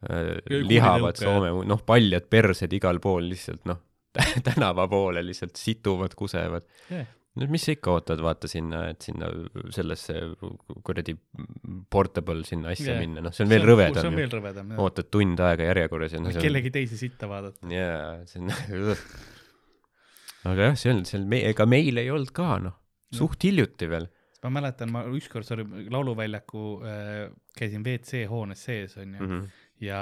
äh, lihavad Soome, noh, paljad persed igal pool lihtsalt, noh, tänava poole lihtsalt situvad, kusevad yeah no mis sa ikka ootad, vaata sinna, et sinna sellesse kuradi portable sinna asja yeah. minna, noh, see on veel rõvedam. see on veel rõvedam, jah. ootad tund aega järjekorras ja noh. kellegi teise sitta vaadata. jaa, see on aga jah, see on, see on, ega meil ei olnud ka, noh suht hiljuti veel. ma mäletan, ma ükskord, sorry, lauluväljaku äh, käisin WC hoones sees, onju mm, -hmm. ja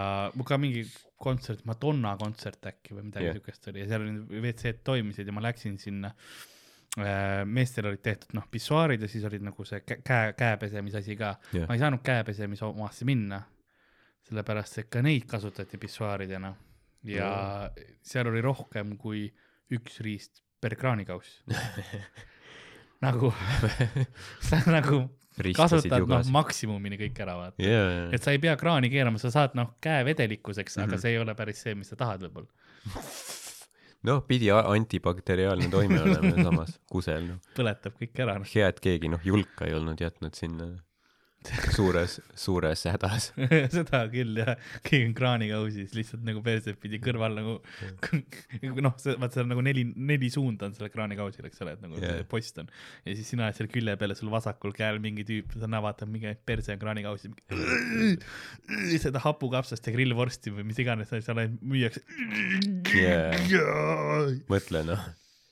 ka mingi kontsert, Madonna kontsert äkki või midagi yeah. siukest oli ja seal olid WC-d toimisid ja ma läksin sinna äh,. meestel olid tehtud noh, pissuaarid ja siis olid nagu see käe, käepesemise asi ka yeah.. ma ei saanud käepesemise omasse minna, sellepärast et ka neid kasutati pissuaaridena ja yeah. seal oli rohkem kui üks riist per kraanikauss nagu sa nagu kasutad noh maksimumini kõik ära vaata yeah,. Yeah. et sa ei pea kraani keerama, sa saad noh käe vedelikkuseks mm, -hmm. aga mhm. see ei ole päris see, mis sa tahad võib-olla. noh, pidi antibakteriaalne toime olema samas kusel noh. põletab kõik ära no.. hea, et keegi noh julka ei olnud jätnud sinna suures, suures hädas seda küll jah, keegi on kraanikausis lihtsalt nagu perset pidi kõrval nagu noh, see vaat seal nagu neli, neli suunda on sellel kraanikausil, eks ole, et nagu yeah. see post on. ja siis sina oled seal külje peal ja sul vasakul käel mingi tüüp, sa näed, vaatab mingi perse on kraanikausis. seda hapukapsast ja grillvorsti või mis iganes seal müüakse yeah.. mõtle noh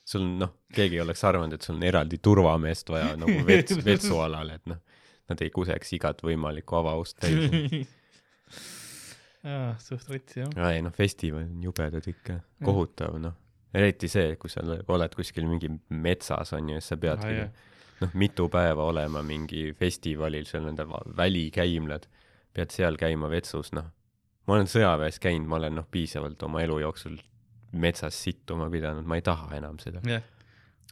sul noh, keegi oleks arvanud, et sul on eraldi turvameest vaja nagu vets, vetsualal, et noh nad ei kuseks igat võimalikku avaust täis. Jaa, suht rets jah. ei noh, festival on jubedad ikka, kohutav noh. eriti see, kui sa oled kuskil mingi metsas onju, siis sa peadki ah, noh, mitu päeva olema mingi festivalil, seal nende välikäimlad, pead seal käima vetsus, noh. ma olen sõjaväes käinud, ma olen noh, piisavalt oma elu jooksul metsas sittuma pidanud, ma ei taha enam seda. Yeah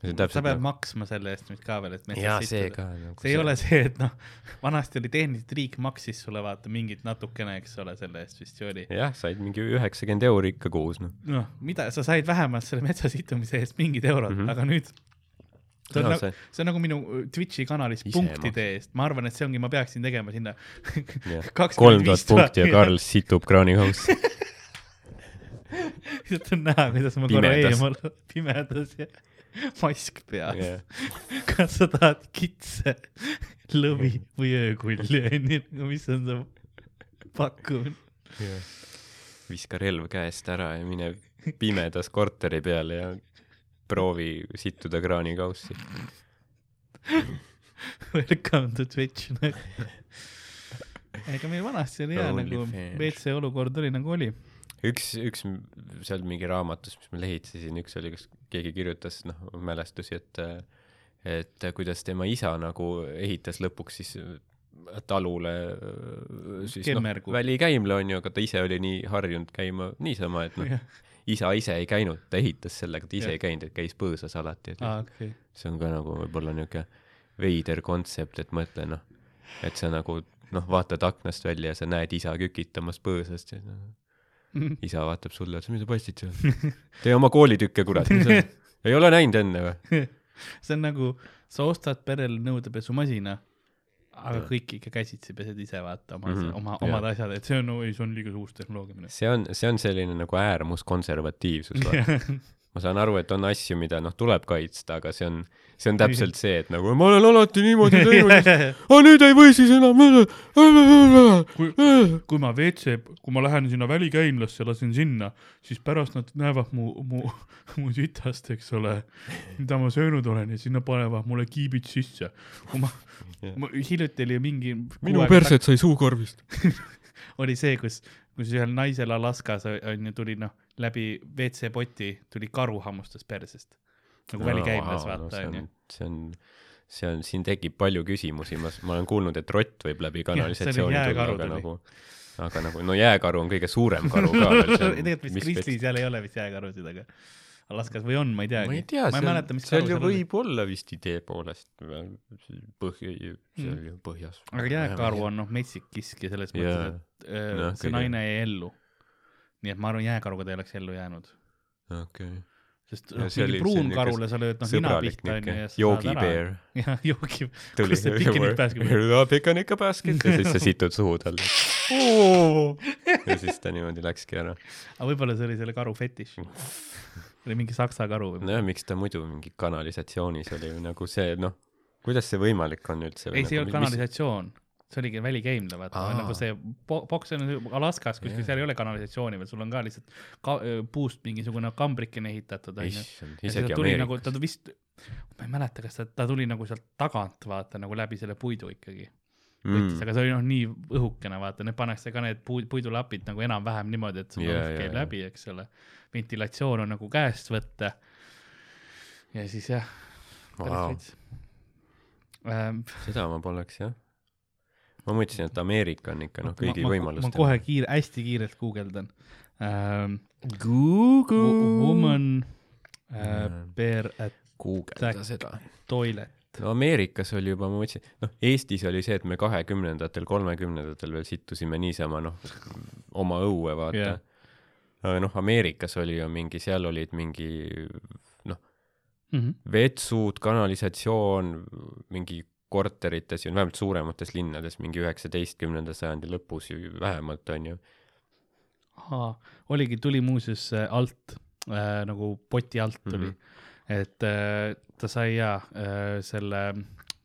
sa pead nagu... maksma selle eest nüüd ka veel, et metsas see ka nagu see ei ole see, et noh, vanasti oli tehniliselt riik maksis sulle vaata mingit natukene, eks ole, selle eest vist ju oli. jah, said mingi üheksakümmend euri ikka kuus noh. noh, mida, sa said vähemalt selle metsa situmise eest mingid eurod mm, -hmm. aga nüüd see on, no, nagu, see on nagu minu Twitchi kanalis punktide eest, ma arvan, et see ongi, ma peaksin tegema sinna kolm tuhat punkti ja Karl situb kraanikausse lihtsalt on näha, kuidas ma korra eemal pimedas ja mask peas yeah. kas sa tahad kitse, lõvi või öökulli, onju, mis on su pakkumine yeah.? viska relv käest ära ja mine pimedas korteri peale ja proovi sittuda kraanikaussi. Welcome to Twitch ega meil vanasti oli hea nagu, WC olukord oli nagu oli üks, üks seal mingi raamatus, mis ma lehitsesin, üks oli, kus keegi kirjutas, noh, mälestusi, et, et kuidas tema isa nagu ehitas lõpuks siis talule siis noh, välikäimla onju, aga ta ise oli nii harjunud käima niisama, et noh, isa ise ei käinud, ta ehitas sellega, ta ise ja. ei käinud, et käis põõsas alati, et ah, okay. see on ka nagu võib-olla niuke veider kontsept, et mõtle noh, et sa nagu noh, vaatad aknast välja ja sa näed isa kükitamas põõsast ja noh isa vaatab sulle otsa, mida sa postid seal? tee oma koolitükke, kurat. ei ole näinud enne või? see on nagu, sa ostad perele nõudepesumasina, aga ja. kõik ikka käsitsi pesed ise, vaata, oma mm, -hmm. oma, omad ja. asjad, et see on, oi, see on liiga uus tehnoloogia. see on, see on selline nagu äärmuskonservatiivsus ma saan aru, et on asju, mida noh, tuleb kaitsta, aga see on, see on täpselt see, et nagu ma olen alati niimoodi teinud aga nüüd ei või siis enam. kui, kui ma WC, kui ma lähen sinna välikäimlasse, lasen sinna, siis pärast nad näevad mu, mu, mu sitast, eks ole, mida ma söönud olen ja sinna panevad mulle kiibid sisse. kui ma, ma, hiljuti oli mingi. minu perset sai suukorvist oli see, kus, kus ühel naisel Alaskas on ju tuli noh läbi WC-poti tuli karu hammustas persest. nagu no, välikäimlas wow, vaata onju no,. see on, see on, siin tekib palju küsimusi, ma, ma olen kuulnud, et rott võib läbi kanalisatsiooni tulla, aga nagu, aga nagu, no jääkaru on kõige suurem karu ka veel. tegelikult vist Kristis seal ei ole vist jääkarusid, aga Alaskas või on, ma ei teagi. ma ei tea, seal, seal ju võib olla vist idee poolest põhja, seal mm. ju põhjas. aga jääkaru on noh, metsik kisk ja selles mõttes, et äh, no, see kõige... naine jäi ellu nii et ma arvan, jääkaruga ta ei oleks ellu jäänud. okei okay. sest noh, mingi pruunkarule sa lööd noh nina pihta onju ja sa saad ära. jah, joogi, kus see basket on? picnic basket ja siis sa situd suhu talle ja siis ta niimoodi läkski ära. aga võib-olla see oli selle karu fetiš oli mingi saksa karu või? nojah, miks ta muidu mingi kanalisatsioonis oli nagu see, noh, kuidas see võimalik on üldse? ei, see ei nagu olnud kanalisatsioon mis see oligi välikäimla, vaata, nagu see boks on Alaskas kuskil yeah., seal ei ole kanalisatsiooni veel, sul on ka lihtsalt ka, puust mingisugune kambrikene ehitatud, onju. isegi Ameerikas. nagu, ta vist, ma ei mäleta, kas ta, ta tuli nagu sealt tagant, vaata, nagu läbi selle puidu ikkagi mm.. aga see oli noh, nii õhukene, vaata, need pannakse ka need puid, puidulapid nagu enam-vähem niimoodi, et sul yeah, käib yeah, läbi, eks ole. ventilatsioon on nagu käest võtta. ja siis jah, wow. ähm,. seda ma poleks jah ma mõtlesin, et Ameerika on ikka noh, kõigi võimaluste. ma kohe kiire, hästi kiirelt guugeldan ähm,. Google. Woman äh, bear at guugelda seda. Toilet. no Ameerikas oli juba, ma mõtlesin, noh, Eestis oli see, et me kahekümnendatel, kolmekümnendatel veel sittusime niisama noh, oma õue, vaata yeah. aga noh, Ameerikas oli ju mingi, seal olid mingi noh mm -hmm., vetsud, kanalisatsioon, mingi korterites ja vähemalt suuremates linnades mingi üheksateistkümnenda sajandi lõpus ju vähemalt onju. aa, oligi, tuli muuseas alt äh, nagu poti alt tuli mm, -hmm. et äh, ta sai ja äh, selle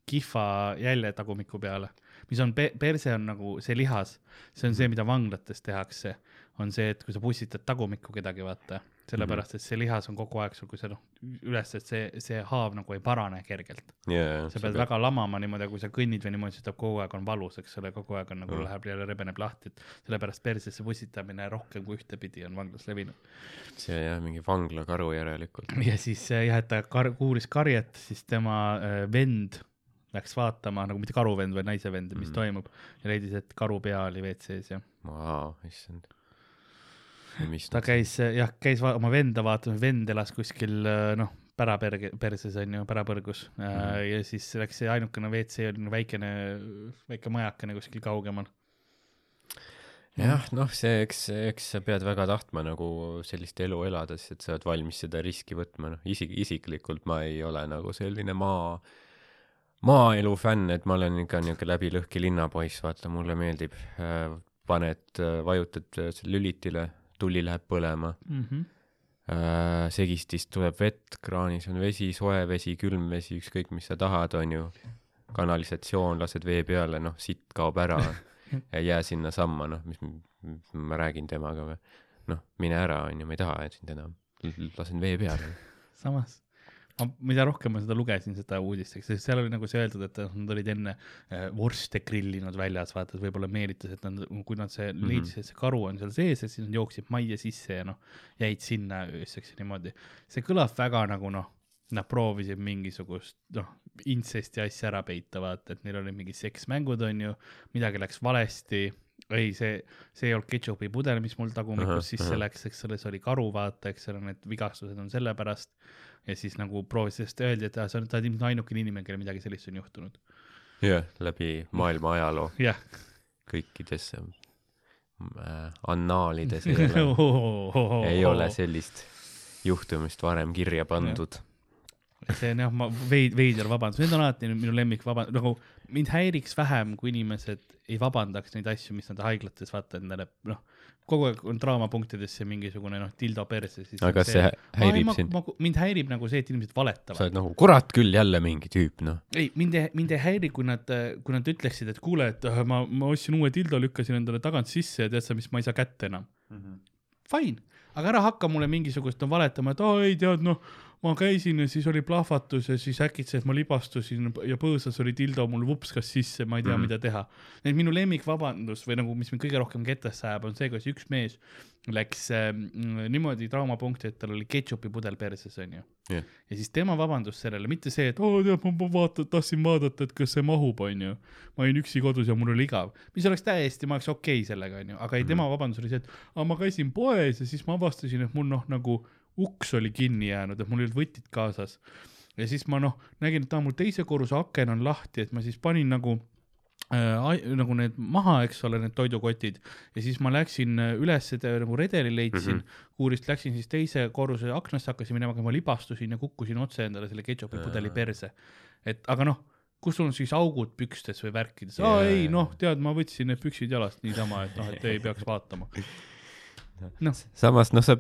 kihva jälje tagumiku peale, mis on pe, perse on nagu see lihas, see on see, mida vanglates tehakse, on see, et kui sa pussitad tagumikku kedagi, vaata sellepärast et see lihas on kogu aeg sul, kui sa noh, üles, et see, see haav nagu ei parane kergelt yeah,. sa pead väga lamama niimoodi, kui sa kõnnid või niimoodi, siis ta kogu aeg on valus, eks ole, kogu aeg on nagu mm. läheb jälle rebeneb lahti, et sellepärast persesse pussitamine rohkem kui ühtepidi on vanglas levinud. see jah, mingi vanglakaru järelikult. ja siis jah, et ta kar-, kuulis karjet, siis tema äh, vend läks vaatama nagu mitte karuvend, vaid naise vend, mis mm. toimub ja leidis, et karu pea oli WC-s ja. Vau, issand ta käis jah, käis oma venda vaatamas, vend elas kuskil noh, päraperge, perses on ju, pärapõrgus mm. -hmm. ja siis läks see ainukene WC oli väikene, väike majakene kuskil kaugemal. jah, noh, see, eks, eks sa pead väga tahtma nagu sellist elu elades, et sa oled valmis seda riski võtma, noh, isik-, isiklikult ma ei ole nagu selline maa, maaelu fänn, et ma olen ikka niisugune läbilõhki linnapoiss, vaata, mulle meeldib, äh, paned, äh, vajutad lülitile, tuli läheb põlema mm. -hmm äh, segistist tuleb vett, kraanis on vesi, soe vesi, külm vesi, ükskõik mis sa tahad, on ju. kanalisatsioon, lased vee peale, noh, sitt kaob ära ei jää sinnasamma, noh, mis ma räägin temaga või. noh, mine ära, on ju, ma ei taha sind enam, lasen vee peale. samas ma, mida rohkem ma seda lugesin, seda uudist, eks seal oli nagu see öeldud, et nad olid enne äh, vorste grillinud väljas, vaata, et võib-olla meelitas, et nad, kui nad see mm -hmm. leidsid, et see karu on seal sees, et siis nad jooksid majja sisse ja noh, jäid sinna ööseks ja niimoodi. see kõlab väga nagu noh, nad proovisid mingisugust noh, intsesti asja ära peita, vaata, et neil olid mingid seksmängud, on ju, midagi läks valesti ei, see, see ei olnud ketšupi pudel, mis mul tagumikus sisse läks, eks ole, see oli karu, vaata, eks ole, need vigastused on sellepärast ja siis nagu proovis, sest öeldi, et sa oled, sa oled ilmselt ainukene inimene, kellel midagi sellist on juhtunud. jah, läbi maailma ajaloo. Yeah.. kõikides äh, annaalides ei ole oh, oh, oh, ei ole sellist juhtumist varem kirja pandud. See on jah, ma veid-, veider vabandus, need on alati minu lemmik vabandus, nagu mind häiriks vähem, kui inimesed ei vabandaks neid asju, mis nad haiglates vaata endale, noh, kogu aeg on draamapunktidesse mingisugune noh, dildo perse, siis aga kas see, häirib ma, sind? mind häirib nagu see, et inimesed valetavad. sa oled nagu, kurat küll, jälle mingi tüüp, noh. ei, mind ei, mind ei häiri, kui nad, kui nad ütleksid, et kuule, et äh, ma, ma ostsin uue dildo, lükkasin endale tagant sisse ja tead sa, mis, ma ei saa kätte enam mm. -hmm. Fine, aga ära hakka mulle mingisugust no, valetama, et aa ei tead, noh ma käisin ja siis oli plahvatus ja siis äkitselt ma libastusin ja põõsas oli dildo mul vupskas sisse, ma ei tea mm, -hmm. mida teha. et minu lemmikvabandus või nagu, mis mind kõige rohkem kettasse ajab, on see, kuidas üks mees läks äh, niimoodi traumapunkti, et tal oli ketšupi pudel perses, onju yeah.. ja siis tema vabandus sellele, mitte see, et oo tead, ma vaatan, tahtsin vaadata, et kas see mahub, onju. ma olin üksi kodus ja mul oli igav, mis oleks täiesti, ma oleks okei okay sellega, onju, aga ei mm, -hmm. tema vabandus oli see, et aa, ma käisin poes ja siis ma avastasin, et mul noh, nagu uks oli kinni jäänud, et mul ei olnud võtit kaasas. ja siis ma noh, nägin, et aa, mul teise korruse aken on lahti, et ma siis panin nagu äh, nagu need maha, eks ole, need toidukotid ja siis ma läksin äh, üles, nagu redeli leidsin mm, -hmm. kuurist läksin siis teise korruse aknasse, hakkasin minema, aga ma libastusin ja kukkusin otse endale selle ketšupi pudeli perse. et aga noh, kus sul on siis augud pükstes või värkides aa ei noh, tead, ma võtsin need püksid jalast niisama, et noh, et ei peaks vaatama. noh, samas noh, sa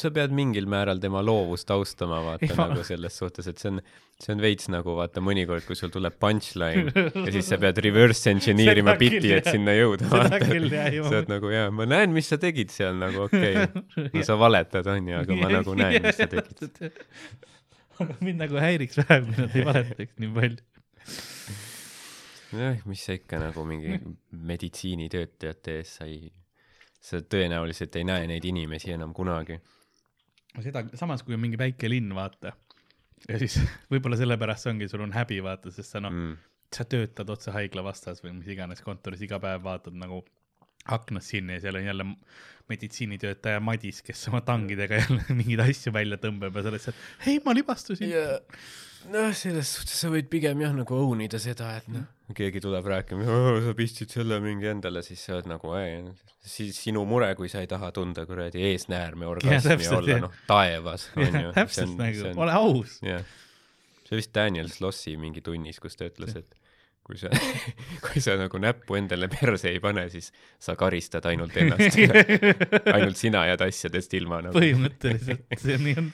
sa pead mingil määral tema loovust austama, vaata Ema. nagu selles suhtes, et see on, see on veits nagu vaata mõnikord, kui sul tuleb punchline ja siis sa pead reverse engineer ima biti, et sinna jõuda. sa oled nagu jaa, ma näen, mis sa tegid seal nagu okei okay. no sa valetad onju, aga ma nagu näen, mis sa tegid. mind nagu häiriks vähem, kui nad ei valetaks nii palju jah, mis sa ikka nagu mingi meditsiinitöötajate ees sa ei, sa tõenäoliselt ei näe neid inimesi enam kunagi seda, samas kui on mingi väike linn, vaata, ja siis võib-olla sellepärast ongi, sul on häbi, vaata, sest sa noh mm., sa töötad otse haigla vastas või mis iganes kontoris, iga päev vaatad nagu aknast sinna ja seal on jälle meditsiinitöötaja Madis, kes oma tangidega jälle mingeid asju välja tõmbab ja sa oled seal, hei, ma libastusin. Yeah noh, selles suhtes sa võid pigem jah nagu own ida seda, et noh, keegi tuleb rääkima, sa pistsid selle mingi endale, siis sa oled nagu, siis sinu mure, kui sa ei taha tunda kuradi eesnäärme orgasmi ja olla noh, taevas, onju. täpselt nagu, ole aus. jah, see vist Daniel Slossi mingi tunnis, kus ta ütles, et kui sa kui sa nagu näppu endale perse ei pane, siis sa karistad ainult ennast ainult sina jääd asjadest ilma nagu. põhimõtteliselt, see nii on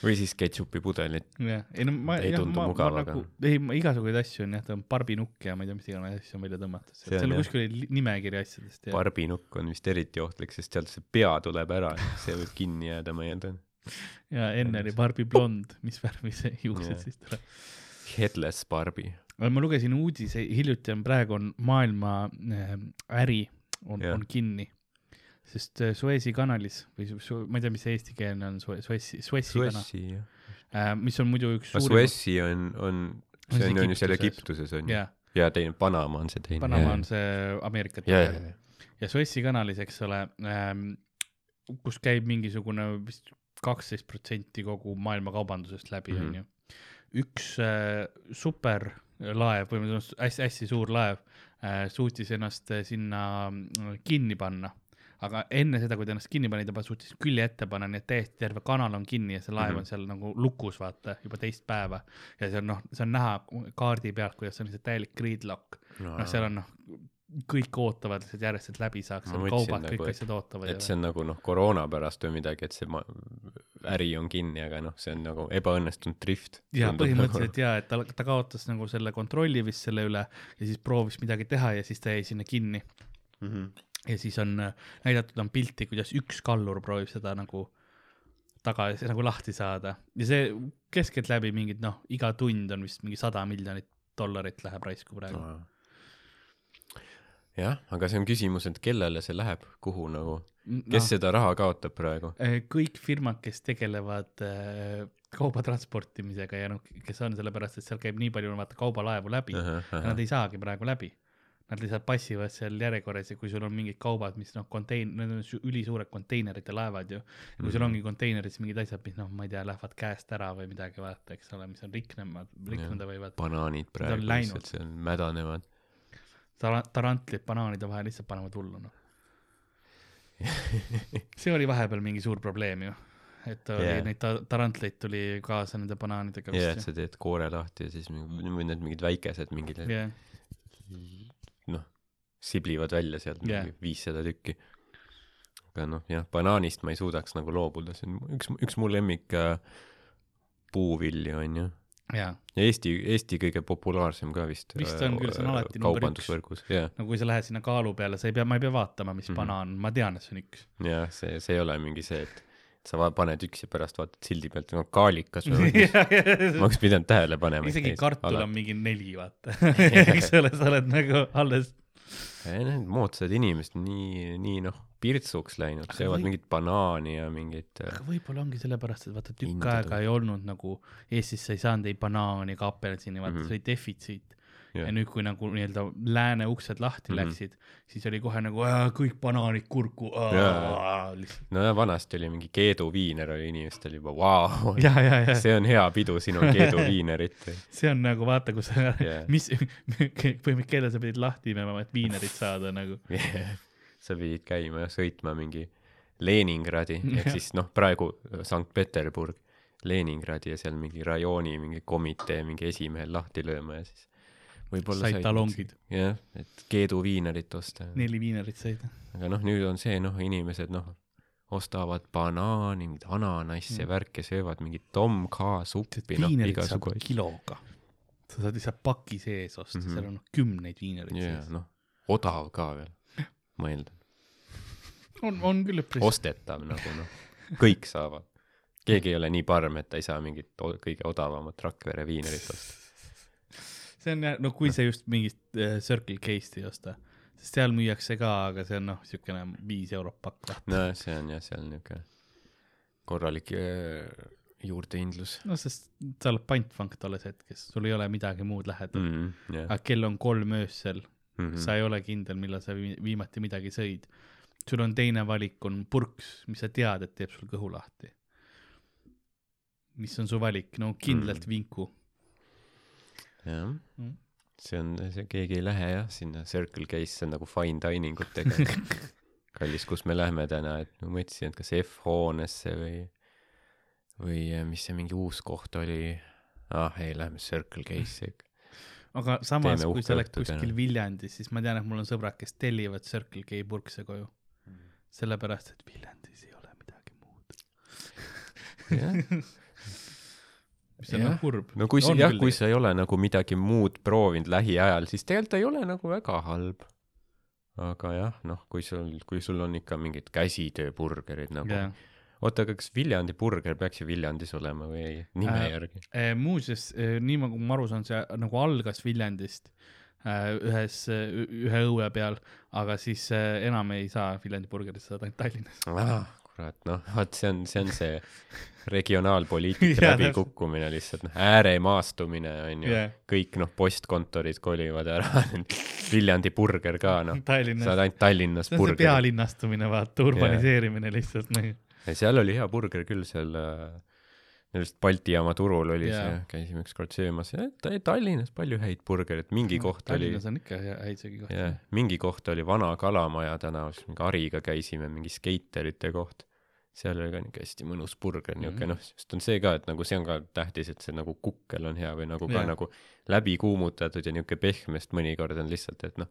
või siis ketšupi pudelit. jah, ei no ma, ei jah, ma, ma nagu, ei ma igasuguseid asju on jah, ta on barbinukk ja ma ei tea, mis iganes asju on välja tõmmatud, seal on kuskil nimekiri asjadest. barbinukk on vist eriti ohtlik, sest sealt see pea tuleb ära, see võib kinni jääda, ma eeldan. ja enne oli Barbi blond, mis värvi see juuksed siis tuleb? Headless Barbi. Ma lugesin uudise, hiljuti on praegu on maailma äh, äri on, on kinni sest äh, Suezi kanalis või su, ma ei tea, mis see eestikeelne on, Suezi, Suezi kanal. Äh, mis on muidu üks suurim. Suezi on, on, see on, on ju seal Egiptuses on ju yeah.. ja teine, Panama on see teine. Panama yeah. on see Ameerika yeah, yeah, yeah. ja Suezi kanalis, eks ole ähm,, kus käib mingisugune vist kaksteist protsenti kogu maailma kaubandusest läbi, mhm. onju. üks äh, superlaev, põhimõtteliselt hästi-hästi suur laev äh, suutis ennast äh, sinna äh, kinni panna aga enne seda, kui ta ennast kinni pani, ta suutis külje ette panna, nii et täiesti terve kanal on kinni ja see laev mm -hmm. on seal nagu lukus, vaata, juba teist päeva. ja see on noh, see on näha kaardi pealt, kuidas see on lihtsalt täielik gridlock no,. noh, seal on noh, kõik ootavad, et järjest sealt läbi saaks, kaubad, kõik nagu, asjad ootavad. et see on nagu noh, koroona pärast või midagi, et see ma, äri on kinni, aga noh, see on nagu ebaõnnestunud drift. ja põhimõtteliselt ja, et ta, ta kaotas nagu selle kontrolli vist selle üle ja siis proovis midagi teha ja siis ta jäi sinna kinni mm. -hmm ja siis on äh, näidatud on pilti, kuidas üks kallur proovib seda nagu taga, nagu lahti saada ja see keskeltläbi mingid noh, iga tund on vist mingi sada miljonit dollarit läheb raisku praegu no.. Jah, aga see on küsimus, et kellele see läheb, kuhu nagu, kes no, seda raha kaotab praegu? Äh, kõik firmad, kes tegelevad äh, kauba transportimisega ja noh, kes on sellepärast, et seal käib nii palju vaata kaubalaevu läbi uh, -huh, uh -huh. nad ei saagi praegu läbi Nad lihtsalt passivad seal järjekorras ja kui sul on mingid kaubad, mis noh, kontein-, need on ülisuured konteinerid ja laevad ju. ja kui sul ongi konteineris mingid asjad, mis noh, ma ei tea, lähevad käest ära või midagi, vaata, eks ole, mis on riknema, rikneda võivad. banaanid praegu lihtsalt seal mädanevad. Tar-, tarantlid banaanide vahel lihtsalt panevad hullu, noh see oli vahepeal mingi suur probleem ju et oli yeah. neid ta tarantleid tuli kaasa nende banaanidega. jah, et sa teed koore lahti ja siis või need mingid väikesed mingid yeah siblivad välja sealt yeah. mingi viissada tükki. aga noh, jah, banaanist ma ei suudaks nagu loobuda, see on üks, üks mu lemmik äh, puuvilju on ju. Ja Eesti, Eesti kõige populaarsem ka vist. vist on küll, see on alati number üks. No kui sa lähed sinna kaalu peale, sa ei pea, ma ei pea vaatama, mis mm -hmm. banaan, ma tean, et see on üks. jah, see, see ei ole mingi see, et sa paned üks ja pärast vaatad sildi pealt, no kaalikas või mis ma oleks pidanud tähele panema. isegi kartul on mingi neli, vaata eks ole, sa oled nagu alles Need moodsad inimesed nii, nii noh, pirtsuks läinud, söövad mingit banaani ja mingit. Äh, aga võib-olla ongi sellepärast, et vaata tükk aega ei olnud nagu Eestis sa ei saanud ei banaani ega apelsini, vaata mm -hmm. see oli defitsiit yeah.. ja nüüd, kui nagu nii-öelda lääne uksed lahti mm -hmm. läksid, siis oli kohe nagu kõik banaanid kurku. nojah, vanasti oli mingi keeduviiner oli inimestel juba vau. See on hea pidu, siin on keeduviinerit see on nagu vaata, kus yeah., mis, põhimõtteliselt kelle sa pidid lahti imema, et viinerit saada nagu. Yeah.. sa pidid käima ja sõitma mingi Leningradi ehk siis noh, praegu Sankt-Peterburg Leningradi ja seal mingi rajooni mingi komitee mingi esimehel lahti lööma ja siis võib-olla said talongid. jah, et Keedu viinerit osta. neli viinerit said. aga noh, nüüd on see noh, inimesed noh, ostavad banaani, mingit ananasse mm. värke, söövad mingit Tom K suppi, noh, igasugu kiloga. sa saad lihtsalt paki sees osta mm, -hmm. seal on noh, kümneid viinereid yeah, sees. noh, odav ka veel, ma eeldan. on, on küll üpris. ostetav nagu noh, kõik saavad. keegi ei ole nii parm, et ta ei saa mingit kõige odavamat Rakvere viinerit osta see on jah, no kui sa just mingit äh, Circle K-st ei osta, sest seal müüakse ka, aga see on noh, siukene viis eurot pakk. nojah, see on jah, seal niuke korralik äh, juurdehindlus. no sest sa oled pantvank tolles hetkes, sul ei ole midagi muud lähedal mm. -hmm, yeah. aga kell on kolm öösel mm, -hmm. sa ei ole kindel, millal sa viimati midagi sõid. sul on teine valik, on purks, mis sa tead, et teeb sul kõhu lahti. mis on su valik, no kindlalt mm -hmm. vinku jah mm., see on, see keegi ei lähe jah sinna Circle K-sse nagu fine dining ut tegema kallis, kus me lähme täna, et ma mõtlesin, et kas F-hoonesse või, või eh, mis see mingi uus koht oli. ah ei, lähme Circle K-sse ikka. aga samas, kui sa oled kuskil täna. Viljandis, siis ma tean, et mul on sõbrad, kes tellivad Circle K purkse koju mm.. sellepärast, et Viljandis ei ole midagi muud. jah mis on nagu kurb. no kui jah, kui sa ei ole nagu midagi muud proovinud lähiajal, siis tegelikult ei ole nagu väga halb. aga jah, noh, kui sul, kui sul on ikka mingid käsitööburgerid nagu yeah. oota, aga kas Viljandi burger peaks ju Viljandis olema või ei, nime äh, järgi äh,? muuseas äh,, nii nagu ma aru saan, see nagu algas Viljandist äh, ühes, ühe õue peal, aga siis äh, enam ei saa Viljandi burgerit saada ainult Tallinnas ah, kurat, noh, vot see on, see on see regionaalpoliitika läbikukkumine lihtsalt, noh, ääremaastumine on ju yeah., kõik noh, postkontorid kolivad ära Viljandi burger ka noh, saad ainult Tallinnas see on burger. see pealinnastumine, vaata, urbaniseerimine yeah. lihtsalt nagu seal oli hea burger küll, seal äh, just Balti jaama turul oli yeah. see, käisime ükskord söömas Tallinnas palju häid burgereid, mingi no, koht Tallinnas oli. Tallinnas on ikka häid söögikohti yeah,. mingi koht oli Vana Kalamaja tänavas, mingi Hariga käisime, mingi skeiterite koht. Seal oli ka niuke hästi mõnus burger, mm -hmm. noh, sest on see ka, et nagu see on ka tähtis, et see nagu kukkel on hea või nagu yeah. ka nagu läbi kuumutatud ja niuke pehmest mõnikord on lihtsalt, et noh,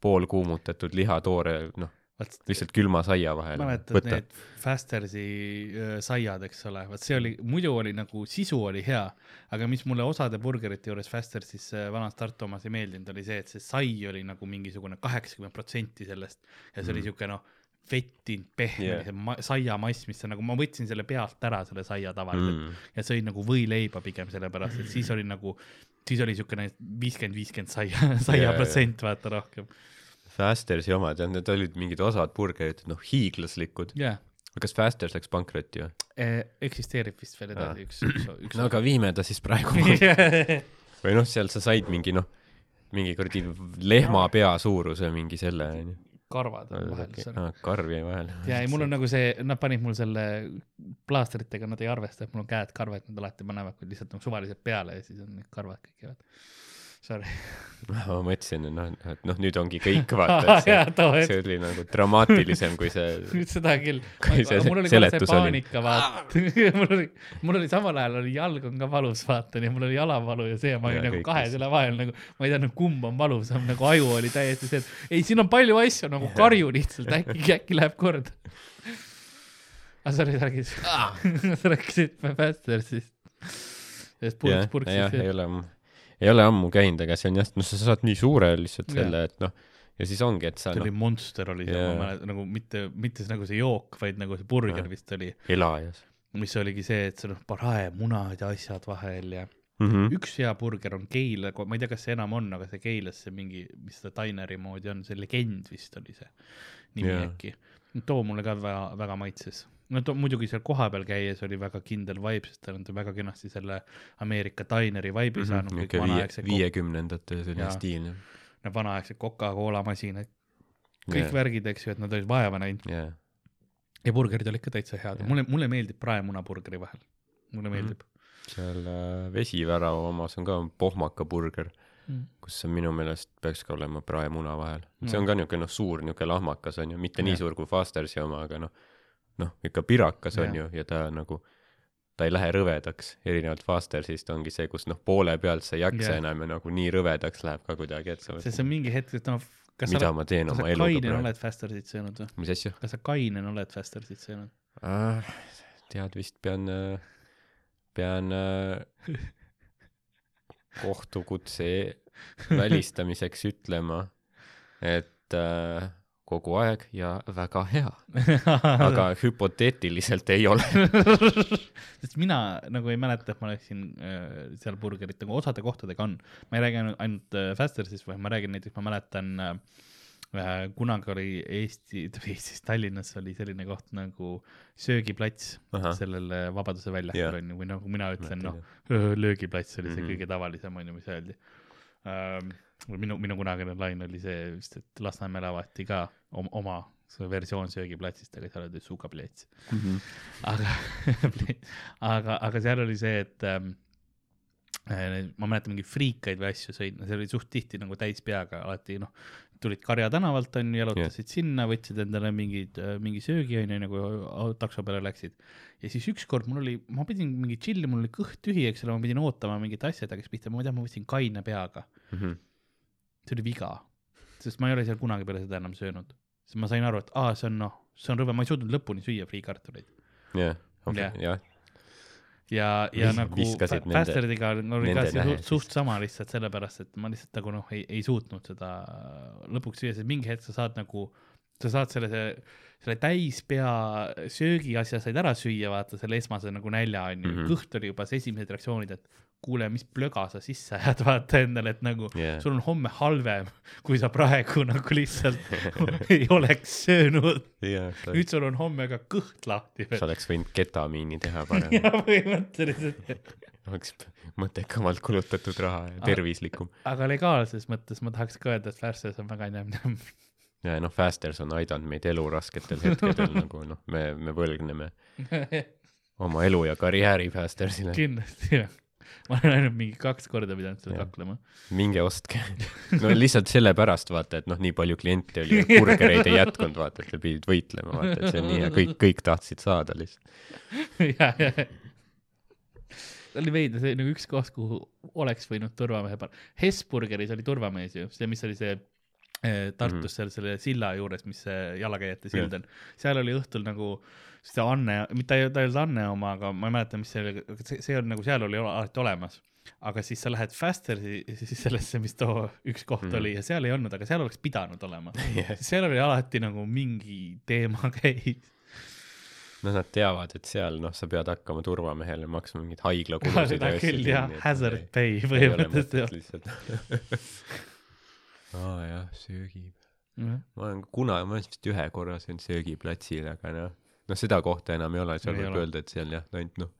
poolkuumutatud lihatoore, noh lihtsalt külma saia vahele. mäletad need Fastersi saiad, eks ole, vot see oli, muidu oli nagu sisu oli hea, aga mis mulle osade burgerite juures Fastersis vanas Tartu omas ei meeldinud, oli see, et see sai oli nagu mingisugune kaheksakümmend protsenti sellest ja see mm. oli siuke noh, vettinud pehme yeah., see ma, saiamass, mis on nagu, ma võtsin selle pealt ära, selle saia tavaliselt mm. ja sõin nagu võileiba pigem sellepärast, et siis oli nagu, siis oli siukene viiskümmend, viiskümmend saia, saia yeah, protsent yeah. vaata rohkem Fastersi omad, jah, need olid mingid osad burgerid, noh, hiiglaslikud yeah.. kas Fasters läks pankrotti või eh,? eksisteerib vist veel edasi üks, üks, üks. no aga viime ta siis praegu või noh, seal sa said mingi noh, mingi kuradi lehmapea suuruse mingi selle onju karvad on vahel seal ah,. karv jäi vahele. ja ei, mul on nagu see, nad panid mul selle plaastritega, nad ei arvesta, et mul on käed karvad, nad alati panevad lihtsalt nagu suvaliselt peale ja siis on need karvad kõik jäävad sorry ma mõtlesin, noh, et noh, nüüd ongi kõik vaata, et see, see oli nagu dramaatilisem kui see. nüüd seda küll. mul oli kohe see paanika, vaata mul oli, mul oli samal ajal oli jalg on ka valus, vaata, nii mul oli jalavalu ja see, ma olin nagu kahe selle vahel nagu, ma ei teadnud, kumb on valusam, nagu aju oli täiesti see, et ei, siin on palju asju, nagu karju lihtsalt, äkki, äkki läheb korda. aga sa rääkisid, sa rääkisid Fastersist. sellest purks, purksist. jah, ei ole ei ole ammu käinud, aga see on jah, noh, sa saad nii suure lihtsalt selle, et noh, ja siis ongi, et sa see no, oli Monster oli see ma mäletan, nagu mitte, mitte nagu see jook, vaid nagu see burger yeah. vist oli. elajas. mis oligi see, et see noh, paraemunad ja asjad vahel ja mm -hmm. üks hea burger on Keila, ma ei tea, kas see enam on, aga see Keilas see mingi, mis ta Dineri moodi on, see Legend vist oli see nimi yeah. äkki. too mulle ka väga, väga maitses no ta muidugi seal kohapeal käies oli väga kindel vibe, sest ta on väga kenasti selle Ameerika dineri vibe'i mm -hmm, saanud kõik vanaaegsed viiekümnendate selline stiil. Need vanaaegsed Coca-Cola masinad, kõik yeah. värgid, eks ju, et nad olid vaeva näinud yeah.. ja burgerid olid ka täitsa head yeah., mulle, mulle meeldib praemunaburgeri vahel, mulle mhm. meeldib mm. -hmm. seal äh, Vesivärava omas on ka pohmaka burger mm., kus on minu meelest peaks ka olema praemuna vahel mm.. see on ka niisugune noh, suur niisugune lahmakas on ju, mitte yeah. nii suur kui Fostersi oma, aga noh noh, ikka pirakas on ja. ju ja ta nagu, ta ei lähe rõvedaks, erinevalt Fastersist ongi see, kus noh, poole pealt sa ei jaksa ja. enam ja nagu nii rõvedaks läheb ka kuidagi, et sa sest see on mingi hetk, et noh, kas mida sa, ma teen oma eluga praegu. oled Fastersit söönud või? mis asju? kas sa kainen oled Fastersit söönud ah,? tead, vist pean, pean kohtukutse välistamiseks ütlema, et äh, kogu aeg ja väga hea. Aga hüpoteetiliselt ei ole. Sest mina nagu ei mäleta, et ma oleksin äh, seal burgerit nagu osade kohtadega on, ma ei räägi ainult, ainult äh, Fastersist, vaid ma räägin näiteks, ma mäletan äh, kunagi oli Eesti, Eestis Tallinnas oli selline koht nagu söögiplats Aha. sellel äh, Vabaduse väljakul on ju, või nagu mina ütlen, noh, löögiplats oli see mm -hmm. kõige tavalisem on ju, mis öeldi. Ähm, minu, minu kunagine lain oli see vist, et Lasnamäel avati ka oma, oma see versioon söögiplatsist, aga seal oli sukaplats mm. -hmm. aga aga, aga seal oli see, et ähm, äh, ma mäletan mingeid friikaid või asju sõin, see oli suht tihti nagu täis peaga, alati noh, tulid Karja tänavalt onju, jalutasid yeah. sinna, võtsid endale mingid, äh, mingi söögi onju, nagu takso peale läksid. ja siis ükskord mul oli, ma pidin mingi chill, mul oli kõht tühi, eks ole, ma pidin ootama mingite asjadega, siis pihta, ma tean, ma võtsin kaine peaga mm. -hmm see oli viga, sest ma ei ole seal kunagi peale seda enam söönud, sest ma sain aru, et aa, see on noh, see on rõve, ma ei suutnud lõpuni süüa friikartuleid. jah, jah. ja, ja, ja nagu Basterdiga oli ka see suht, suht sama lihtsalt sellepärast, et ma lihtsalt nagu noh, ei, ei suutnud seda lõpuks süüa, sest mingi hetk sa saad nagu, sa saad selle, selle täispea söögiasja said ära süüa, vaata selle esmase nagu nälja onju mm, -hmm. kõht oli juba see esimesed reaktsioonid, et kuule, mis plöga sa sisse ajad, vaata endale, et nagu yeah. sul on homme halvem, kui sa praegu nagu lihtsalt ei oleks söönud yeah,. nüüd sul on homme ka kõht lahti. sa oleks võinud ketamiini teha parem jah, põhimõtteliselt oleks mõttekamalt kulutatud raha ja tervislikum. aga legaalses mõttes ma tahaks ka öelda, et Färses on väga njam-njam ja noh, Fasters on aidanud meid elu rasketel hetkedel nagu noh, me, me võlgneme oma elu ja karjääri Fastersile. kindlasti jah ma olen ainult mingi kaks korda pidanud seal kaklema. minge ostke no lihtsalt sellepärast vaata, et noh, nii palju kliente oli burgereid ei jätkunud, vaata, et sa pidid võitlema, vaata, et see on nii ja kõik, kõik tahtsid saada lihtsalt ja, ja see oli veider, see nagu üks koht, kuhu oleks võinud turvamehe panna. Hesburgeris oli turvamees ju, see, mis oli see eh, Tartus mm -hmm. seal selle silla juures, mis see jalakäijate sild on, seal oli õhtul nagu see Anne, mitte ta ei olnud Anne oma, aga ma ei mäleta, mis see oli, see, see on nagu seal oli alati olemas. aga siis sa lähed Faster'i siis sellesse, mis too üks koht mm oli ja seal ei olnud, aga seal oleks pidanud olema. Yeah.. seal oli alati nagu mingi teema käis. Noh, nad teavad, et seal noh, sa pead hakkama turvamehele maksma mingeid haiglakulusid. seda küll jah, hazard pay põhimõtteliselt. aa jah, söögi mm.. ma olen kunagi, ma vist ühe korra söönud söögiplatsil, aga noh, noh seda kohta enam ei ole, seal võib ole. öelda, et seal jah, ainult noh.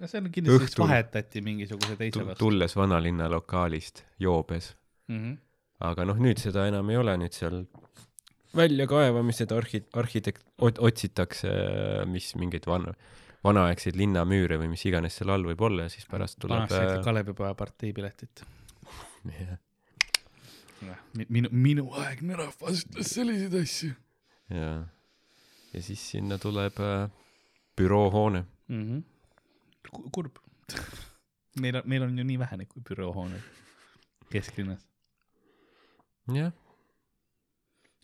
no seal on kindlasti õhtul, vahetati mingisuguse teise vastu. tulles vanalinna lokaalist joobes mm. -hmm. aga noh, nüüd seda enam ei ole, nüüd seal väljakaevamised arhi-, arhitekt-, otsitakse, mis mingeid vana, vanaaegseid linnamüüre või mis iganes seal all võib olla ja siis pärast tuleb vanaaegset äh... Kalevipoja partei piletit yeah.. minu, minu aegne rahvas ütles selliseid asju. jaa. Ja siis sinna tuleb äh, büroohoone mm. -hmm. kurb meil on, meil on ju nii vähe neid büroohooneid kesklinnas. jah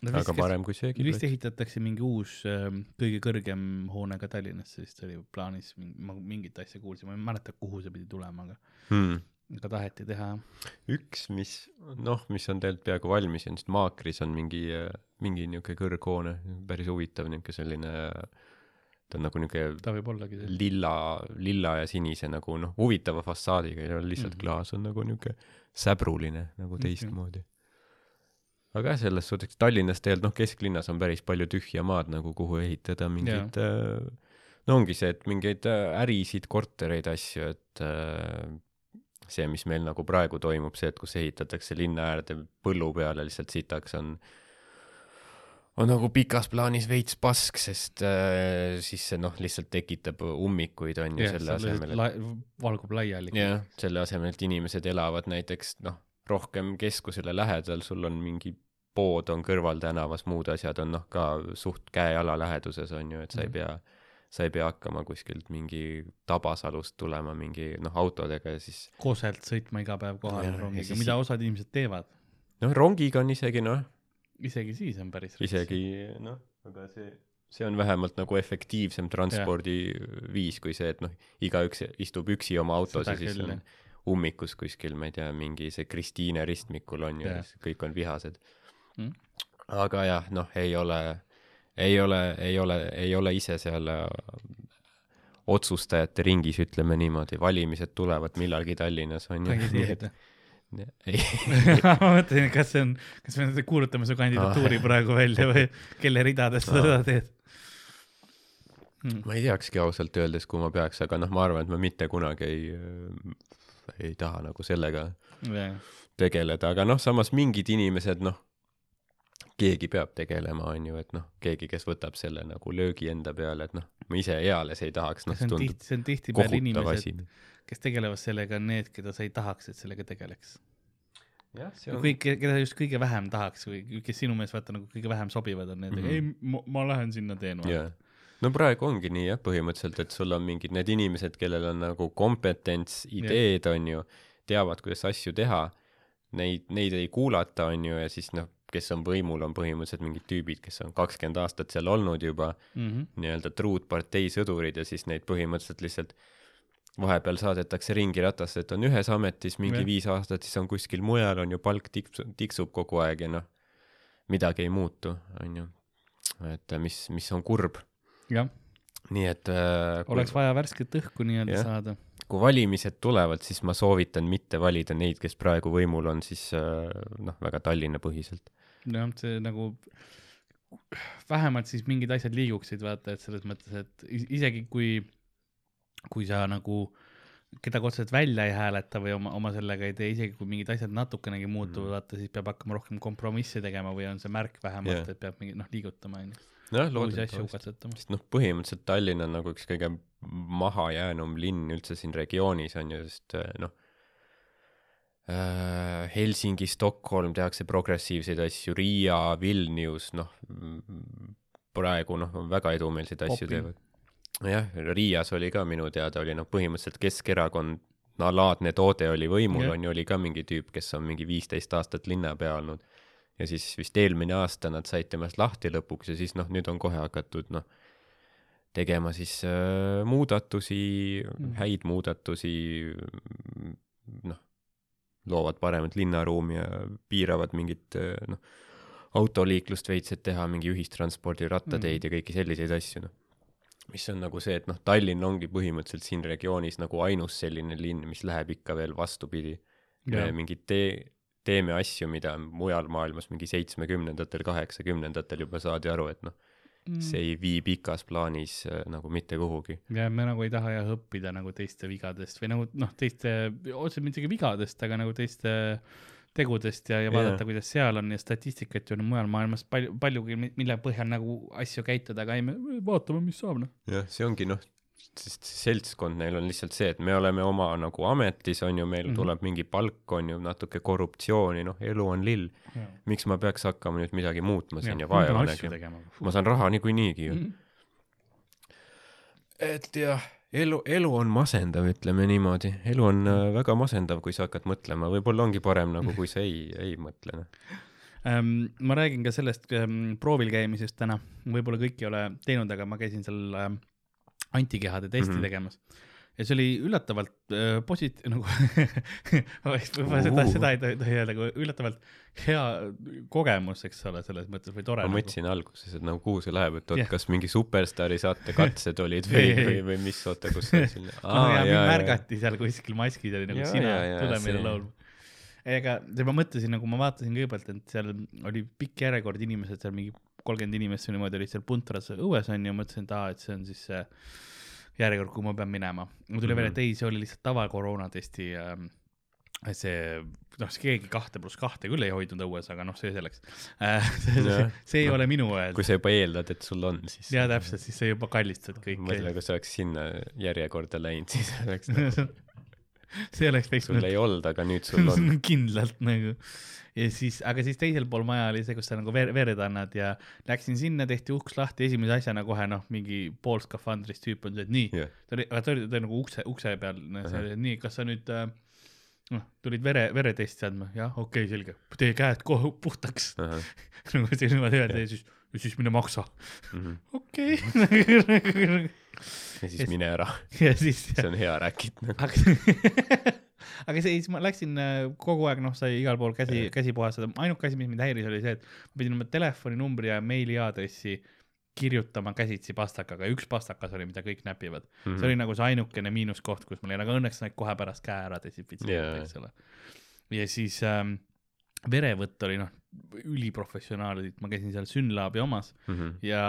aga parem kui söögiplats. vist ehitatakse mingi uus äh, kõige kõrgem hoone ka Tallinnasse, vist oli plaanis, ma mingit asja kuulsin, ma ei mäleta, kuhu see pidi tulema, aga hmm. Aga taheti teha. üks, mis noh, mis on tegelikult peaaegu valmis, on vist Maakris on mingi, mingi niisugune kõrghoone, päris huvitav niisugune selline ta on nagu niisugune ta võib ollagi see lilla, lilla ja sinise nagu noh, huvitava fassaadiga ja lihtsalt mm -hmm. klaas on nagu niisugune säbruline nagu teistmoodi. -hmm aga jah, selles suhtes Tallinnas tegelikult noh, kesklinnas on päris palju tühja maad nagu, kuhu ehitada mingeid äh, no ongi see, et mingeid äh, ärisid, kortereid, asju, et äh, see, mis meil nagu praegu toimub, see, et kus ehitatakse linna äärde põllu peale lihtsalt sitaks, on on nagu pikas plaanis veits pask, sest äh, siis see noh, lihtsalt tekitab ummikuid, on ju, selle asemel et la valgub laiali. jah, selle asemel, et inimesed elavad näiteks noh, rohkem keskusele lähedal, sul on mingi pood on kõrval tänavas, muud asjad on noh, ka suht käe-jala läheduses on ju, et sa ei mhm. pea, sa ei pea hakkama kuskilt mingi Tabasalust tulema mingi noh, autodega ja siis. Koselt sõitma iga päev kohale rongiga, mida osad inimesed teevad. noh, rongiga on isegi noh. isegi siis on päris. isegi noh, aga see, see on vähemalt nagu efektiivsem transpordiviis kui see, et noh, igaüks istub üksi oma autos Seda ja siis küll, on ummikus kuskil, ma ei tea, mingi see Kristiine ristmikul on ju, kõik on vihased mm.. aga jah, noh, ei ole, ei ole, ei ole, ei ole ise seal äh, otsustajate ringis, ütleme niimoodi, valimised tulevad millalgi Tallinnas on ju. ei ma mõtlesin, kas see on, kas me kuulutame su kandidatuuri ah. praegu välja või kelle ridades sa seda teed hmm.? ma ei teakski ausalt öeldes, kuhu ma peaks, aga noh, ma arvan, et ma mitte kunagi ei, ei taha nagu sellega yeah. tegeleda, aga noh, samas mingid inimesed, noh, keegi peab tegelema, on ju, et noh, keegi, kes võtab selle nagu löögi enda peale, et noh, ma ise eales ei tahaks, noh, see tundub see on tihtipeale inimesed, kes tegelevad sellega, on need, keda sa ei tahaks, et sellega tegeleks. jah, see on kõik, keda just kõige vähem tahaks või kes sinu meelest vaata nagu kõige vähem sobivad, on need mm, -hmm. ei, ma, ma lähen sinna teen yeah. no praegu ongi nii jah, põhimõtteliselt, et sul on mingid need inimesed, kellel on nagu kompetents, ideed yeah., on ju, teavad, kuidas asju teha, neid, neid ei kuulata, on ju, ja siis noh, kes on võimul, on põhimõtteliselt mingid tüübid, kes on kakskümmend aastat seal olnud juba mm -hmm. nii-öelda truud partei sõdurid ja siis neid põhimõtteliselt lihtsalt vahepeal saadetakse ringi ratasse, et on ühes ametis mingi ja. viis aastat, siis on kuskil mujal, on ju, palk tiksub, tiksub kogu aeg ja noh, midagi ei muutu, on ju. et mis, mis on kurb. jah. Nii et äh, oleks vaja värsket õhku nii-öelda saada kui valimised tulevad, siis ma soovitan mitte valida neid, kes praegu võimul on, siis äh, noh, väga Tallinna põhiselt jah, see nagu vähemalt siis mingid asjad liiguksid, vaata, et selles mõttes, et isegi kui, kui sa nagu keda ka otseselt välja ei hääleta või oma, oma sellega ei tee, isegi kui mingid asjad natukenegi muutuvad mm., vaata siis peab hakkama rohkem kompromisse tegema või on see märk vähemalt yeah., et peab mingi noh, liigutama onju. Nojah, loodetavasti, sest noh, põhimõtteliselt Tallinn on nagu üks kõige mahajäänum linn üldse siin regioonis on ju, sest äh, noh äh,, Helsingi, Stockholm tehakse progressiivseid asju, Riia, Vilnius, noh praegu noh, väga edumeelseid asju teevad. Jah, Riias oli ka minu teada oli noh, põhimõtteliselt Keskerakond no laadne toode oli võimul, on ju, oli ka mingi tüüp, kes on mingi viisteist aastat linnapea olnud. Ja siis vist eelmine aasta nad said temast lahti lõpuks ja siis noh, nüüd on kohe hakatud noh, tegema siis äh, muudatusi mm., häid muudatusi, noh, loovad paremat linnaruumi ja piiravad mingit äh, noh, autoliiklust veits, et teha mingi ühistranspordi rattateid mm. ja kõiki selliseid asju, noh mis on nagu see, et noh, Tallinn ongi põhimõtteliselt siin regioonis nagu ainus selline linn, mis läheb ikka veel vastupidi. mingid tee, teeme asju, mida mujal maailmas mingi seitsmekümnendatel, kaheksakümnendatel juba saadi aru, et noh mm., see ei vii pikas plaanis äh, nagu mitte kuhugi. ja me nagu ei taha jah õppida nagu teiste vigadest või nagu noh, teiste, otseselt mitte vigadest, aga nagu teiste tegudest ja, ja vaadata yeah., kuidas seal on ja statistikat ju on mujal maailmas palju, paljugi, mille põhjal nagu asju käituda, aga ei, me vaatame, mis saab, noh. jah, see ongi noh, sest seltskond neil on lihtsalt see, et me oleme oma nagu ametis, on ju, meil mm -hmm. tuleb mingi palk, on ju, natuke korruptsiooni, noh, elu on lill. miks ma peaks hakkama nüüd midagi muutma siin ja, ja vaeva nägema? ma saan raha niikuinii ju mm. -hmm. et jah elu, elu on masendav, ütleme niimoodi, elu on äh, väga masendav, kui sa hakkad mõtlema, võib-olla ongi parem nagu, kui sa ei, ei mõtle ähm,. ma räägin ka sellest proovil käimisest täna, võib-olla kõik ei ole teinud, aga ma käisin seal antikehade testi mm -hmm. tegemas ja see oli üllatavalt äh, posit-, nagu võib-olla seda, seda ei tohi öelda, aga üllatavalt hea kogemus, eks ole, selles mõttes või tore. ma nagu. mõtlesin nagu. alguses, et nagu kuhu see läheb, et oot yeah., kas mingi Superstaari saate katsed olid või, või, või mis, oota, kus see siin ah,. märgati seal kuskil maskis oli nagu ja, sina, tule meile laulma. ega ma mõtlesin nagu ma vaatasin kõigepealt, et seal oli pikk järjekord inimesed seal mingi kolmkümmend inimest või niimoodi olid seal puntras õues onju, mõtlesin, et aa, et see on siis see järjekord, kuhu ma pean minema. mul tuli mm -hmm. veel, et ei, see oli lihtsalt tava koroonatesti äh, see, noh, keegi kahte pluss kahte küll ei hoidnud õues, aga noh, see selleks äh,. see, see, see ei no, ole minu öelda. kui sa juba eeldad, et sul on, siis. jaa, täpselt, siis sa juba kallistad kõike. mõtle, kui sa oleks sinna järjekorda läinud, siis oleks see oleks võiks. sul ei olnud, aga nüüd sul on kindlalt nagu ja siis, aga siis teisel pool maja oli see, kus sa nagu verd, verd annad ja läksin sinna, tehti uks lahti, esimese asjana kohe noh, mingi pool skafandris tüüp on see, et nii yeah., ta oli, aga ta oli, ta oli nagu ukse, ukse peal, -huh. nii, kas sa nüüd äh, noh, tulid vere, veretesti andma, jah, okei okay,, selge, tee käed kohe puhtaks uh. -huh. nagu see niimoodi öeldi ja siis, ja siis mine maksa -hmm.. okei. Ja siis mine ära. see on hea räkit nagu aga siis ma läksin äh, kogu aeg, noh, sai igal pool käsi, käsi puhastada, ainuke asi, mis mind häiris, oli see, et ma pidin oma telefoninumbri ja meiliaadressi kirjutama käsitsi pastakaga ja üks pastakas oli, mida kõik näpivad mm. -hmm. see oli nagu see ainukene miinuskoht, kus mul jäi, aga õnneks said kohe pärast käe ära desinfitseerida yeah., eks ole. ja siis ähm, verevõtt oli noh, üliprofessionaalid, ma käisin seal Synlabi omas mm -hmm. ja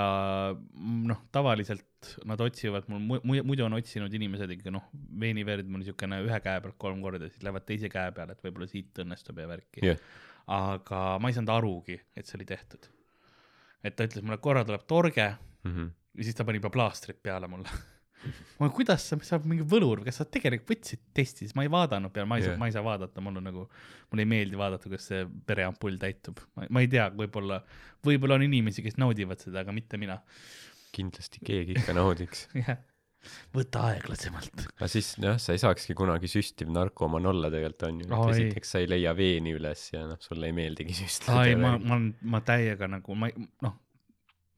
noh, tavaliselt nad otsivad mul, muidu on otsinud inimesed ikka noh, veeniverd mul niisugune ühe käe pealt kolm korda, siis lähevad teise käe peale, et võib-olla siit õnnestub ja värki yeah.. aga ma ei saanud arugi, et see oli tehtud. et ta ütles mulle, korra tuleb torge mm -hmm. ja siis ta pani juba plaastrid peale mulle ma, kuidas sa, saab mingi võlur, kas sa tegelikult võtsid testi, siis ma ei vaadanud peale, ma ei saa yeah., ma ei saa vaadata, mul on nagu, mulle ei meeldi vaadata, kas see vereampull täitub, ma ei tea, võib-olla, võib-olla on inimesi, kes naudivad seda, aga mitte mina. kindlasti keegi ikka naudiks jah, võta aeglasemalt. aga siis jah, sa ei saakski kunagi süstiv narkomaan olla tegelikult on ju, et esiteks sa ei leia veeni üles ja noh, sulle ei meeldigi süstida. ei, ma, ma, ma täiega nagu, ma noh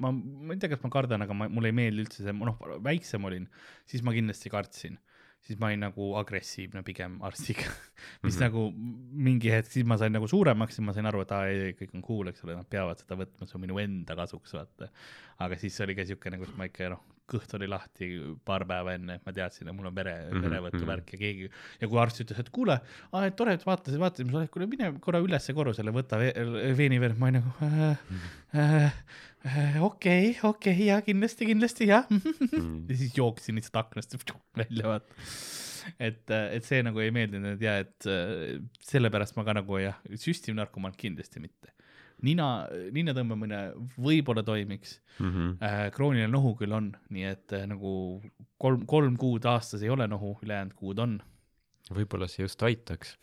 ma, ma ei tea, kas ma kardan, aga ma, mulle ei meeldi üldse see, noh, väiksem olin, siis ma kindlasti kartsin. siis ma olin nagu agressiivne pigem arstiga mis mm -hmm. nagu mingi hetk, siis ma sain nagu suuremaks, siis ma sain aru, et aa, ei, kõik on cool, eks ole, nad peavad seda võtma, see on minu enda kasuks, vaata. Aga siis oli ka siukene, kus ma ikka noh, kõht oli lahti paar päeva enne, et ma teadsin, et mul on vere mm, -hmm. verevõtuvärk mhm. ja keegi ja kui arst ütles, et kuule, et tore, et vaatasid, vaatasid, ma ütlesin, kuule mine korra ülesse korrusele, võta ve veeniverd, ma olin nagu äh, äh, äh, okei, okei, ja kindlasti, kindlasti jah mm. ja siis jooksin lihtsalt aknast välja, vaata et, et see nagu ei meeldinud, ja, et sellepärast ma ka nagu jah, süstiv narkomaan kindlasti mitte nina, nina tõmbamine võib-olla toimiks mm. -hmm. Äh, krooniline nohu küll on, nii et äh, nagu kolm, kolm kuud aastas ei ole nohu, ülejäänud kuud on. võib-olla see just aitaks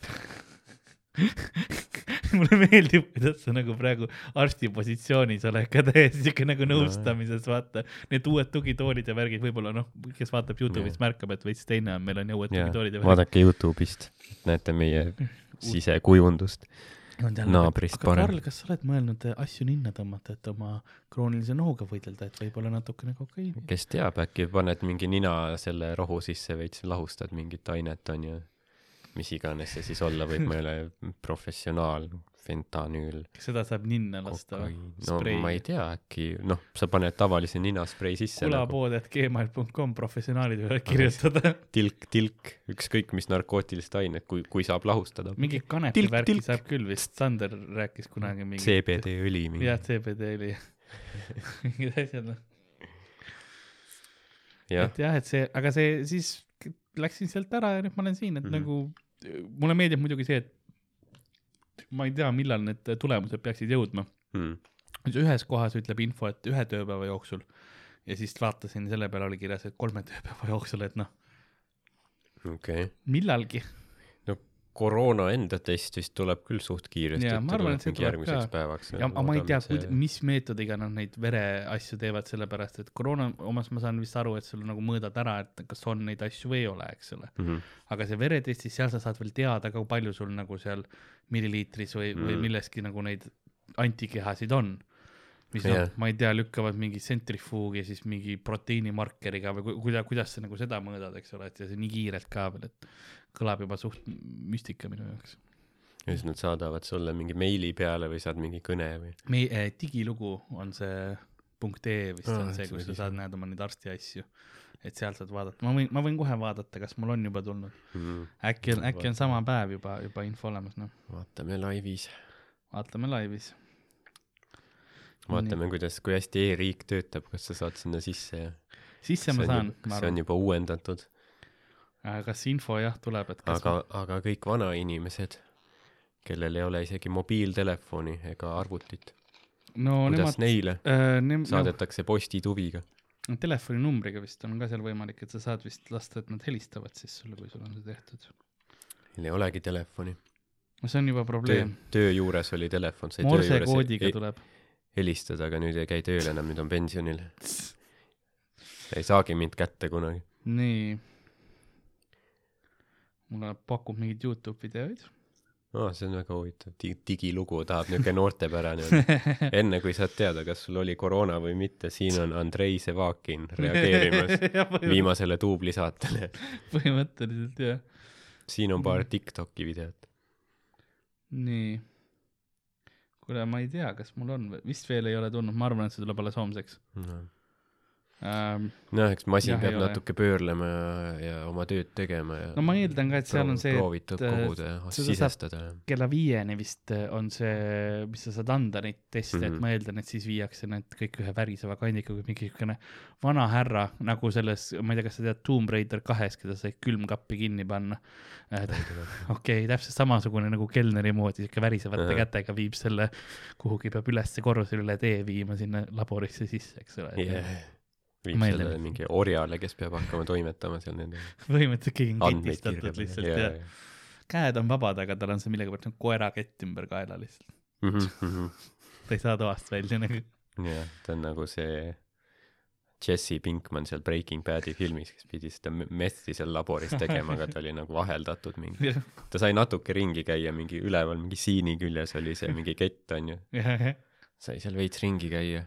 mulle meeldib, kuidas sa nagu praegu arsti positsioonis oled ka täiesti siuke nagu nõustamises, vaata. Need uued tugitoolid ja värgid, võib-olla noh, kes vaatab Youtube'ist, märkab, et veits teine on, meil on ju uued tugitoolid ja värgid. vaadake Youtube'ist, näete meie sisekujundust naabrist parem. Karl, kas sa oled mõelnud eh, asju ninna tõmmata, et oma kroonilise nohuga võidelda, et võib-olla natukene kokaiini? kes teab, äkki paned mingi nina selle rohu sisse, veits lahustad mingit ainet, onju. mis iganes see siis olla võib, ma ei ole professionaal fentanüül. seda saab ninna lasta või? no sprei. ma ei tea, äkki noh, sa paned tavalise ninasprei sisse. kulapood nagu. professionaalid võivad kirjutada. tilk, tilk, ükskõik mis narkootilist ainet, kui, kui saab lahustada. mingi kanepivärki saab küll vist, Sander rääkis kunagi mingi. CBD õli. jah, CBD õli mingid asjad noh. et jah, et see, aga see siis läksin sealt ära ja nüüd ma olen siin, et mm -hmm. nagu mulle meeldib muidugi see, et ma ei tea, millal need tulemused peaksid jõudma hmm.. ühes kohas ütleb info, et ühe tööpäeva jooksul ja siis vaatasin, selle peale oli kirjas, et kolme tööpäeva jooksul, et noh. okei okay.. millalgi. Koroona enda test vist tuleb küll suht kiiresti. ja ma arvan, et see tuleb ka. päevaks. ja ma ei tea see..., mis meetodiga nad neid vereasju teevad, sellepärast et koroona omas ma saan vist aru, et sul nagu mõõdad ära, et kas on neid asju või ei ole, eks ole mm. -hmm. aga see veretestis, seal sa saad veel teada ka, palju sul nagu seal milliliitris või mm., või milleski nagu neid antikehasid on. Mis yeah. noh, ma ei tea, lükkavad mingi tsentrifuugi siis mingi proteiinimarkeriga või kuidas, kuidas sa nagu seda mõõdad, eks ole, et ja see nii kiirelt ka veel, et kõlab juba suht müstika minu jaoks. ja siis nad saadavad sulle mingi meili peale või saad mingi kõne või? meie eh, digilugu on see punkt ee vist oh, on see, kus sa saad, näed oma neid arsti asju et sealt saad vaadata, ma võin, ma võin kohe vaadata, kas mul on juba tulnud mm.. äkki on, äkki on sama päev juba, juba info olemas, noh. vaatame laivis. vaatame laivis. Vaatame, kuidas, kui hästi e-riik töötab, kas sa saad sinna sisse ja. sisse ma saan, arvan. see on juba uuendatud. kas info jah tuleb, et kas aga ma..., aga kõik vanainimesed, kellel ei ole isegi mobiiltelefoni ega arvutit no kuidas nemad, neile äh, ne saadetakse postituviga? telefoninumbriga vist on ka seal võimalik, et sa saad vist lasta, et nad helistavad siis sulle, kui sul on see tehtud. Neil ei olegi telefoni. no see on juba probleem. töö juures oli telefon, sai Morse koodiga tuleb. Helistada, aga nüüd ei käi tööl enam, nüüd on pensionil. ei saagi mind kätte kunagi. nii. mulle pakub mingeid Youtube videoid aa see on väga huvitav Dig, digilugu tahab niuke noortepärane enne kui saad teada, kas sul oli koroona või mitte, siin on Andrei Sevakin reageerimas viimasele duublisaatele põhimõtteliselt jah. siin on paar Tiktoki videot. nii. Kuule, ma ei tea, kas mul on, vist veel ei ole tulnud, ma arvan, et see tuleb alles homseks. No ähm,. noh, eks masin jah, peab natuke pöörlema ja, ja oma tööd tegema ja. no ma eeldan ka, et seal on see, et koguda ja sisestada. kella viieni vist äh, on see, mis sa saad anda neid teste mm, -hmm. et mhm. ma eeldan, et siis viiakse need kõik ühe väriseva kandikaga, mingi niisugune vana härra nagu selles, ma ei tea, kas sa tead Tomb Raider kahes, keda sai külmkappi kinni panna. okei täpselt samasugune nagu kelneri moodi, siuke värisevate -huh. kätega viib selle kuhugi, peab ülesse korrusele üle tee viima sinna laborisse sisse, eks ole yeah viib selle mingi orjale, kes peab hakkama toimetama seal nende põhimõtteliselt keegi on ketistatud lihtsalt ja, ja. ja käed on vabad, aga tal on see millegipärast nagu koerakett ümber kaela lihtsalt mm. -hmm. ta ei saa toast välja nagu. jah, ta on nagu see Jesse Pinkman seal Breaking Badi filmis, kes pidi seda messi seal laboris tegema, aga ta oli nagu vaheldatud mingi. ta sai natuke ringi käia, mingi üleval mingi siini küljes oli see mingi kett onju. sai seal veits ringi käia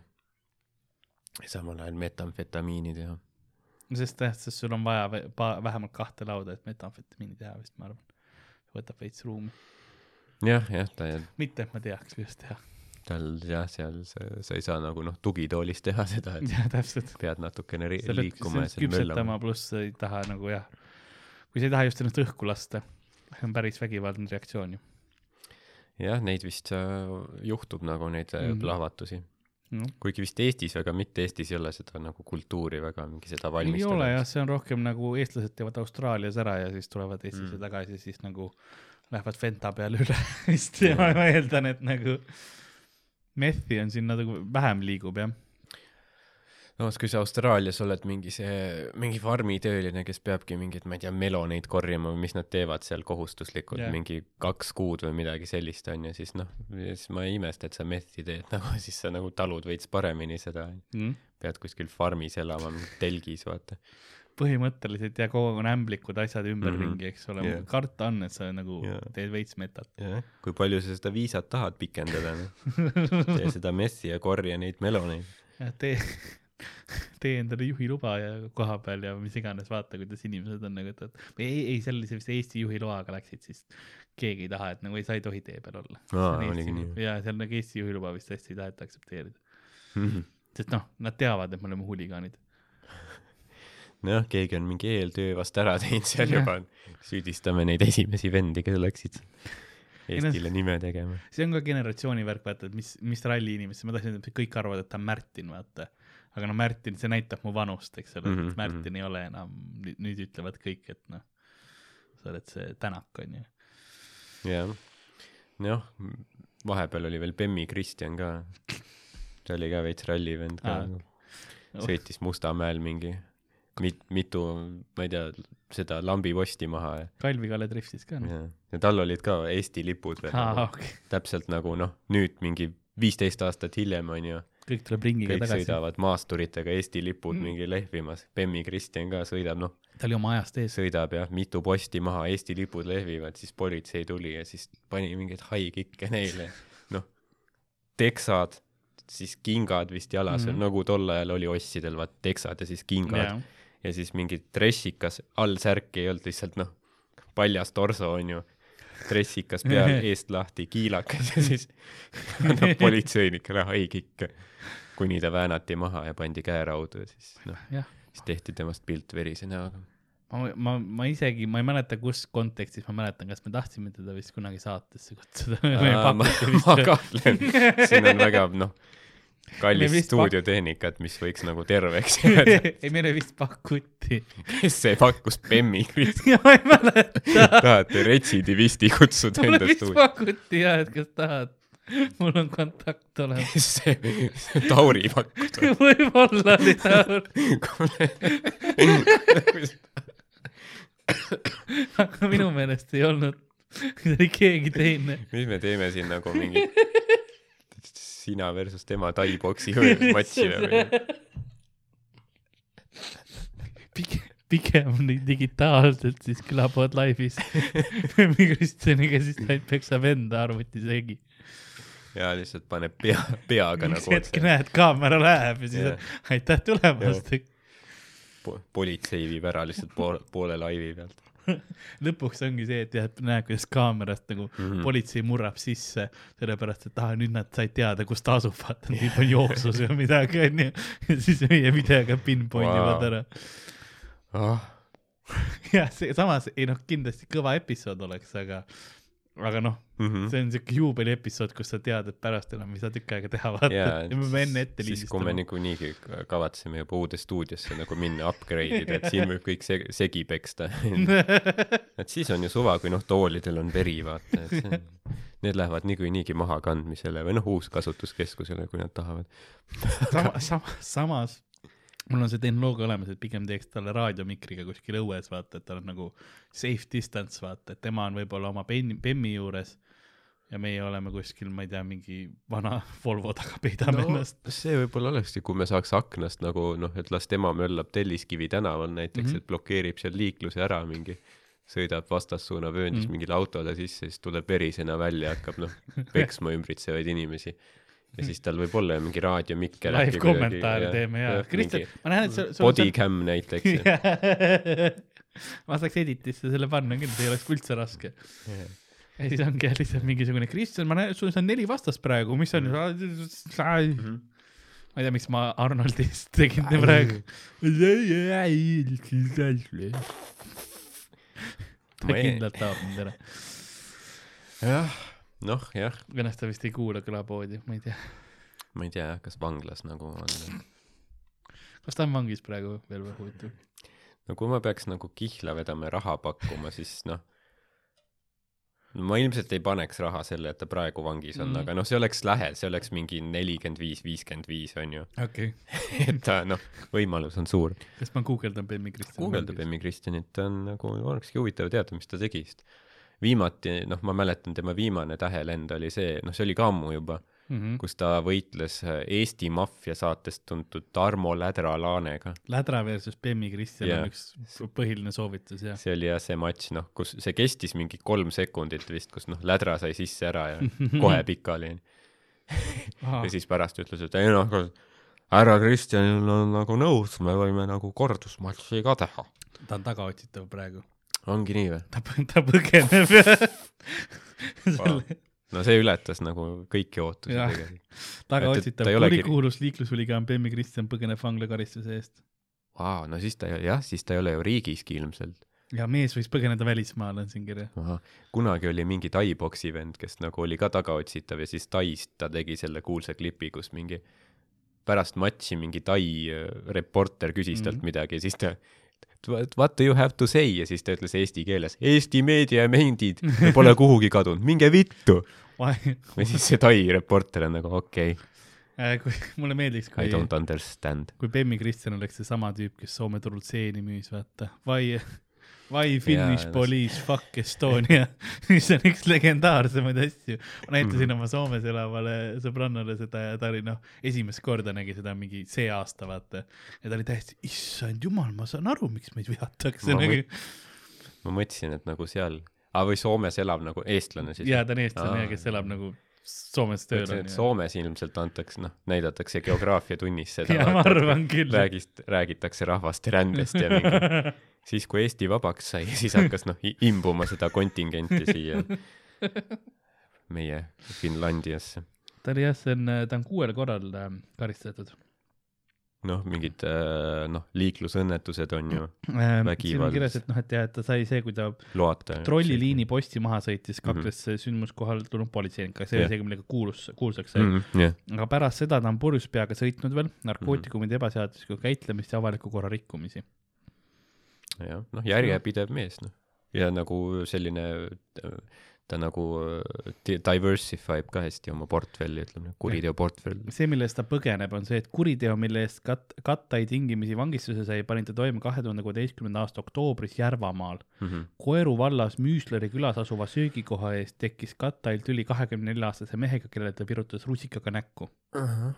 samal ajal metamfetamiini teha. sest jah, sest sul on vaja vähemalt kahte lauda, et metamfetamiini teha vist, ma arvan. võtab veits ruumi. jah, jah, ta mitte, et ma teaks, kuidas teha. tal jah, seal sa, sa ei saa nagu noh, tugitoolis teha seda, et ja, täpselt. pead natukene ri- sa liikuma ja seal möllama. pluss sa ei taha nagu jah, kui sa ei taha just ennast õhku lasta, see on päris vägivaldne reaktsioon ju. jah, neid vist äh, juhtub nagu neid mm -hmm. plahvatusi no.. kuigi vist Eestis väga, mitte Eestis ei ole seda nagu kultuuri väga mingi seda valmistada. ei ole jah, see on rohkem nagu eestlased teevad Austraalias ära ja siis tulevad Eestisse mm. tagasi, siis nagu lähevad Fenta peale üle vist ja ma eeldan, et nagu methi on siin natuke vähem liigub jah samas kui sa Austraalias oled mingi see, mingi farmitööline, kes peabki mingeid, ma ei tea, meloneid korjama või mis nad teevad seal kohustuslikult yeah., mingi kaks kuud või midagi sellist on ju, siis noh, siis ma ei imesta, et sa meth'i teed nagu, siis sa nagu talud veits paremini seda mm.. pead kuskil farmis elama, telgis, vaata põhimõtteliselt ja kogu aeg on ämblikud asjad ümberringi mm, -hmm. eks ole yeah., karta on, et sa nagu yeah. teed veits metat yeah.. kui palju sa seda viisat tahad pikendada no? tee seda messi ja korja neid meloneid. jah, tee tee endale juhiluba ja koha peal ja mis iganes, vaata, kuidas inimesed on nagu, et või ei, ei, seal vist Eesti juhiloaga läksid, siis keegi ei taha, et nagu ei, sa ei tohi tee peal olla. ja seal nagu Eesti juhiluba vist hästi ei taheta aktsepteerida mm. -hmm. sest noh, nad teavad, et me oleme huligaanid nojah, keegi on mingi eeltöö vast ära teinud seal juba, süüdistame neid esimesi vendi, kes läksid Eestile no, nime tegema. see on ka generatsiooni värk, vaata, et mis, mis ralli inimesed, ma tahtsin, et kõik arvavad, et ta on Märtin, vaata aga no Märtin, see näitab mu vanust, eks ole mm, -hmm. et Märtin mm -hmm. ei ole enam, nüüd ütlevad kõik, et noh, sa oled see Tänak, on ju. jah, noh, vahepeal oli veel Bemmi Kristjan ka, ta oli ka veits rallivend ka ah., sõitis Mustamäel mingi mit-, mitu, ma ei tea, seda lambiposti maha Kalvi-Kalle driftis ka noh. ja tal olid ka Eesti lipud veel ah, nagu, okay. täpselt nagu noh, nüüd mingi viisteist aastat hiljem on ju kõik tuleb ringiga kõik tagasi. sõidavad maasturitega Eesti lipud mm. mingi lehvimas, Bemmi Kristjan ka sõidab, noh. ta oli oma ajast ees. sõidab jah, mitu posti maha, Eesti lipud lehvivad, siis politsei tuli ja siis pani mingeid haikikke neile, noh, teksad, siis kingad vist jalas mm., nagu tol ajal oli ossidel, vaat teksad ja siis kingad yeah. ja siis mingi dressikas, all särki ei olnud, lihtsalt noh, paljas torso on ju dressikas pea eest lahti, kiilakas ja siis annab politseinikele haigikke kuni ta väänati maha ja pandi käeraudu ja siis noh, siis tehti temast pilt verise näoga. ma, ma, ma isegi, ma ei mäleta, kus kontekstis, ma mäletan, kas me tahtsime teda vist kunagi saatesse kutsuda. ma, ma kahtlen, siin on väga noh, kallis stuudiotehnikat, mis võiks nagu terveks jääda ei, meile vist pakuti. kes see pakkus, Bemmi? ma ei mäleta. tahate retsidivisti kutsuda enda stuudiosse? mulle vist pakuti jah, et kas tahad mul on kontakt olemas. kes see, Tauri pakkus või? võib-olla oli Taur. aga minu meelest ei olnud, see oli keegi teine. mis me teeme siin nagu mingi sina versus tema tai-boksi matši või? pigem, pigem digitaalselt siis külapood laivis Kristjaniga siis ta peksab enda arvuti segi ja lihtsalt paneb pea, peaga nagu hetk näed, kaamera läheb ja siis yeah. aitäh tulemast po. politsei viib ära lihtsalt poole, poole laivi pealt lõpuks ongi see, et jah, näed, kuidas kaamerast nagu mm -hmm. politsei murrab sisse, sellepärast et ah, nüüd nad said teada, kus ta asub, vaata, nüüd on jooksus või midagi, onju. ja siis meie videoga pinpoint ivad wow. ära oh. jah, see samas, ei noh, kindlasti kõva episood oleks, aga aga noh mm, -hmm. see on siuke juubeliepisood, kus sa tead, et pärast enam ei saa tükk aega teha, vaata yeah,, ja me peame enne ette lindistama. siis, kui me niikuinii kavatseme juba uude stuudiosse nagu minna upgrade ida, et siin võib kõik seg segi peksta et siis on ju suva, kui noh, toolidel on veri, vaata, et see, need lähevad niikuinii maha kandmisele või noh, uuskasutuskeskusele, kui nad tahavad sama, sama, samas mul on see tehnoloogia olemas, et pigem teeks talle raadiomikriga kuskil õues, vaata, et tal on nagu safe distance, vaata, et tema on võib-olla oma Bemmi, Bemmi juures ja meie oleme kuskil, ma ei tea, mingi vana Volvo taga peidame no, ennast. see võib-olla olekski, kui me saaks aknast nagu noh, et las tema möllab Telliskivi tänaval näiteks mm, -hmm. et blokeerib seal liikluse ära mingi, sõidab vastassuuna vööndis mm -hmm. mingile autole sisse, siis tuleb verisena välja, hakkab noh, peksma ümbritsevaid inimesi ja siis tal võib olla mingi raadiomikker. live kommentaare teeme ja, Kristjan, ma näen, et sa, sul Bodycam näiteks ma saaks editisse selle panna küll, see ei oleks üldse raske yeah. ja siis ongi jah lihtsalt mingisugune Kristjan, ma näen, sul on neli vastast praegu, mis on mm, -hmm. ma ei tea, miks ma Arnoldist tegin praegu. ta kindlalt tahab mind ära. jah noh, jah. õnneks ta vist ei kuula kõlapoodi, ma ei tea. ma ei tea jah, kas vanglas nagu on. kas ta on vangis praegu veel või huvitav? no kui ma peaks nagu kihla vedama ja raha pakkuma, siis noh no ma ilmselt ei paneks raha selle, et ta praegu vangis on mm., aga noh, see oleks lähe, see oleks mingi nelikümmend viis, viiskümmend viis on ju. okei okay. et ta noh, võimalus on suur. kas ma guugeldan Bemmi Kristjanit? guugelda Bemmi Kristjanit, ta on nagu, olekski huvitav teada, mis ta tegi, sest viimati, noh, ma mäletan, tema viimane tähelend oli see, noh, see oli ka ammu juba mm, -hmm. kus ta võitles äh, Eesti maffia saatest tuntud Tarmo Lädra Laanega. Lädra versus Bemmi Kristjan yeah. on üks põhiline soovitus, jah. see oli jah see matš, noh, kus see kestis mingi kolm sekundit vist, kus noh, Lädra sai sisse ära ja kohe pikali ja siis pärast ütles, et ei noh, härra Kristjanil on nagu nõus, me võime nagu kordusmatši ka teha. ta on tagaotsitav praegu. Ongi nii või? ta, ta põgeneb selle no see ületas nagu kõiki ootusi tegelikult. tagaotsitav kurikuulus olegi... liiklushuligaan Bemmi Kristjan põgeneb vanglakaristuse eest. Vau, no siis ta jah, siis ta ei ole ju riigiski ilmselt. ja mees võis põgeneda välismaale, on siin kirjas. kunagi oli mingi tai-boksi vend, kes nagu oli ka tagaotsitav ja siis Taist ta tegi selle kuulsa klipi, kus mingi pärast matši mingi tai äh, reporter küsis talt mm -hmm. midagi ja siis ta what do you have to say ja siis ta ütles eesti keeles Eesti meediamendid pole kuhugi kadunud, minge vittu. või siis see Tai reporter on nagu okei okay. Äh, kui mulle meeldiks, kui I don't understand. kui Bemmi Kristjan oleks seesama tüüp, kes Soome turul seeni müüs, vaata. Why, why Finnish yeah, police no, fuck Estonia mis on üks legendaarsemaid asju. ma näitasin mm. oma Soomes elavale sõbrannale seda ja ta oli noh, esimest korda nägi seda mingi see aasta, vaata. ja ta oli täiesti, issand jumal, ma saan aru, miks meid vihatakse. nagu... ma mõtlesin, et nagu seal aa, või Soomes elab nagu eestlane siis? jaa, ta on eestlane ja kes elab nagu Soomes tööl on. Soomes ilmselt antakse, noh, näidatakse geograafiatunnis seda. jaa, ma arvan küll. räägist, räägitakse rahvaste rändest ja mingi, siis kui Eesti vabaks sai, siis hakkas noh, imbuma seda kontingenti siia meie Finlandiasse. ta oli jah, see on, ta on kuuel korral äh, karistatud noh, mingid äh, noh, liiklusõnnetused on ju siin on kirjas, et noh, et jah, et ta sai see, kui ta trolliliini posti maha sõitis, kakles mm -hmm. sündmuskohal tulnud politseinikega, see oli yeah. see, millega kuulus, kuulsaks sai mm. -hmm. Yeah. aga pärast seda ta on purjus peaga sõitnud veel, narkootikumide mm -hmm. ebaseaduslikku käitlemist ja avaliku korra rikkumisi. jah, noh, järjepidev mees, noh. ja nagu selline äh, ta nagu äh, diversify ib ka hästi oma portfelli, ütleme, kuriteoportfelli. see, mille eest ta põgeneb, on see, et kuriteo, mille eest kat-, Kattai tingimisi vangistuse sai, pani ta toime kahe tuhande kuueteistkümnenda aasta oktoobris Järvamaal mm. -hmm. Koeru vallas Müüsleri külas asuva söögikoha eest tekkis Kattail tüli kahekümne nelja aastase mehega, kellele ta virutas rusikaga näkku uh. -huh.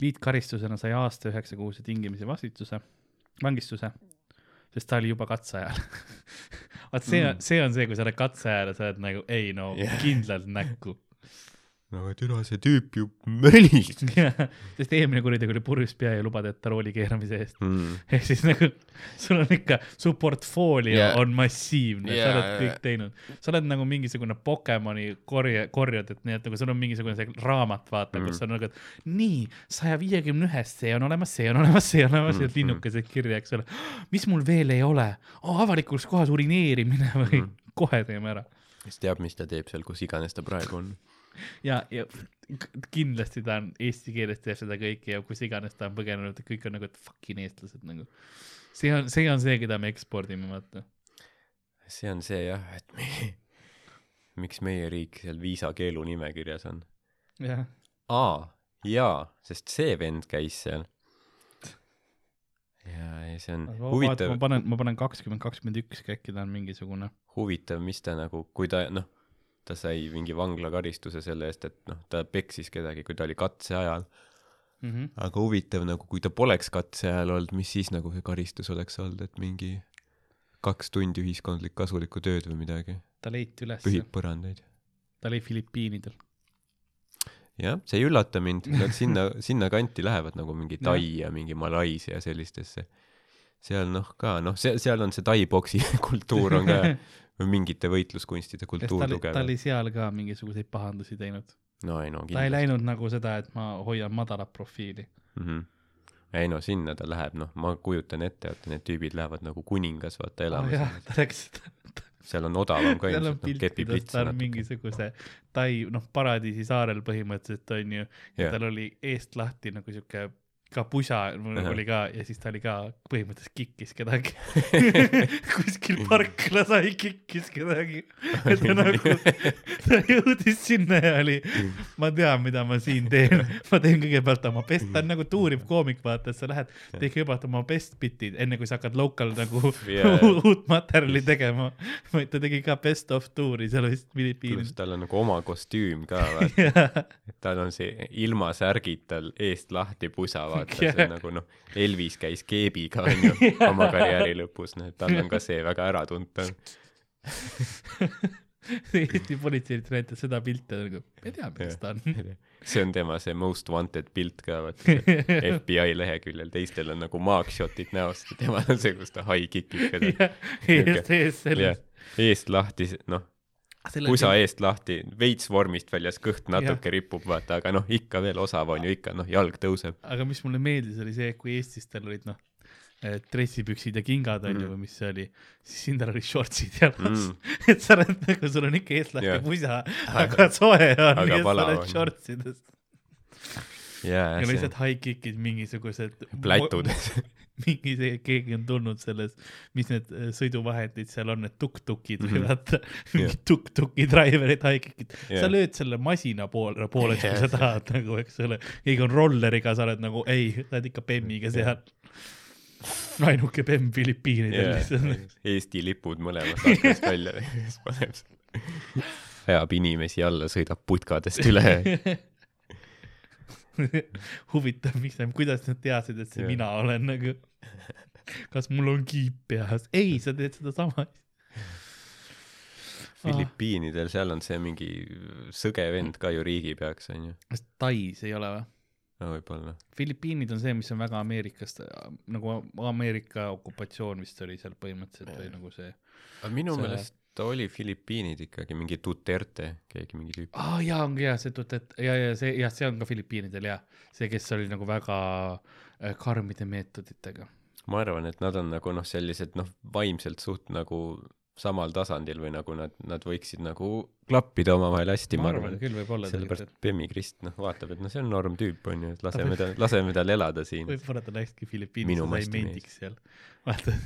liitkaristusena sai aasta üheksa kuuse tingimisi vastutuse, vangistuse sest ta oli juba katse ajal vaat see on mm., see on see, kui sa oled katse ajal ja sa oled nagu ei no yeah. kindlalt näkku no aga türa, see tüüp ju mölis sest eelmine kuritegu oli purjus pea ja lubadeta rooli keeramise eest mm.. ehk siis nagu sul on ikka, su portfoolio yeah. on massiivne yeah,, sa oled kõik yeah. teinud. sa oled nagu mingisugune Pokemoni korje, korjad, et nii, et nagu sul on mingisugune see raamat, vaata mm., kus on nagu, et nii, saja viiekümne ühest, see on olemas, see on olemas, see on olemas mm. ja linnukesed kirja, eks ole. mis mul veel ei ole oh,? avalikus kohas urineerimine või mm. kohe teeme ära. kes teab, mis ta teeb seal, kus iganes ta praegu on ja, ja kindlasti ta on eesti keeles teeb seda kõike ja kus iganes ta on põgenenud, kõik on nagu, fucking eestlased nagu. see on, see on see, keda me ekspordime, vaata. see on see jah, et me, miks meie riik seal viisakeelu nimekirjas on. jah. aa, jaa, sest see vend käis seal. ja, ja see on ma, huvitav. ma panen, ma panen kakskümmend, kakskümmend üks, äkki ta on mingisugune. huvitav, mis ta nagu, kui ta noh ta sai mingi vanglakaristuse selle eest, et noh, ta peksis kedagi, kui ta oli katse ajal mm. -hmm. aga huvitav nagu, kui ta poleks katse ajal olnud, mis siis nagu see karistus oleks olnud, et mingi kaks tundi ühiskondlik kasulikku tööd või midagi. ta leiti üles. pühib põrandaid. ta oli Filipiinidel. jah, see ei üllata mind, nad sinna, sinna kanti lähevad nagu mingi Tai ja mingi Malaisia sellistesse seal noh ka noh, see seal on see tai-boksi kultuur on ka mingite võitluskunstide kultuur tugev. ta oli seal ka mingisuguseid pahandusi teinud. no ei no kindlasti. ta ei läinud nagu seda, et ma hoian madalat profiili mm. -hmm. ei no sinna ta läheb, noh, ma kujutan ette, et need tüübid lähevad nagu kuningas, vaata elama oh,. jah, ta läks, seal on odavam ka ilmselt, noh, kepiplits ta on mingisuguse Tai, noh, paradiisi saarel põhimõtteliselt on ju, Jah. tal oli eest lahti nagu sihuke ka pusa Ahah. oli ka ja siis ta oli ka põhimõtteliselt kikkis kedagi. Kuskil parklas sai kikkis kedagi. Ja ta nagu ta jõudis sinna ja oli ma tean mida ma siin teen. Ma teen kõigepealt oma best ta on nagu tuuriv koomik vaata et sa lähed tee kõigepealt oma best bit'id enne kui sa hakkad local nagu Jaa. uut materjali tegema. Vaid ta tegi ka best of tuuri seal vist pluss Filipiinis tal on nagu oma kostüüm ka, vaata. tal on see ilma särgita eest lahti pusa, vaata, see on nagu noh, Elvis käis keebiga onju oma karjääri lõpus, noh et tal on ka see väga äratuntav. Eesti politsei näitas seda pilti nagu me teame kes ta on see on tema see most wanted pilt ka, vaata see FBI leheküljel, teistel on nagu mugshot'id näost ja temal on see, kus ta kick'ib kedagi. eest ees selles eest lahti, noh, pusa eest lahti, veits vormist väljas, kõht natuke ripub, vaata, aga noh, ikka veel osav on ju ikka, noh, jalg tõuseb. aga mis mulle meeldis, oli see, kui Eestis tal olid noh, dressipüksid ja kingad onju Mhm. või mis see oli, siis siin tal olid shortsid jalas Mm. et sa oled nagu, sul on ikka eestlahti Jah. pusa, aga soe on aga ja sa oled shortsides jaa, ja lihtsalt high kick'id mingisugused plätud. mingi see, keegi on tulnud selles, mis need äh, sõiduvahendid seal on, need tuk-tukid või Mhm. vaata, Jah. mingid tuk-tuki driver'id, high-kick'id. sa Jah. lööd selle masina poole, pooleks, kui Jah. sa tahad nagu, eks ole. keegi on rolleriga, sa oled nagu ei, sa oled ikka bemmiga seal. ainuke bemm Filipiinidel lihtsalt. Eesti lipud mõlemast aknast välja, siis paneb, ajab inimesi alla, sõidab putkadest üle. huvitav, miks kuidas nad teadsid, et see Jah. mina olen nagu. kas mul on kiip peas? ei, sa teed sedasama. Filipiinidel, seal on see mingi sõge vend ka ju riigipeaks onju. kas Tais ei ole või? no võib-olla. Filipiinid on see, mis on väga Ameerikast, nagu Ameerika okupatsioon vist oli seal põhimõtteliselt või nagu see. aga minu See- meelest ta oli Filipiinid ikkagi mingi Duterte, keegi mingi tüüp. aa ah, jaa, ongi jaa, see tutet- ja, ja see jah, see on ka Filipiinidel jaa, see, kes oli nagu väga äh, karmide meetoditega. ma arvan, et nad on nagu noh, sellised noh, vaimselt suht nagu samal tasandil või nagu nad, nad võiksid nagu klappida omavahel hästi, ma arvan, küll võib olla sellepärast Bemmi Krist noh, vaatab, et noh, see on norm tüüp onju, et laseme ta, laseme tal elada siin. võib-olla ta läkski Minu Filipiinisse, sai mendiks seal. vaata,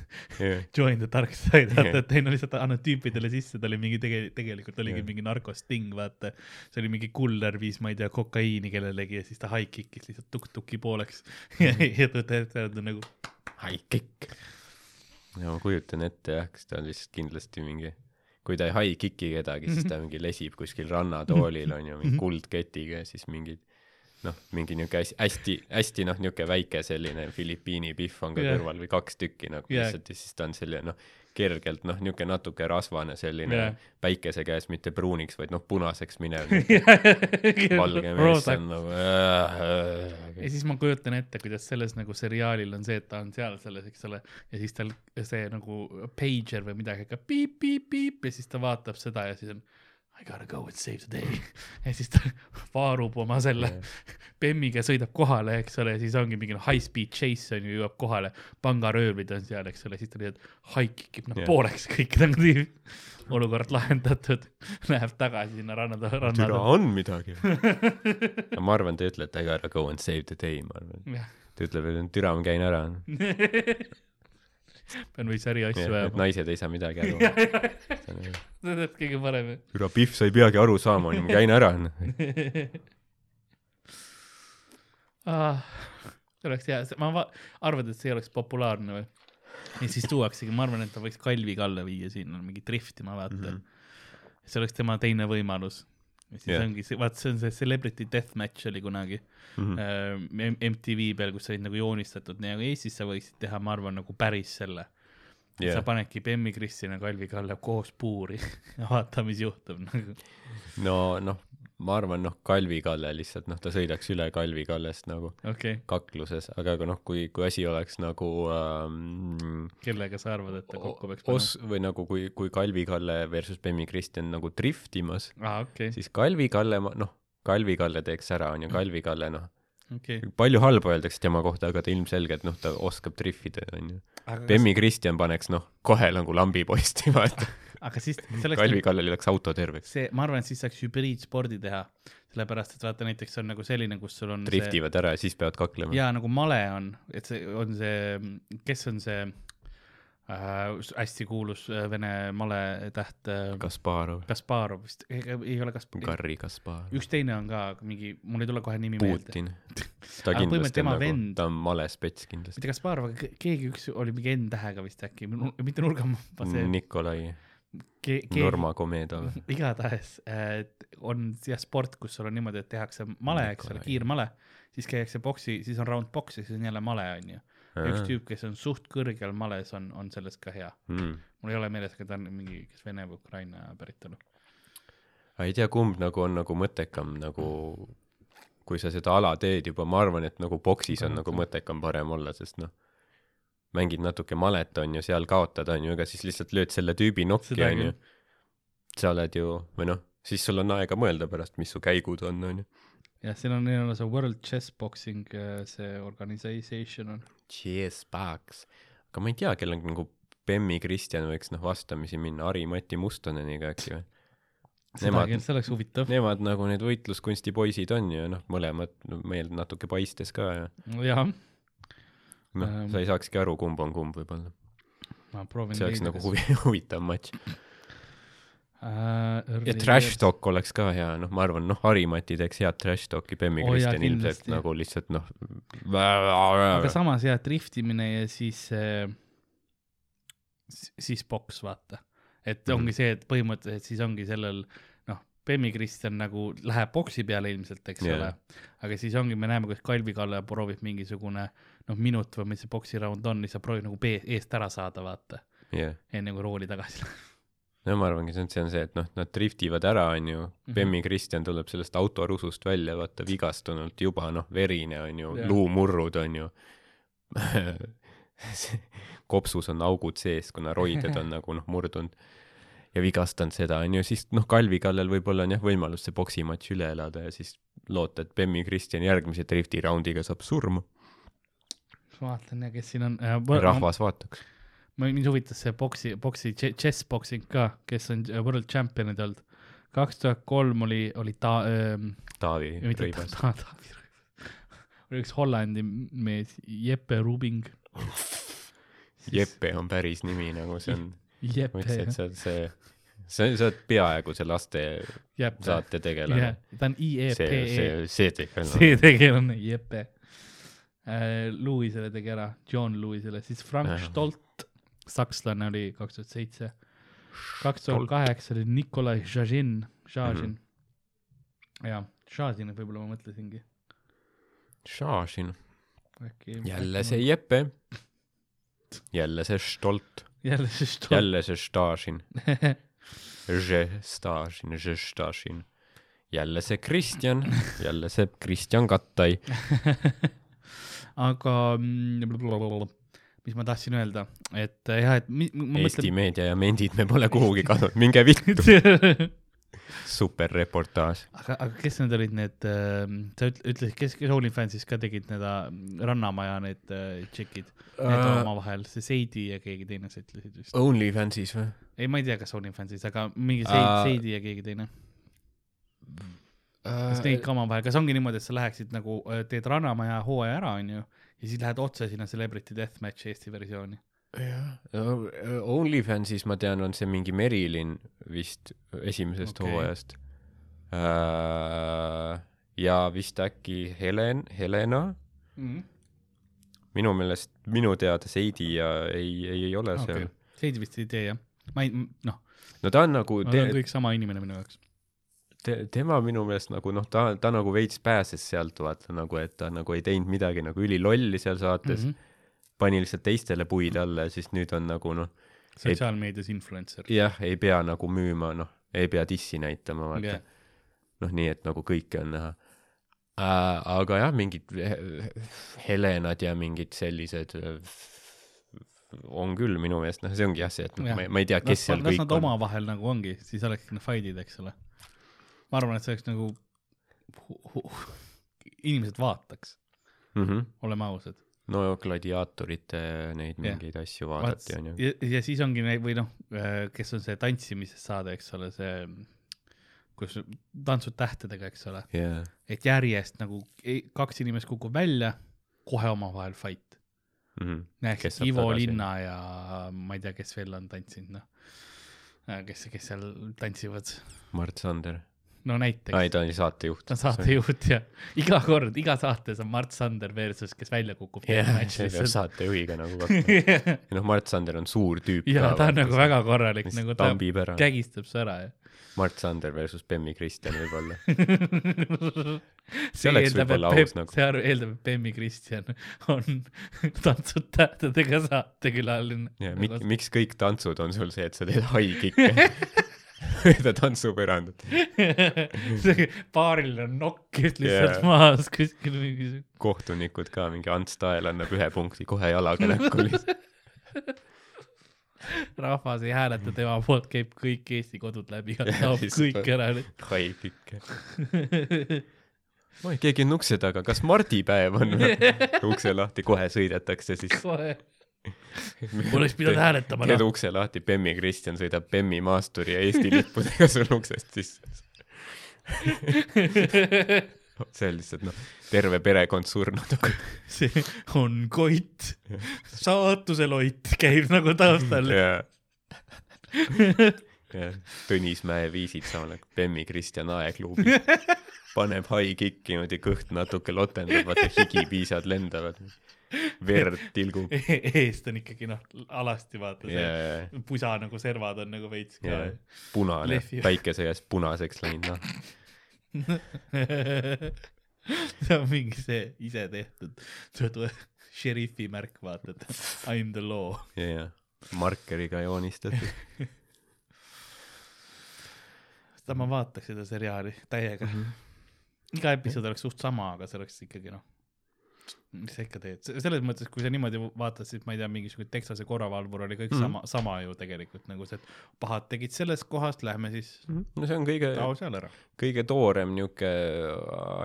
jah, join the dark side, vaata, et ei no lihtsalt annad tüüpidele sisse, ta oli mingi tege-, tegelikult oligi Jah. mingi narkosting, vaata. see oli mingi kuller viis, ma ei tea, kokaiini kellelegi ja siis ta high kick'is lihtsalt tuk-tuki pooleks ja, ta teeb nagu high kick. Ja ma kujutan ette jah, kas ta on lihtsalt kindlasti mingi, kui ta ei high kick'i kedagi, siis ta mingi lesib kuskil rannatoolil onju, mingi kuldketiga ja siis mingid noh, mingi niuke hästi, hästi, noh, niuke väike selline Filipiini pihv on ka Jah. kõrval või kaks tükki nagu Jah. lihtsalt ja siis ta on selline noh, kergelt noh, niuke natuke rasvane selline Jah. päikese käes mitte pruuniks, vaid noh, punaseks minev valge mees on nagu äh, ja siis ma kujutan ette, kuidas selles nagu seriaalil on see, et ta on seal selles, eks ole, ja siis tal see nagu pager või midagi hakkab piip-piip-piip ja siis ta vaatab seda ja siis on I gotta go and save the day. ja siis ta vaarub oma selle Bemmiga sõidab kohale, eks ole, siis ongi mingi noh, high speed chase on ju, jõuab kohale, pangaröövlid on seal, eks ole, siis ta lihtsalt high kick ib noh Jah. pooleks kõik nagu olukord lahendatud, läheb tagasi sinna ranna taha, ranna türa taha. on midagi ma arvan, te ütlete I gotta go and save the day, ma arvan. jah, ta ütleb, et türa, ma käin ära. pean veits äriasju et ajama. naised ei saa midagi aru. sa tead kõige parem. türa Pihv, sa ei peagi aru saama, ma käin ära. Ah, see oleks hea, ma va- arvan, et see oleks populaarne või? ja siis tuuaksegi, ma arvan, et ta võiks Kalvi Kalle viia sinna mingi driftima, vaata mm. -hmm. see oleks tema teine võimalus. Ja siis yeah. ongi see, vaat see on see Celebrity Deathmatch oli kunagi mm. äh, MTV peal, kus olid nagu joonistatud, nii nagu Eestis sa võiksid teha, ma arvan, nagu päris selle yeah.. sa panedki Bemmi Kristina Kalvi Kalle koos puuri ja vaata, mis juhtub nagu. no noh, ma arvan, noh, Kalvi Kalle lihtsalt, noh, ta sõidaks üle Kalvi Kallest nagu okei okay., kakluses, aga aga noh, kui, kui asi oleks nagu ähm, kellega sa arvad, et ta kokku peaks os- või nagu kui, kui Kalvi Kalle versus Bemmi Kristjan nagu driftimas, aa, okei, siis Kalvi Kalle, noh, Kalvi Kalle teeks ära, onju, Kalvi Kalle, noh, okei. palju halba öeldakse tema kohta, aga ta ilmselgelt, noh, ta oskab drifida, onju. Bemmi Kristjan paneks, noh, kohe nagu lambiposti, vaata. Aga siis Kalvi Kallel läks auto terveks. see, ma arvan, et siis saaks hübriidspordi teha, sellepärast et vaata näiteks on nagu selline, kus sul on driftivad see... ära ja siis peavad kaklema. jaa, nagu male on, et see on see, kes on see äh, hästi kuulus äh, vene maletäht äh,. Kasparov. Kasparov vist, ei ole Kasparov. Garri Kasparov. üks teine on ka mingi, mul ei tule kohe nimi Putin. meelde. ta kindlasti on nagu, ta on malespets kindlasti. mitte Kasparov, aga keegi üks oli mingi N-tähega vist äkki, mitte nurgamaa. Nikolai Ke. Norma Komedov. igatahes äh, on jah sport, kus sul on niimoodi, et tehakse male, eks ole, kiirmale, siis käiakse boksi, siis on round box ja siis on jälle male, onju üks tüüp, kes on suht kõrgel males, on, on selles ka hea mm.. mul ei ole meeles, aga ta on mingi, kes Vene või Ukraina päritolu. ei tea, kumb nagu on nagu mõttekam nagu, kui sa seda ala teed juba, ma arvan, et nagu boksis on nagu mõttekam parem olla, sest noh, mängid natuke malet, on ju, seal kaotad, on ju, ega siis lihtsalt lööd selle tüübi nokki, on ju. sa oled ju, või noh, siis sul on aega mõelda pärast, mis su käigud on, on ju jah, siin on nii-öelda see World Chess Boxing, äh, see organisation on. Chess Box, aga ma ei tea, kellel nagu Bemmi Kristjan võiks noh vastamisi minna Harri-Mati Mustoneniga äkki või? Nemad, see oleks huvitav. Nemad nagu need võitluskunsti poisid on ju, noh, mõlemad no, meil natuke paistes ka ja. jah. Noh ähm,, sa ei saakski aru, kumb on kumb võib-olla. ma proovin. see oleks nagu huvi, huvitav matš äh,. ja trash talk oleks ka hea, noh, ma arvan, noh, Harimati teeks head trash talk'i, Bemmi oh, Kristjan ilmselt nagu lihtsalt noh. aga samas jah, driftimine ja siis äh,, siis boks, vaata. et mm -hmm. ongi see, et põhimõtteliselt siis ongi sellel noh, Bemmi Kristjan nagu läheb boksi peale ilmselt, eks yeah. ole. aga siis ongi, me näeme, kuidas Kalvi Kalle proovib mingisugune noh, minut või mis see boksiraund on, siis ta proovib nagu eest ära saada, vaata. Yeah.. enne kui rooli tagasi läheb no ma arvangi, see on, see on see, et noh, nad driftivad ära, onju mm -hmm., Bemmi Kristjan tuleb sellest autorusust välja, vaata vigastunult juba noh, verine onju yeah., luumurrud onju kopsus on augud sees, kuna roided on nagu noh, murdunud. Ja vigastanud seda onju, siis noh, Kalvi kallal võib-olla on jah võimalus see poksimatš üle elada ja siis loota, et Bemmi Kristjan järgmise drifti raundiga saab surma. Vaatan ja kes siin on äh,. rahvas vaataks mind huvitas see boksi, boksi, chess boxing ka, kes on world champion'id olnud. kaks tuhat kolm oli, oli ta- ähm,. Taavi Rõivas ta,. Ta, Taavi Rõivas. oli üks Hollandi mees, Jeppe Rubing. Jeppe on päris nimi nagu see on. Jeppe. ma ütlesin, et sa oled see, sa, sa oled peaaegu see laste Jeppe. saate tegelane yeah,. ta on IEP. see, see, see tegelane. see tegelane, Jeppe äh,. Louisele tegi ära, John Louisele, siis Frank -huh. Stolt sakslane oli kaks tuhat seitse. kaks tuhat kaheksa oli Nikolai Žažin, Žažin mm. -hmm. ja, Žažin võib-olla ma mõtlesingi. Žažin. jälle see Jeppe. jälle see Stolt. jälle see Stolt. jälle see Žažin. Žažin, Žažin. jälle see Kristjan, jälle see Kristjan Kattai aga mm, mis ma tahtsin öelda, et äh, jah, et mi, ma Eesti mõtlen... meedia ja mendid, me pole kuhugi kadunud, minge vittu super reportaaž. aga, aga kes need olid need äh,, sa ütlesid, kes, kes OnlyFansis ka tegid need äh, Rannamaja need äh, tšekid, need uh, omavahel, see Seidi ja keegi teine, sa ütlesid vist. OnlyFansis või? ei, ma ei tea, kas OnlyFansis, aga mingi Seid, uh, Seidi ja keegi teine uh,. Kas neid ka omavahel, kas ongi niimoodi, et sa läheksid nagu, teed Rannamaja hooaja ära, onju ja siis lähed otse sinna Celebrity Deathmatchi Eesti versiooni. jah, OnlyFansis ma tean, on see mingi Merilin vist esimesest okay. hooajast äh,. ja vist äkki Helen, Helena mm. -hmm. minu meelest, minu teada Seidi ja ei, ei, ei ole okay. seal. Seidi vist ei tee jah, ma ei, noh. no ta on nagu. Nad on kõik sama inimene minu jaoks te, tema minu meelest nagu noh, ta, ta nagu veits pääses sealt vaata nagu, et ta nagu ei teinud midagi nagu ülilolli seal saates mm. -hmm. pani lihtsalt teistele puid alla ja siis nüüd on nagu noh. sotsiaalmeedias influencer. jah, ei pea nagu müüma, noh, ei pea dissi näitama, vaata yeah.. noh, nii et nagu kõike on näha äh,. aga jah, mingid Helenad ja mingid sellised on küll minu meelest, noh, see ongi jah see, et noh, ma, ma ei tea, kes las, seal las kõik on. Las nad omavahel nagu ongi, siis olekski need fight'id, eks ole ma arvan, et see oleks nagu, inimesed vaataks mm, -hmm. oleme ausad. no gladiaatorite neid mingeid ja. asju vaadati onju. ja, ja siis ongi neid või noh, kes on see tantsimisest saade, eks ole, see kus tantsud tähtedega, eks ole yeah.. et järjest nagu kaks inimest kukub välja, kohe omavahel fight mm. -hmm. näeks Ivo tagasi? Linna ja ma ei tea, kes veel on tantsinud, noh. Äh, kes, kes seal tantsivad? Mart Sander no näiteks. ai, ta oli saatejuht. ta on saatejuht ja iga kord, iga saates on Mart Sander versus, kes välja kukub saatejuhiga nagu yeah.. noh, Mart Sander on suur tüüp. ja ta on nagu väga korralik, nagu ta kägistab su ära ja Mart Sander versus Bemmi Kristjan võib-olla see eeldab, et Pem, nagu. see eeldab, et Bemmi Kristjan on Tantsud tähtedega saatekülaline. ja mi, miks kõik tantsud on sul see, et sa teed haigikke mööda tantsupõrandat paaril on nokkid lihtsalt yeah. maas kuskil mingi. kohtunikud ka, mingi Ants Tael annab ühe punkti kohe jalaga näkku lihtsalt rahvas ei hääleta tema poolt, käib kõik Eesti kodud läbi ja taob kõik ära. haib ikka. oi, keegi on ukse taga, kas mardipäev on ukse lahti, kohe sõidetakse siis. kohe. oleks pidanud hääletama. teed ukse lahti, Bemmi Kristjan sõidab Bemmi maasturi ja Eesti lippudega sul uksest sisse. See on lihtsalt noh, terve perekond surnud. See on Koit, saatuse Loit käib nagu taustal. jah, Tõnismäe viisid samal ajal Bemmi Kristjan Aegluubi. Paneb high kick'i niimoodi, kõht natuke lotendab, vaata higipiisad lendavad, verd tilgub e. eest on ikkagi noh, alasti vaata see yeah. pusa nagu servad on nagu veits ka yeah.. punane, päikese käes punaseks läinud noh see on mingi see ise tehtud, šerifi märk, vaata, et I m the law. ja, ja markeriga joonistatud seda ma vaataks seda seriaali täiega mm. -hmm. iga episood oleks suht sama, aga see oleks ikkagi noh mis sa ikka teed, selles mõttes, kui sa niimoodi vaatad, siis ma ei tea, mingisugune Texase korravalvur oli kõik mm -hmm. sama, sama ju tegelikult nagu see, et pahad tegid sellest kohast, lähme siis mm. -hmm. no see on kõige, kõige toorem niuke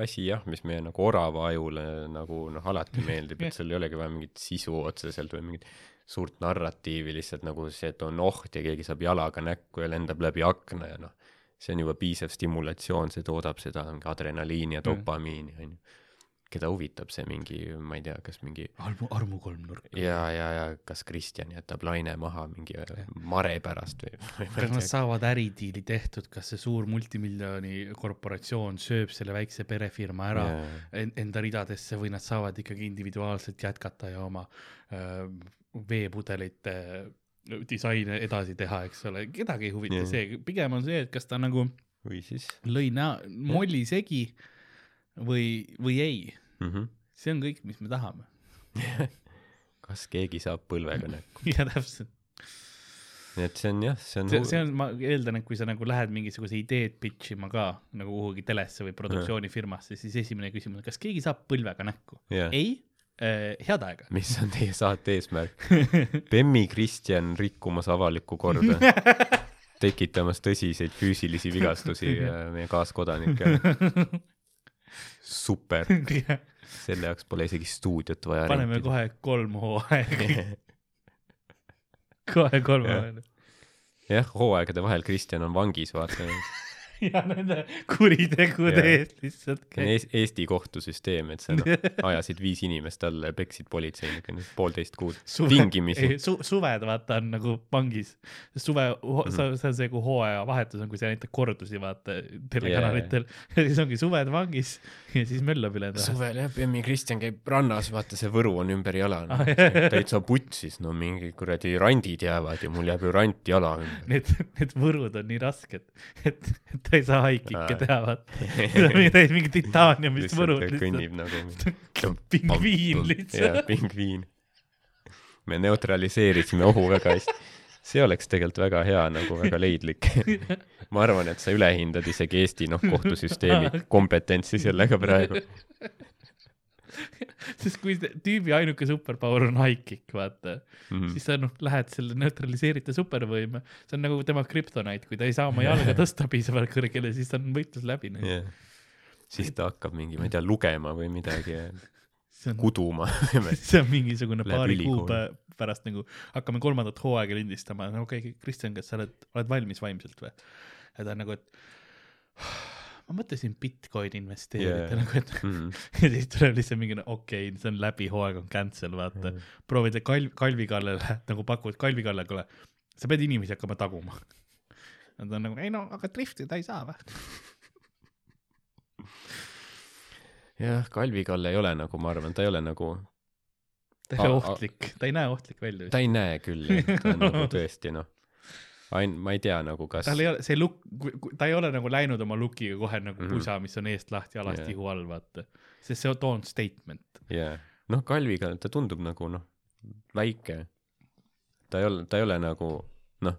asi jah, mis meie nagu orava ajule nagu noh, alati meeldib, et seal ei olegi vaja mingit sisu otseselt või mingit suurt narratiivi, lihtsalt nagu see, et on oht ja keegi saab jalaga näkku ja lendab läbi akna ja noh, see on juba piisav stimulatsioon, see toodab seda adrenaliini ja dopamiini, onju keda huvitab see mingi, ma ei tea, kas mingi armu, armukolmnurk. ja, ja, ja kas Kristjan jätab laine maha mingi ja. mare pärast või, või? kas nad saavad äridiili tehtud, kas see suur multimiljoni korporatsioon sööb selle väikse perefirma ära ja. enda ridadesse või nad saavad ikkagi individuaalselt jätkata ja oma äh, veepudelite disaine edasi teha, eks ole, kedagi ei huvita ja. see, pigem on see, et kas ta nagu või siis lõi näo, molli segi või, või ei mm. -hmm. see on kõik, mis me tahame kas keegi saab põlvega näkku? jah, täpselt. nii et see on jah, see on see, see on, ma eeldan, et kui sa nagu lähed mingisuguse ideed pitch ima ka nagu kuhugi telesse või produktsioonifirmasse, siis esimene küsimus on, kas keegi saab põlvega näkku yeah.? ei äh,, head aega. mis on teie saate eesmärk Bemmi Kristjan rikkumas avalikku korda tekitamas tõsiseid füüsilisi vigastusi äh, meie kaaskodanikele super selle jaoks pole isegi stuudiot vaja. paneme rentida. kohe kolm hooaega kohe kolm hooaega. jah, hooaegade vahel Kristjan on vangis, vaata ja nende kuritegude eest lihtsalt käib. Eesti kohtusüsteem, et sa noh, ajasid viis inimest alla ja peksid politseinikke nüüd poolteist kuud suve, tingimisi. Su, suved vaata on nagu vangis. suve mm, -hmm. see on see, kui hooajavahetus on, kui sa näitad kordusi vaata telekanalitel yeah. ja siis ongi suved vangis ja siis möllab üle ta. suvel jah, Bemmi Kristjan käib rannas, vaata see Võru on ümber jala no.. täitsa putsis, no mingi kuradi randid jäävad ja mul jääb ju rant jala ümber. Need, need Võrud on nii rasked, et, et ta ei saa haikikke teha, vaata. täis mingi titaaniumist võrud lihtsalt. kõnnib nagu pingviin lihtsalt. jaa, pingviin. me neutraliseerisime ohu väga hästi. see oleks tegelikult väga hea, nagu väga leidlik ma arvan, et sa ülehindad isegi Eesti, noh, kohtusüsteemi kompetentsi sellega praegu sest kui tüübi ainuke superpower on high kick, vaata mm, -hmm. siis sa noh, lähed selle neutraliseerita supervõime, see on nagu tema krüptonait, kui ta ei saa oma jalga tõsta piisavalt kõrgele, siis on võitlus läbi yeah.. siis ta hakkab mingi, ma ei tea, lugema või midagi on, kuduma. See on mingisugune paari kuu pärast nagu hakkame kolmandat hooaega lindistama, no okei okay,, Kristjan, kas sa oled, oled valmis vaimselt või? ja ta on nagu, et ma mõtlesin Bitcoini investeerida yeah. nagu, et mm -hmm. ja siis tuleb lihtsalt mingi, okei okay,, see on läbi, hooaeg on cancel, vaata mm. -hmm. proovid kalv, Kalvi kallale nagu pakud Kalvi kallale, kuule, sa pead inimesi hakkama taguma. Nad on nagu, ei no, aga driftida ei saa või? jah, Kalvi Kalle ei ole nagu, ma arvan, ta ei ole nagu ta ei ole ohtlik, ta ei näe ohtlik välja. ta ei näe küll, ta on nagu tõesti noh, ain-, ma ei tea nagu kas tal ei ole, see look, ta ei ole nagu läinud oma look'iga kohe nagu mm -hmm. pusa, mis on eest lahti, alast yeah. ihu all, vaata. sest see on statement. jaa yeah., noh, Kalviga ta tundub nagu noh, väike. ta ei ole, ta ei ole nagu noh,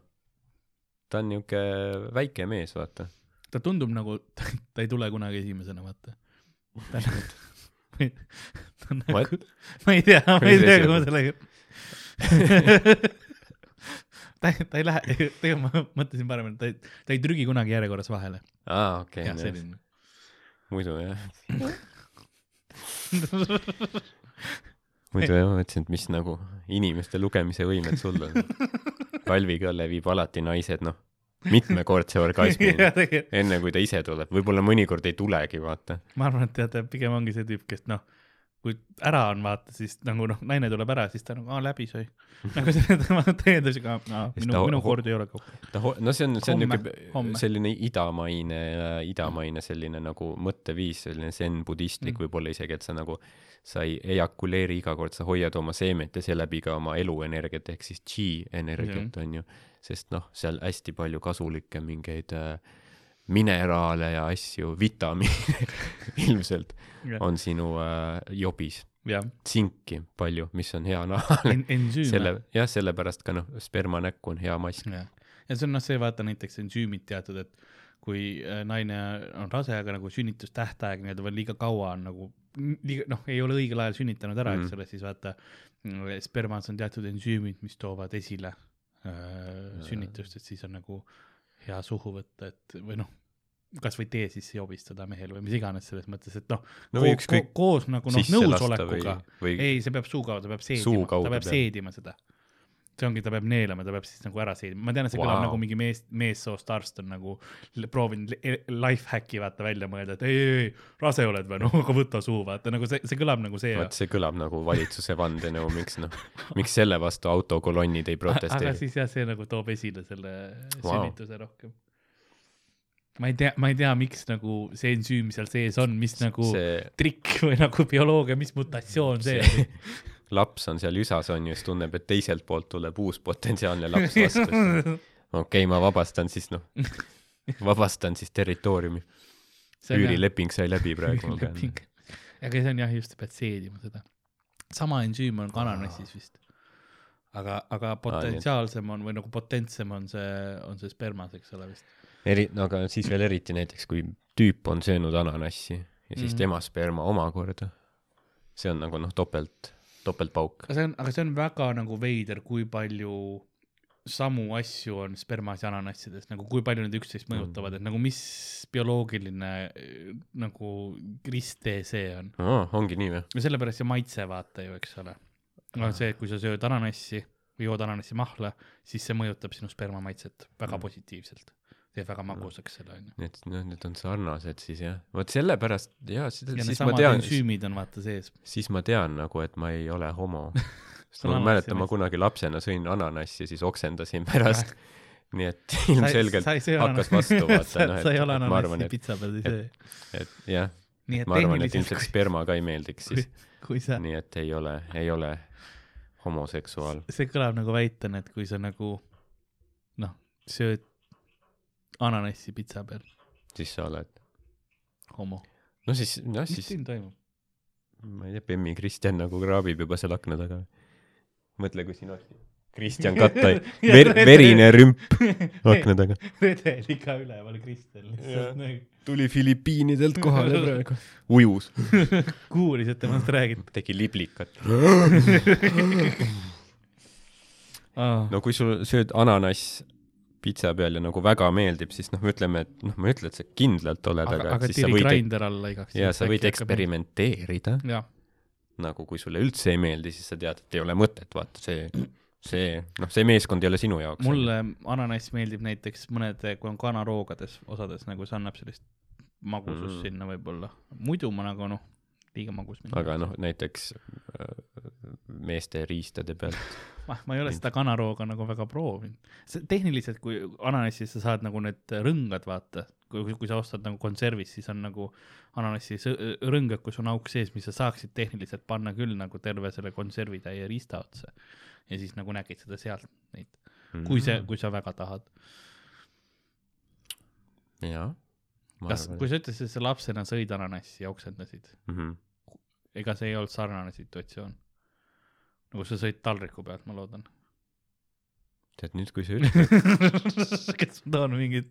ta on niisugune väike mees, vaata. ta tundub nagu, ta ei tule kunagi esimesena, vaata ta on nagu ta on nagu, ma ei tea, ma ei tea, kui ma sellega ta, ta ei lähe, tegelikult ma mõtlesin paremini, ta ei, ta ei trügi kunagi järjekorras vahele. aa, okei okay,. selline. muidu jah muidu jah, ma mõtlesin, et mis nagu inimeste lugemise võimed sul on. Kalvi Kalle viib alati naised, noh, mitmekordse orgasmini enne kui ta ise tuleb, võib-olla mõnikord ei tulegi, vaata. ma arvan, et teate, pigem ongi see tüüp, kes noh kui ära on, vaata, siis nagu noh, naine tuleb ära, siis ta nagu, aa, läbi sai. nagu see tema täiendusega, minu, minu kord ei ole kaupa. ta, no see on, see on niisugune selline idamaine, idamaine selline nagu mõtteviis, selline zen-budistlik mm. võib-olla isegi, et sa nagu, sa ei ejakuleeri iga kord, sa hoiad oma seemet ja seeläbi ka oma eluenergiat ehk siis chi energiat mm, on ju. sest noh, seal hästi palju kasulikke mingeid äh, mineraale ja asju, vitamiine ilmselt yeah. on sinu äh, jobis yeah.. tsinki palju, mis on hea nahale en. selle, jah, sellepärast ka noh, spermanäkku on hea mask yeah.. ja see on noh, see vaata näiteks ensüümid teatud, et kui äh, naine on rase, aga nagu sünnitustähtaeg nii-öelda veel liiga kaua on nagu liiga noh, ei ole õigel ajal sünnitanud ära mm., eks ole, siis vaata spermas on teatud ensüümid, mis toovad esile äh, sünnitust, et siis on nagu hea suhu võtta, et või noh, kasvõi tee sisse jobistada mehele või mis iganes selles mõttes, et noh no, ko ko koos nagu noh, nõusolekuga, ei, see peab suu kaudu, ta peab seedima, ta peab seedima seda. see ongi, ta peab neelama, ta peab siis nagu ära seedima, ma tean, et see wow. kõlab nagu mingi mees, meessoost arst on nagu proovinud life hack'i vaata välja mõelda, et ei, ei, ei, rase oled või, no aga võta suu, vaata nagu see, see kõlab nagu see. vot see kõlab nagu valitsuse vandenõu, miks noh, miks selle vastu autokolonnid ei protesteeri. aga siis jah, see nagu toob esile selle wow. sünnituse rohkem ma ei tea, ma ei tea, miks nagu see ensüüm seal sees on, mis nagu see... trikk või nagu bioloogia, mis mutatsioon see, see... on laps on seal üsas on ju, siis tunneb, et teiselt poolt tuleb uus potentsiaalne laps vastu. okei okay,, ma vabastan siis noh, vabastan siis territooriumi. üürileping sai läbi praegu, ma pean. aga see on jah, just, pead seedima seda. sama ensüüm on kananassis vist. aga, aga potentsiaalsem on või nagu potentsem on see, on see spermas, eks ole vist eri, no aga siis veel eriti näiteks, kui tüüp on söönud ananassi ja siis mm. tema sperma omakorda. see on nagu noh, topelt, topeltpauk. aga see on, aga see on väga nagu veider, kui palju samu asju on spermas ja ananassides, nagu kui palju need üksteist mm. mõjutavad mm., et nagu mis bioloogiline nagu risttee see on oh,. ongi nii või? ja sellepärast see maitse vaata ju, eks ole. no see, et kui sa sööd ananassi või jood ananassi mahla, siis see mõjutab sinu sperma maitset väga mm. positiivselt teeb väga magusaks selle onju. nii et noh, need on sarnased siis jah, vot sellepärast ja siis, ja siis ma tean. ensüümid on vaata sees. siis ma tean nagu, et ma ei ole homo sest ma mäletan, ma kunagi lapsena sõin ananassi, siis oksendasin pärast nii et ilmselgelt hakkas vastu vaata noh, et sa ei ole ananassi pitsa peal ei söö. et jah, ma arvan, et ilmselt sperma ka ei meeldiks siis. Sa... nii et ei ole, ei ole homoseksuaal. see kõlab nagu väitena, et kui sa nagu noh, sööd ananassi pitsa peal. siis sa oled? homo. no siis, noh siis. mis siin toimub? ma ei tea, Bemmi Kristjan nagu kraabib juba seal akna taga. mõtle, kui siin oleks Kristjan Kattai ver, verine rümp akna taga. redeli ka üleval Kristjan lihtsalt nagu. tuli Filipiinidelt kohale praegu. ujus kuulis, et temast räägiti. tegi liblikat no kui sul sööd ananass pitsa peal ja nagu väga meeldib, siis noh, ütleme, et noh, ma ei ütle, et sa kindlalt oled, aga, aga siis sa võid, alla igaks ja sa võid eksperimenteerida. nagu kui sulle üldse ei meeldi, siis sa tead, et ei ole mõtet, vaata see, see, noh, see meeskond ei ole sinu jaoks. mulle ananass meeldib näiteks mõnede, kui on kanaroogades osades, nagu see annab sellist magusust mm. sinna võib-olla. muidu ma nagu noh, liiga magus. aga noh, näiteks äh, meeste riistade pealt ma, ma ei ole seda kanarooga nagu väga proovinud. tehniliselt, kui ananassis sa saad nagu need rõngad, vaata, kui, kui sa ostad nagu konservis, siis on nagu ananassi rõngad, kus on auk sees, mis sa saaksid tehniliselt panna küll nagu terve selle konservitäie riista otsa. Ja siis nagu nägid seda sealt neid mm, kui see, kui sa väga tahad. jaa kas, kui sa ütlesid, et sa lapsena sõid ananassi ja oksendasid mm, -hmm. ega see ei olnud sarnane situatsioon? nagu sa sõid taldriku pealt, ma loodan. tead nüüd, kui sa ütled kas ma toon mingid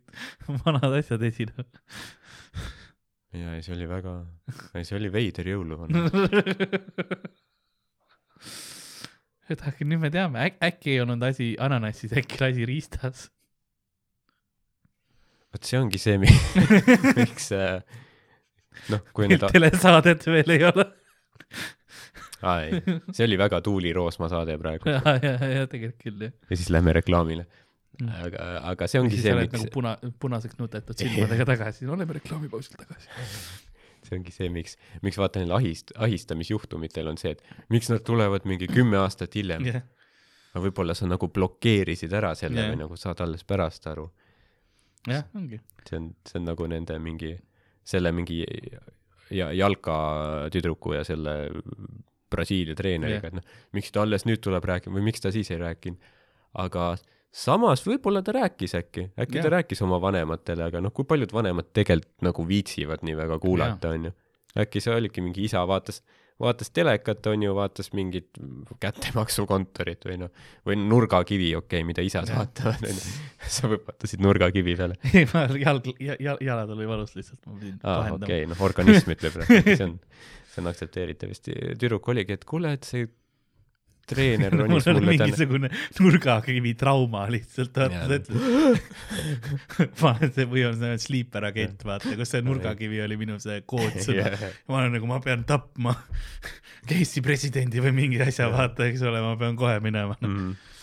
vanad asjad esile? ja, ei see oli väga, ei see oli veider jõuluvana et aga nüüd me teame Äk, äkki ei olnud asi ananassis, äkki oli asi riistas vot see ongi see, miks äh, noh, kui need telesaadet veel ei ole aa ei, see oli väga Tuuli Roosma saade praegu. ja, ja, ja tegelikult küll jah. ja siis lähme reklaamile. Mm. aga, aga see ongi see, miks nagu puna, punaseks nutetud silmadega tagasi, oleme reklaamipausil tagasi see ongi see, miks, miks vaata neil ahist-, ahistamisjuhtumitel on see, et miks nad tulevad mingi kümme aastat hiljem yeah.. aga võib-olla sa nagu blokeerisid ära selle yeah. või nagu saad alles pärast aru jah, ongi. see on, see on nagu nende mingi, selle mingi ja jalka tüdruku ja selle Brasiilia treeneriga, et noh, miks ta alles nüüd tuleb rääkima või miks ta siis ei rääkinud. aga samas võib-olla ta rääkis äkki, äkki ja. ta rääkis oma vanematele, aga noh, kui paljud vanemad tegelikult nagu viitsivad nii väga kuulata, onju. äkki see oligi mingi isa vaatas vaatas telekat, on ju, vaatas mingit kättemaksukontorit või noh, või nurgakivi, okei okay,, mida isad vaatavad, on ju. sa vaatasid nurgakivi peale. ei, ma jalg, jalad oli valus lihtsalt, ma pidin aa, okei okay,, noh, organism ütleb, see on, see on aktsepteeritav vist. tüdruk oligi, et kuule, et see treener ronis mulle täna. mingisugune nurgakivi trauma lihtsalt, vaata ütled. ma olen see või on see sleeper agent, vaata, kus see nurgakivi oli minu see koodsõna yeah.. ma olen nagu, ma pean tapma Casey presidendi või mingi asja, vaata, eks ole, ma pean kohe minema mm. -hmm.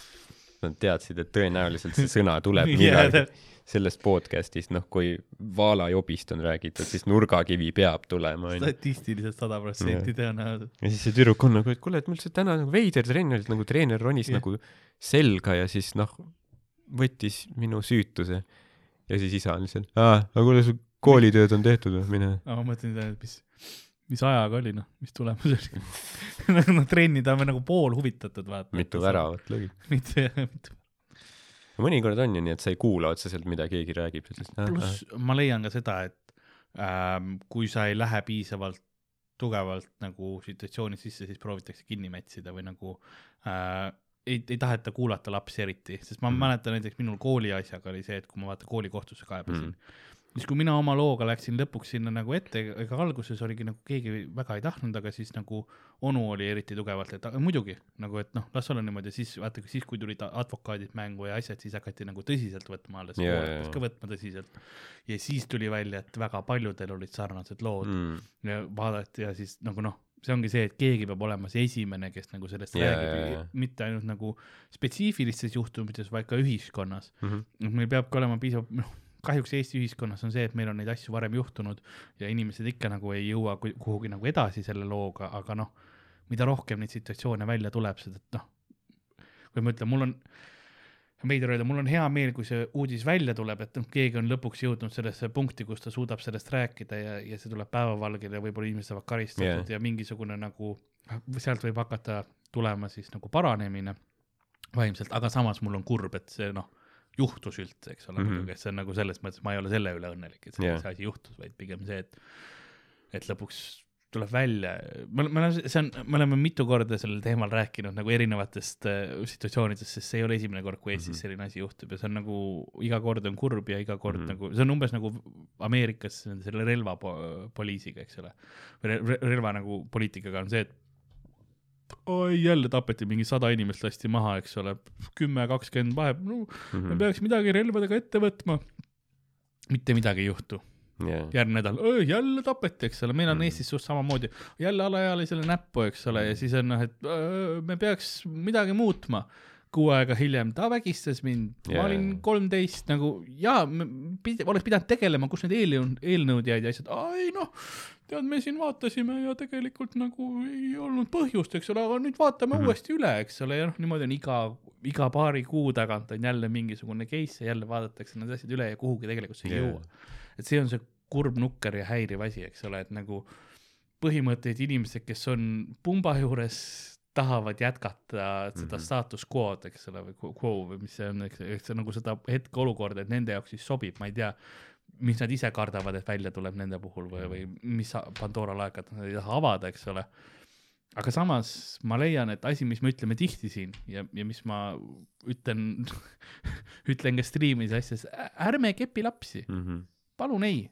Nad teadsid, et tõenäoliselt see sõna tuleb yeah, sellest podcast'ist, noh, kui Vaala jobist on räägitud, siis nurgakivi peab tulema. statistiliselt sada protsenti tõenäoliselt. ja siis see tüdruk on nagu, et kuule, et mul see täna nagu veider trenn oli, nagu treener ronis yeah. nagu selga ja siis noh, võttis minu süütuse. ja siis isa on lihtsalt, aa, aga kuule, su koolitööd on tehtud või, mine. ma mõtlen, et mis, mis ajaga oli, noh, mis tulemus oli noh, trenni ta on nagu pool huvitatud, vaata. mitu väravat lõi. mitu, mitu mõnikord on ju nii, et sa ei kuula otseselt, mida keegi räägib. pluss ma leian ka seda, et ähm, kui sa ei lähe piisavalt tugevalt nagu situatsiooni sisse, siis proovitakse kinni mätsida või nagu äh, ei, ei taheta kuulata lapsi eriti, sest ma mm. mäletan näiteks minul kooli asjaga oli see, et kui ma vaata koolikohtusse kaebasin mm siis kui mina oma looga läksin lõpuks sinna nagu ette, ega alguses oligi nagu keegi väga ei tahtnud, aga siis nagu onu oli eriti tugevalt, et aga muidugi nagu, et noh, las olla niimoodi, siis vaata, siis kui tulid advokaadid mängu ja asjad, siis hakati nagu tõsiselt võtma alles yeah,, hakkas ka võtma tõsiselt. ja siis tuli välja, et väga paljudel olid sarnased lood mm. ja vaadati ja siis nagu noh see ongi see, et keegi peab olema see esimene, kes nagu sellest yeah, räägib yeah,, yeah. mitte ainult nagu spetsiifilistes juhtumites, vaid ka ühiskonnas mm. -hmm. meil peabki olema piisav, noh kahjuks Eesti ühiskonnas on see, et meil on neid asju varem juhtunud ja inimesed ikka nagu ei jõua kuhugi nagu edasi selle looga, aga noh, mida rohkem neid situatsioone välja tuleb, seda, noh, kui ma ütlen, mul on, veider öelda, mul on hea meel, kui see uudis välja tuleb, et noh, keegi on lõpuks jõudnud sellesse punkti, kus ta suudab sellest rääkida ja, ja see tuleb päevavalgele ja võib-olla inimesed saavad karistatud yeah. ja mingisugune nagu, sealt võib hakata tulema siis nagu paranemine vaimselt, aga samas mul on kurb, et see noh juhtus üldse, eks ole mm, -hmm. muidugi, et see on nagu selles mõttes, ma ei ole selle üle õnnelik, et see, yeah. asi juhtus, vaid pigem see, et, et lõpuks tuleb välja, me oleme, see on, me oleme mitu korda sellel teemal rääkinud nagu erinevatest äh, situatsioonidest, sest see ei ole esimene kord, kui Eestis mm -hmm. selline asi juhtub ja see on nagu iga kord on kurb ja iga kord mm -hmm. nagu, see on umbes nagu Ameerikas selle relvapoliisiga, eks ole. või relva nagu poliitikaga on see, et oi jälle tapeti mingi sada inimest lasti maha, eks ole, kümme, kakskümmend vahe, no mm -hmm. me mhm. peaks midagi relvadega ette võtma. mitte midagi ei juhtu, yeah.. järgmine nädal, jälle tapeti, eks ole, meil on mm. Eestis suht samamoodi, jälle alaealisele näppu, eks ole, ja mm. siis on noh, et öö, me peaks midagi muutma kuu aega hiljem, ta vägistas mind yeah., ma olin kolmteist nagu ja pid, oleks pidanud tegelema, kus need eelnõud, eelnõud jäid ja asjad, ei noh, tead, me siin vaatasime ja tegelikult nagu ei olnud põhjust, eks ole, aga nüüd vaatame mm -hmm. uuesti üle, eks ole, ja noh, niimoodi on iga, iga paari kuu tagant on jälle mingisugune case ja jälle vaadatakse need asjad üle ja kuhugi tegelikult see ei yeah. jõua. et see on see kurb nukker ja häiriv asi, eks ole, et nagu põhimõtteid inimesed, kes on pumba juures tahavad jätkata seda mm -hmm. status quo'd, eks ole, või quo või mis see on, eks, eks nagu seda hetkeolukorda, et nende jaoks siis sobib, ma ei tea, mis nad ise kardavad, et välja tuleb nende puhul või, või mis Pandora laekat nad ei taha avada, eks ole. aga samas ma leian, et asi, mis me ütleme tihti siin ja, ja mis ma ütlen ütlen ka striimis asjas, ärme kepi lapsi mm, -hmm. palun ei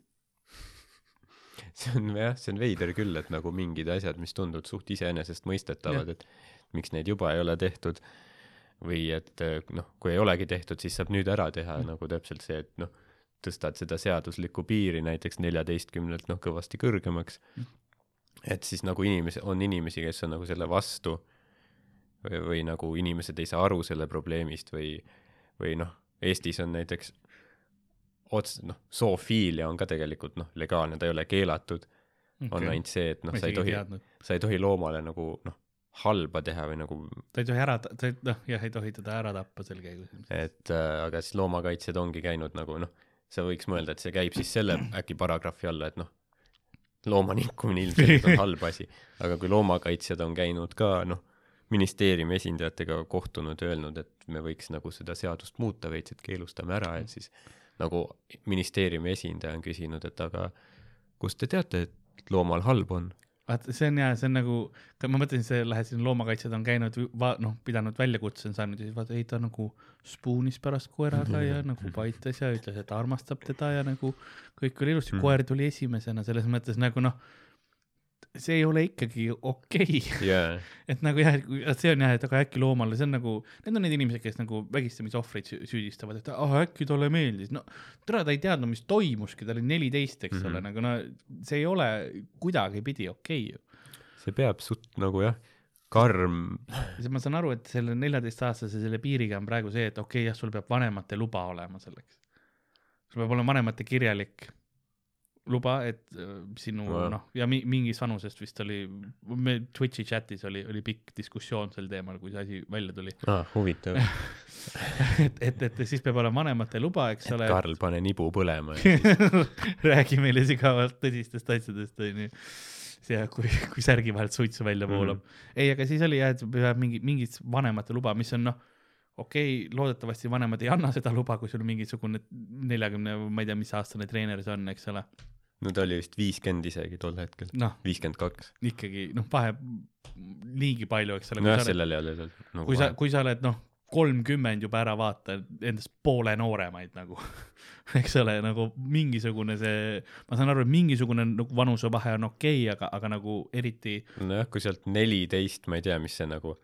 see on jah, see on veider küll, et nagu mingid asjad, mis tunduvad suht iseenesestmõistetavad, et miks neid juba ei ole tehtud või et noh, kui ei olegi tehtud, siis saab nüüd ära teha mm. nagu täpselt see, et noh, tõstad seda seaduslikku piiri näiteks neljateistkümnelt noh, kõvasti kõrgemaks mm.. et siis nagu inimesi, on inimesi, kes on nagu selle vastu või, või nagu inimesed ei saa aru selle probleemist või, või noh, Eestis on näiteks otseselt noh, zoofiilia on ka tegelikult noh, legaalne, ta ei ole keelatud okay.. on ainult see, et noh, sa ei tohi, sa ei tohi loomale nagu noh, halba teha või nagu. ta ei tohi ära, ta ei, noh, jah, ei tohi teda ära tappa sel käigus. et äh, aga siis loomakaitsjad ongi käinud nagu noh, sa võiks mõelda, et see käib siis selle äkki paragrahvi alla, et noh, looma nikkumine ilmselt on halb asi, aga kui loomakaitsjad on käinud ka noh, ministeeriumi esindajatega kohtunud, öelnud, et me võiks nagu seda seadust muuta veits, et keelustame ära, et siis nagu ministeeriumi esindaja on küsinud, et aga kust te teate, et loomal halb on? Vaata, see on hea, see on nagu, ma mõtlesin, see lähed siin loomakaitsjad on käinud, noh, pidanud väljakutse on saanud ja siis vaata, ei ta nagu spuunis pärast koeraga ja nagu paitas ja ütles, et armastab teda ja nagu kõik oli ilusti, koer tuli esimesena, selles mõttes nagu noh see ei ole ikkagi okei okay. yeah. et nagu jah, et see on jah, et aga äkki loomale, see on nagu, need on need inimesed, kes nagu vägistamisohvreid süüdistavad, et ah, äkki talle meeldis, no tere, ta ei teadnud, mis toimuski, ta oli neliteist, eks mm -hmm. ole, nagu no see ei ole kuidagipidi okei okay, ju. see peab suht nagu jah, karm. ma saan aru, et selle neljateistaastase selle piiriga on praegu see, et okei okay,, jah, sul peab vanemate luba olema selleks. sul peab olema vanemate kirjalik luba, et äh, sinu no. noh, ja mi, mingist vanusest vist oli, me Twitch'i chatis oli, oli pikk diskussioon sel teemal, kui see asi välja tuli ah,. huvitav et, et, et siis peab olema vanemate luba, eks et ole. Karl, pane nibu põlema räägi meile sügavalt tõsistest asjadest, onju ja kui, kui särgi vahelt suitsu välja voolab mm. -hmm. ei, aga siis oli jah, et peab mingi, mingit vanemate luba, mis on noh okei okay,, loodetavasti vanemad ei anna seda luba, kui sul mingisugune neljakümne, ma ei tea, mis aastane treener see on, eks ole. No ta oli vist viiskümmend isegi tol hetkel no,. viiskümmend kaks. ikkagi noh, vahe niigi palju, eks ole. nojah, sellel ei ole nagu kui vahe. sa, kui sa oled noh, kolmkümmend juba ära vaata, endast poole nooremaid nagu eks ole, nagu mingisugune see, ma saan aru, et mingisugune nagu vanusevahe on okei okay,, aga, aga nagu eriti. nojah, kui sealt neliteist, ma ei tea, mis see nagu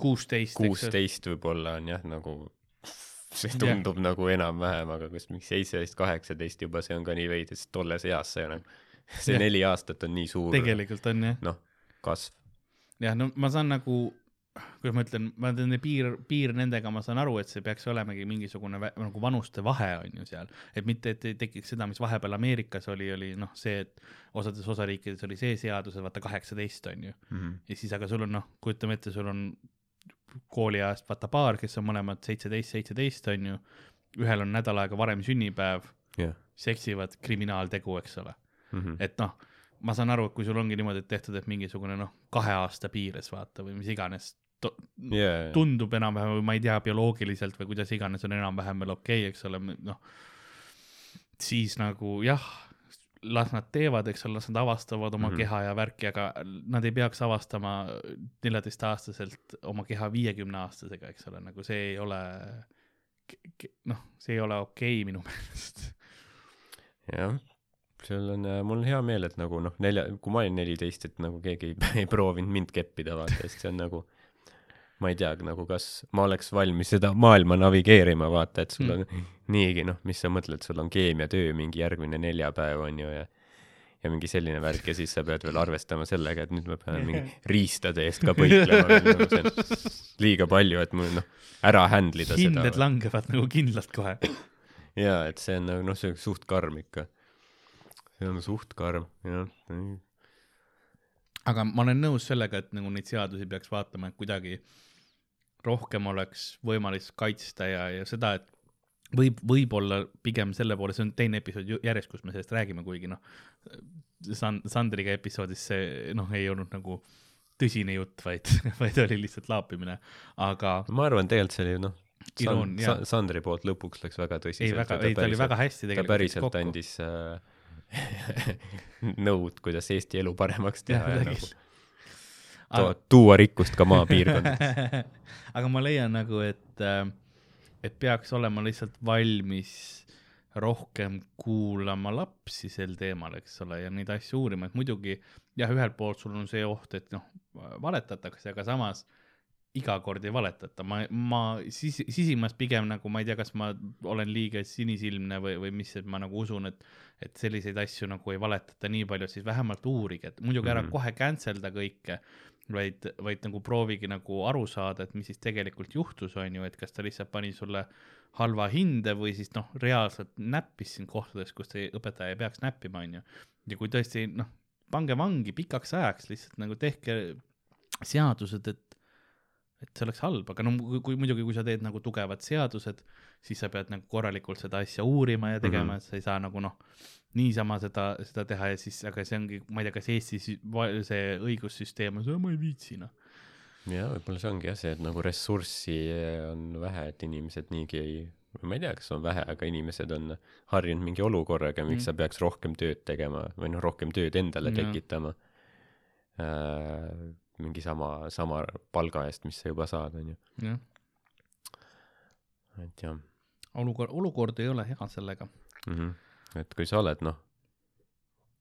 kuusteist. kuusteist võib-olla on jah, nagu see tundub yeah. nagu enam-vähem, aga kas mingi seitseteist, kaheksateist juba, see on ka nii veidi, sest tolles eas see nagu, see yeah. neli aastat on nii suur. tegelikult on jah. noh, kasv. jah, no ma saan nagu, kuidas ma ütlen, ma teen piir, piir nendega, ma saan aru, et see peaks olemegi mingisugune nagu vanuste vahe on ju seal, et mitte, et ei tekiks seda, mis vahepeal Ameerikas oli, oli noh, see, et osades osariikides oli see seadus, et vaata kaheksateist on ju mm, -hmm. ja siis, aga sul on noh, kujutame ette, sul on kooliajast vaata paar, kes on mõlemad seitseteist, seitseteist on ju, ühel on nädal aega varem sünnipäev yeah., seksivad kriminaaltegu, eks ole mm. -hmm. et noh, ma saan aru, et kui sul ongi niimoodi, tehtud, et mingisugune noh, kahe aasta piires vaata või mis iganes yeah. tundub enam-vähem või ma ei tea, bioloogiliselt või kuidas iganes on enam-vähem veel okei okay,, eks ole, noh, siis nagu jah las nad teevad, eks ole, las nad avastavad oma mm -hmm. keha ja värki, aga nad ei peaks avastama neljateistaastaselt oma keha viiekümne aastasega, eks ole, nagu see ei ole, noh, see ei ole okei okay, minu meelest. jah, seal on, mul on hea meel, et nagu noh, nelja, kui ma olin neliteist, et nagu keegi ei, ei proovinud mind keppida, vaata, sest see on nagu ma ei tea nagu, kas ma oleks valmis seda maailma navigeerima, vaata, et sul on mm. niigi noh, mis sa mõtled, sul on keemiatöö mingi järgmine neljapäev on ju ja ja mingi selline värk ja siis sa pead veel arvestama sellega, et nüüd ma pean mingi riistade eest ka põiklema no,. see on liiga palju, et mul noh, ära handle ida seda. hinded langevad nagu kindlalt kohe. jaa, et see on nagu noh, see on suht karm ikka. see on suht karm, jah. aga ma olen nõus sellega, et nagu neid seadusi peaks vaatama, et kuidagi rohkem oleks võimalik kaitsta ja, ja seda, et võib, võib-olla pigem selle poole, see on teine episood järjest, kus me sellest räägime, kuigi noh, San-, Sandriga episoodis see noh, ei olnud nagu tõsine jutt, vaid, vaid oli lihtsalt laapimine, aga. ma arvan, tegelikult see oli noh, San-, San, Sandri poolt lõpuks läks väga tõsiselt. ei, väga, ei ta oli väga hästi tegelikult. ta päriselt andis äh, nõud, kuidas Eesti elu paremaks teha ja, ja nagu aga... tuua rikkust ka maapiirkondadesse aga ma leian nagu, et äh, et peaks olema lihtsalt valmis rohkem kuulama lapsi sel teemal, eks ole, ja neid asju uurima, et muidugi jah, ühelt poolt sul on see oht, et noh, valetatakse, aga samas iga kord ei valetata, ma, ma sis-, sisimas pigem nagu ma ei tea, kas ma olen liiga sinisilmne või, või mis, et ma nagu usun, et, et selliseid asju nagu ei valetata nii palju, siis vähemalt uurige, et muidugi ära mm -hmm. kohe cancel da kõike vaid, vaid nagu proovigi nagu aru saada, et mis siis tegelikult juhtus, on ju, et kas ta lihtsalt pani sulle halva hinde või siis noh, reaalselt näppis sind kohtades, kus te, õpetaja ei peaks näppima, on ju. ja kui tõesti noh, pange vangi pikaks ajaks, lihtsalt nagu tehke seadused, et et see oleks halb, aga no kui, muidugi, kui sa teed nagu tugevad seadused, siis sa pead nagu korralikult seda asja uurima ja tegema mm, -hmm. et sa ei saa nagu noh, niisama seda, seda teha ja siis, aga see ongi, ma ei tea, kas Eestis see õigussüsteem on ma ei viitsi noh. ja võib-olla see ongi jah see, et nagu ressurssi on vähe, et inimesed niigi ei, ma ei tea, kas on vähe, aga inimesed on harjunud mingi olukorraga, miks mm. sa peaks rohkem tööd tegema või noh, rohkem tööd endale ja. tekitama äh,. Mingi sama, sama palga eest, mis sa juba saad, on ju. et jah. olukord, olukord ei ole hea sellega mm. -hmm et kui sa oled, noh,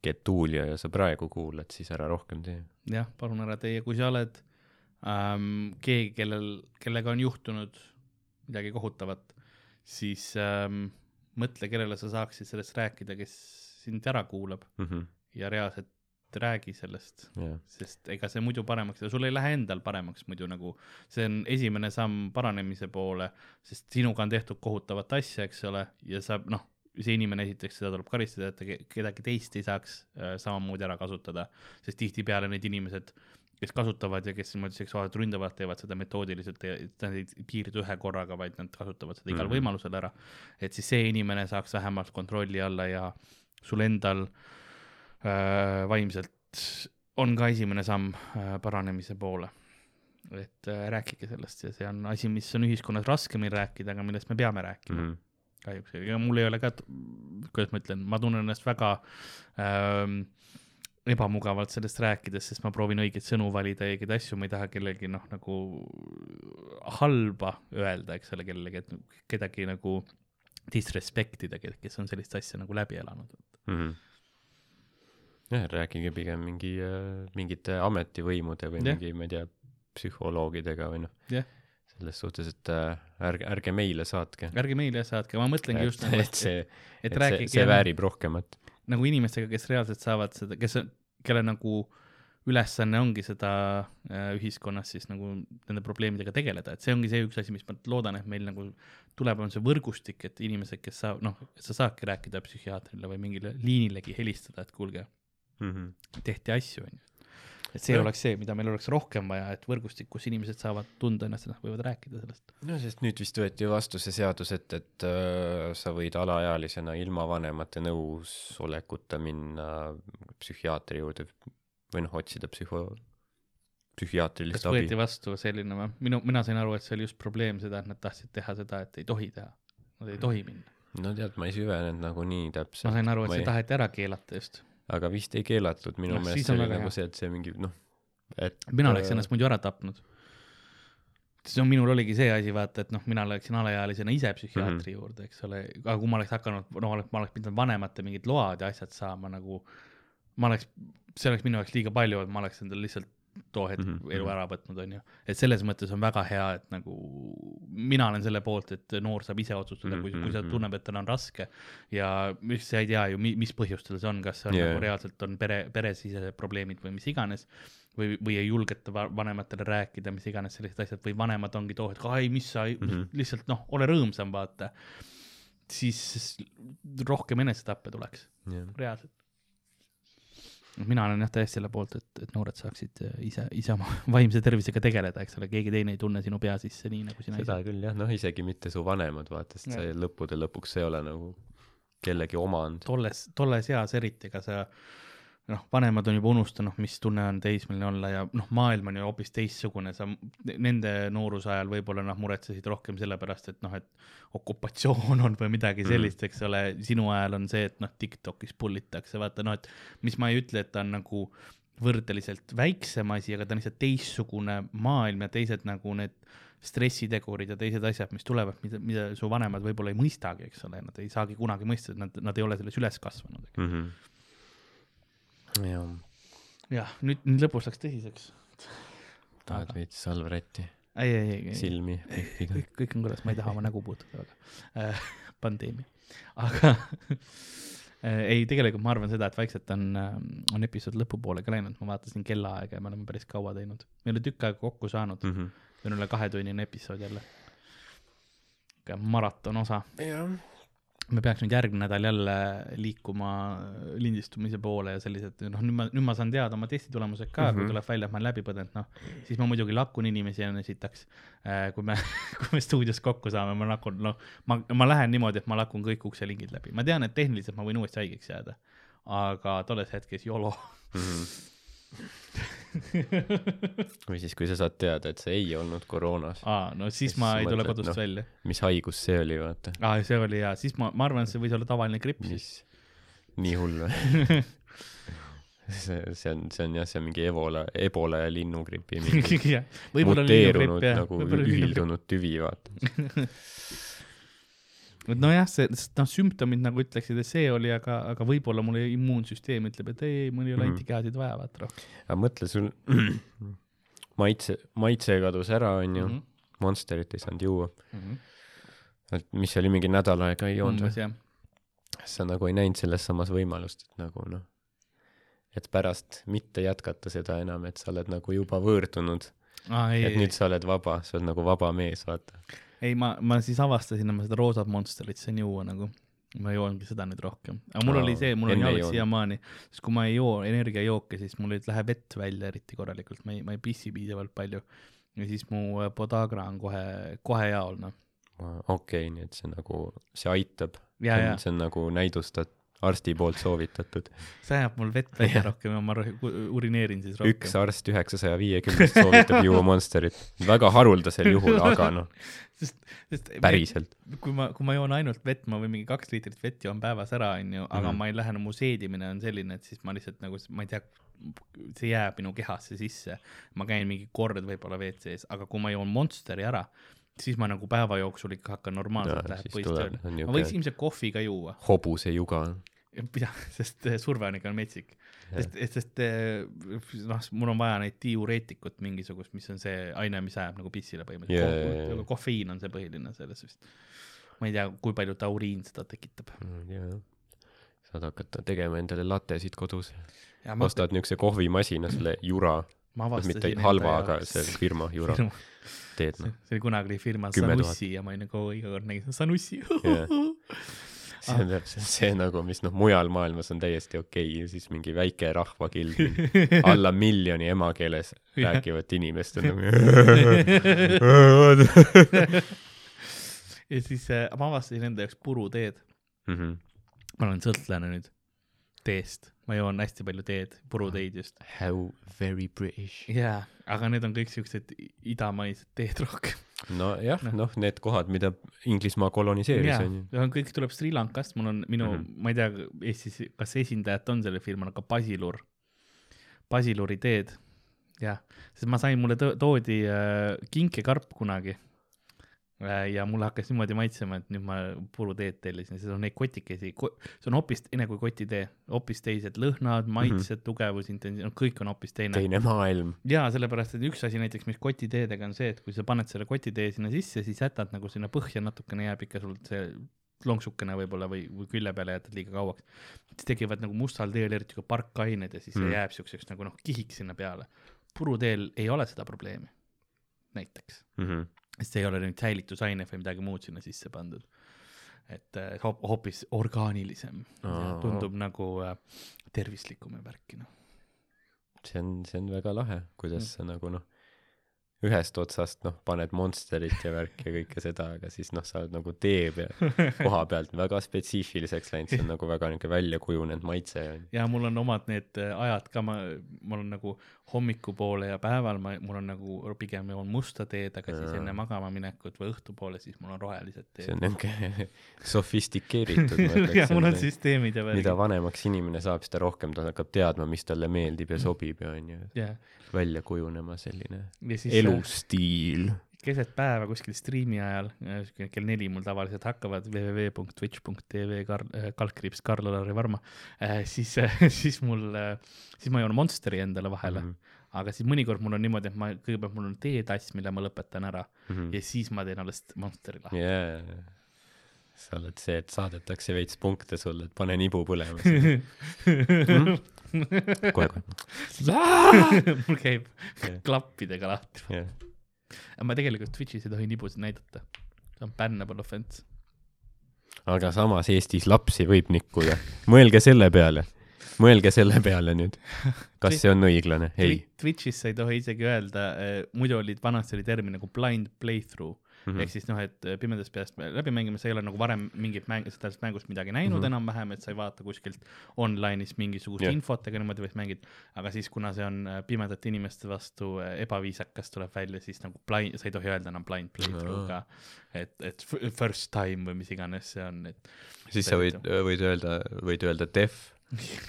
Getulio ja sa praegu kuulad, siis ära rohkem tee. jah, palun ära tee ja kui sa oled ähm, keegi, kellel, kellega on juhtunud midagi kohutavat, siis ähm, mõtle, kellele sa saaksid sellest rääkida, kes sind ära kuulab mm -hmm. ja reaalselt räägi sellest yeah., sest ega see muidu paremaks ja sul ei lähe endal paremaks muidu nagu, see on esimene samm paranemise poole, sest sinuga on tehtud kohutavat asja, eks ole, ja sa noh see inimene esiteks, seda tuleb karistada, et ta kedagi teist ei saaks äh, samamoodi ära kasutada, sest tihtipeale need inimesed, kes kasutavad ja kes niimoodi seksuaalselt ründavad, teevad seda metoodiliselt, nad ei piirdu ühe korraga, vaid nad kasutavad seda igal mm -hmm. võimalusel ära. et siis see inimene saaks vähemalt kontrolli alla ja sul endal äh, vaimselt on ka esimene samm äh, paranemise poole. et äh, rääkige sellest ja see on asi, mis on ühiskonnas raskemini rääkida, aga millest me peame rääkima mm. -hmm kahjuks, ega mul ei ole ka, kuidas ma ütlen, ma tunnen ennast väga ähm, ebamugavalt sellest rääkides, sest ma proovin õigeid sõnu valida õigeid asju, ma ei taha kellelgi noh, nagu halba öelda, eks ole, kellelegi, et kedagi nagu disrespect ida, kes on sellist asja nagu läbi elanud mm. -hmm. Jah, rääkige pigem mingi äh,, mingite ametivõimude või yeah. mingi, ma ei tea, psühholoogidega või noh selles suhtes, et äh, ärge, ärge meile saatke. ärge meile saatke, ma mõtlengi et, just nagu, et see, et, et see, see väärib rohkemat. nagu inimestega, kes reaalselt saavad seda, kes kelle nagu ülesanne ongi seda äh, ühiskonnas siis nagu nende probleemidega tegeleda, et see ongi see üks asi, mis ma loodan, et meil nagu tuleb, on see võrgustik, et inimesed, kes saab, noh, sa saadki rääkida psühhiaatrile või mingile liinilegi helistada, et kuulge mm, -hmm. tehti asju, onju et see ja. oleks see, mida meil oleks rohkem vaja, et võrgustik, kus inimesed saavad tunda ennast ja nad võivad rääkida sellest. no sest nüüd vist võeti ju vastu see seadus, et, et äh, sa võid alaealisena ilma vanemate nõusolekuta minna psühhiaatri juurde või noh, otsida psühho, psühhiaatrilist abi. kas võeti vastu selline või? minu, mina sain aru, et see oli just probleem seda, et nad tahtsid teha seda, et ei tohi teha. Nad ei tohi minna. no tead, ma ei süvenenud nagu nii täpselt. ma sain aru, et see ei... taheti ära keelata just aga vist ei keelatud, minu no, meelest see oli nagu hea. see, et see mingi noh, et mina oleks äh, ennast muidu ära tapnud. siis no minul oligi see asi, vaata, et noh, mina läksin alaealisena ise psühhiaatri mm -hmm. juurde, eks ole, aga kui ma oleks hakanud, noh, ma oleks pidanud vanemate mingid load ja asjad saama nagu, ma oleks, see oleks minu jaoks liiga palju, et ma oleks endale lihtsalt too hetk mm -hmm. elu ära võtnud, onju. et selles mõttes on väga hea, et nagu mina olen selle poolt, et noor saab ise otsustada mm, -hmm. kui, kui ta tunneb, et tal on raske ja sa ei tea ju, mis põhjustel see on, kas see on yeah. nagu reaalselt on pere, peresisesed probleemid või mis iganes või, või ei julgeta vanematele rääkida, mis iganes sellised asjad või vanemad ongi too hetk, ai, mis sa mm, -hmm. lihtsalt noh, ole rõõmsam, vaata. siis rohkem enesetappe tuleks yeah., reaalselt mina olen jah täiesti selle poolt, et, et noored saaksid äh, ise, ise oma vaimse tervisega tegeleda, eks ole, keegi teine ei tunne sinu pea sisse nii nagu sina seda ise. küll jah, noh isegi mitte su vanemad, vaata, sest see lõppude lõpuks ei ole nagu kellegi omand. tolles, tolles eas eriti, ega sa noh, vanemad on juba unustanud, mis tunne on teismeline olla ja noh, maailm on ju hoopis teistsugune, sa nende nooruse ajal võib-olla noh, muretsesid rohkem sellepärast, et noh, et okupatsioon on või midagi mm. sellist, eks ole, sinu ajal on see, et noh, Tiktokis pull itakse, vaata noh, et mis ma ei ütle, et ta on nagu võrdeliselt väiksem asi, aga ta on lihtsalt teistsugune maailm ja teised nagu need stressitegurid ja teised asjad, mis tulevad, mida, mida su vanemad võib-olla ei mõistagi, eks ole, nad ei saagi kunagi mõista, et nad, nad ei ole selles üles kasvanud mm. -hmm jah. jah, nüüd, nüüd lõpus läks tõsiseks. tahad veits salvrätti? ei, ei, ei, ei. silmi pihvida? kõik, kõik on korras, ma ei taha oma nägu puutuda, aga äh, pandeemia. aga äh, ei, tegelikult ma arvan seda, et vaikselt on, äh, on episood lõpupoole ka läinud, ma vaatasin kellaaega ja me oleme päris kaua teinud. me ei ole tükk aega kokku saanud mm. -hmm. meil on üle kahetunnine episood jälle. maraton osa. jah me peaks nüüd järgmine nädal jälle liikuma lindistumise poole ja sellised, noh, nüüd ma, nüüd ma saan teada oma testi tulemused ka mm, -hmm. kui mhm. tuleb välja, et ma olen läbi põdenud, noh, siis ma muidugi lakun inimesi enne esitaks. Äh, kui me, kui me stuudios kokku saame, ma lakun, noh, ma, ma lähen niimoodi, et ma lakun kõik ukselingid läbi, ma tean, et tehniliselt ma võin uuesti haigeks jääda, aga tolles hetkes YOLO mm. -hmm või siis, kui sa saad teada, et see ei olnud koroonas. aa, no siis ma ei tule kodust no, välja. mis haigus see oli, vaata. aa, see oli jaa, siis ma, ma arvan, et see võis olla tavaline gripp siis. nii hull või see, see on, see on jah, see on mingi ebola, ebola ja linnugripi mingi muteerunud nagu ühildunud tüvi, vaata et nojah, see, noh, sümptomid nagu ütleksid, et see oli, aga, aga võib-olla mul immuunsüsteem ütleb, et ei, mul ei ole mm -hmm. antikehasid vaja, vaata rohkem. aga mõtle, sul maitse, maitse kadus ära, onju mm, -hmm. Monsterit ei saanud juua mm. -hmm. et mis oli mingi nädal aega ei joonud või? sa nagu ei näinud selles samas võimalust, et nagu noh, et pärast mitte jätkata seda enam, et sa oled nagu juba võõrdunud et nüüd sa oled vaba, sa oled nagu vaba mees, vaata ei, ma, ma siis avastasin oma seda roosat Monsterit sain juua nagu. ma joongi seda nüüd rohkem, aga mul no, oli see, mul on jalg siiamaani, sest kui ma ei joo energiajooke, siis mul ei lähe vett välja eriti korralikult, ma ei, ma ei pissi piisavalt palju. ja siis mu äh, podagra on kohe, kohe jaol, noh. okei okay,, nii et see nagu, see aitab. see on nagu näidustat-, arsti poolt soovitatud. see ajab mul vett välja rohkem ja ma urineerin siis rohkem. üks arst üheksasaja viiekümnest soovitab juua Monsterit. väga haruldasel juhul, aga noh, päriselt. kui ma, kui ma joon ainult vett, ma võin mingi kaks liitrit vett joon päevas ära, onju, aga mm -hmm. ma ei lähe, no mu seedimine on selline, et siis ma lihtsalt nagu, ma ei tea, see jääb minu kehasse sisse. ma käin mingi kord võib-olla WC-s, aga kui ma joon Monsteri ära, siis ma nagu päeva jooksul ikka hakkan normaalselt, läheb põist tööle. ma võiks ilmselt kohvi ka juua. hobuse juga. jah, sest eh, surve on ikka metsik. sest, sest eh, noh, mul on vaja neid diureetikut mingisugust, mis on see aine, mis ajab nagu pissile põhimõtteliselt yeah, yeah, yeah. kofeiin on see põhiline selles vist. ma ei tea, kui palju tauriin seda tekitab mm,. Yeah saad hakata tegema endale latesid kodus. ostad niisuguse kohvimasina, selle Jura. Mitte halva, aga see firma Jura teed noh. see oli kunagi oli firma Sanussi ja ma olin nagu iga kord nägin Sanussi yeah. see on täpselt see nagu, mis noh, mujal maailmas on täiesti okei okay. ja siis mingi väike rahvakild alla miljoni emakeeles rääkivat inimest on nagu ja siis äh, ma avastasin enda jaoks puruteed mm. -hmm. ma olen sõltlane nüüd teest ma joon hästi palju teed, puruteid just. How very British. jaa, aga need on kõik siuksed idamaised teed rohkem. nojah, noh no, need kohad, mida Inglismaa koloniseeris on ju. kõik tuleb Sri Lankast, mul on minu mm, -hmm. ma ei tea, Eestis, kas esindajat on sellel firmal, aga Basilur, Basiluri teed, jah, sest ma sain, mulle to toodi äh, kinkekarp kunagi ja mulle hakkas niimoodi maitsema, et nüüd ma puruteed tellisin, siis on neid kotikesi ko, see on hoopis teine kui kotitee, hoopis teised lõhnad, maitsed mm, -hmm. tugevus, intensiivsus, no kõik on hoopis teine. teine maailm. ja sellepärast, et üks asi näiteks, mis kotiteedega on see, et kui sa paned selle kotitee sinna sisse, siis jätad nagu sinna põhja natukene jääb ikka sul see lonksukene võib-olla või, või külje peale jätad liiga kauaks. siis tekivad nagu mustal teel eriti ka parkained ja siis mm. see jääb siukseks nagu noh, kihiks sinna peale. puruteel ei ole seda probleemi, näiteks mm. -hmm sest ei ole nüüd säilitusaine või midagi muud sinna sisse pandud. et äh, hoopis orgaanilisem Aa. tundub nagu äh, tervislikum ja värki noh. see on, see on väga lahe, kuidas mm. sa nagu noh ühest otsast noh, paned Monsterit ja värki ja kõike seda, aga siis noh, sa oled nagu tee peal, koha pealt väga spetsiifiliseks läinud, see on nagu väga niisugune välja kujunenud maitse. ja mul on omad need äh, ajad ka, ma, mul on nagu hommikupoole ja päeval ma, mul on nagu pigem joon musta teed, aga ja. siis enne magama minekut või õhtupoole, siis mul on rohelised teed. see on niisugune sofistikeeritud jah, mul on süsteemid ja värgid. mida vanemaks inimene saab, seda rohkem ta hakkab teadma, mis talle meeldib ja sobib ja onju yeah. välja kujunema selline elu elustiil. keset päeva kuskil striimi ajal, kell neli mul tavaliselt hakkavad www.twitch.tv kar-, äh, kaldkriips Karl-Alari Varma, äh, siis, siis mul, siis ma joon Monsteri endale vahele mm. -hmm aga siis mõnikord mul on niimoodi, et ma kõigepealt mul on teetass, mille ma lõpetan ära mm -hmm. ja siis ma teen alles Monsteri lahti yeah sa oled see, et saadetakse veits punkte sulle, et pane nibu põlema kohe, kohe. mul käib yeah. klappidega lahti yeah.. aga ma tegelikult Twitch'is ei tohi nibusid näidata. see on bannable offense. aga samas Eestis lapsi võib nikkuda. mõelge selle peale. mõelge selle peale nüüd. kas see on õiglane? ei. Twitch'is sa ei tohi isegi öelda, eh, muidu olid, vanasti oli termin nagu blind playthrough mm -hmm. ehk siis noh, et äh, pimedast peast läbi mängima, sa ei ole nagu varem mingit mäng, sellest mängust midagi näinud mm -hmm. enam-vähem, et sa ei vaata kuskilt online'is mingisugust yeah. infot ega niimoodi, vaid mängid. aga siis, kuna see on äh, pimedate inimeste vastu äh, ebaviisakas, tuleb välja, siis nagu blind, sa ei tohi öelda enam blind playthrough ka no., et, et first time või mis iganes see on, et. siis sa võid, võid öelda, võid öelda def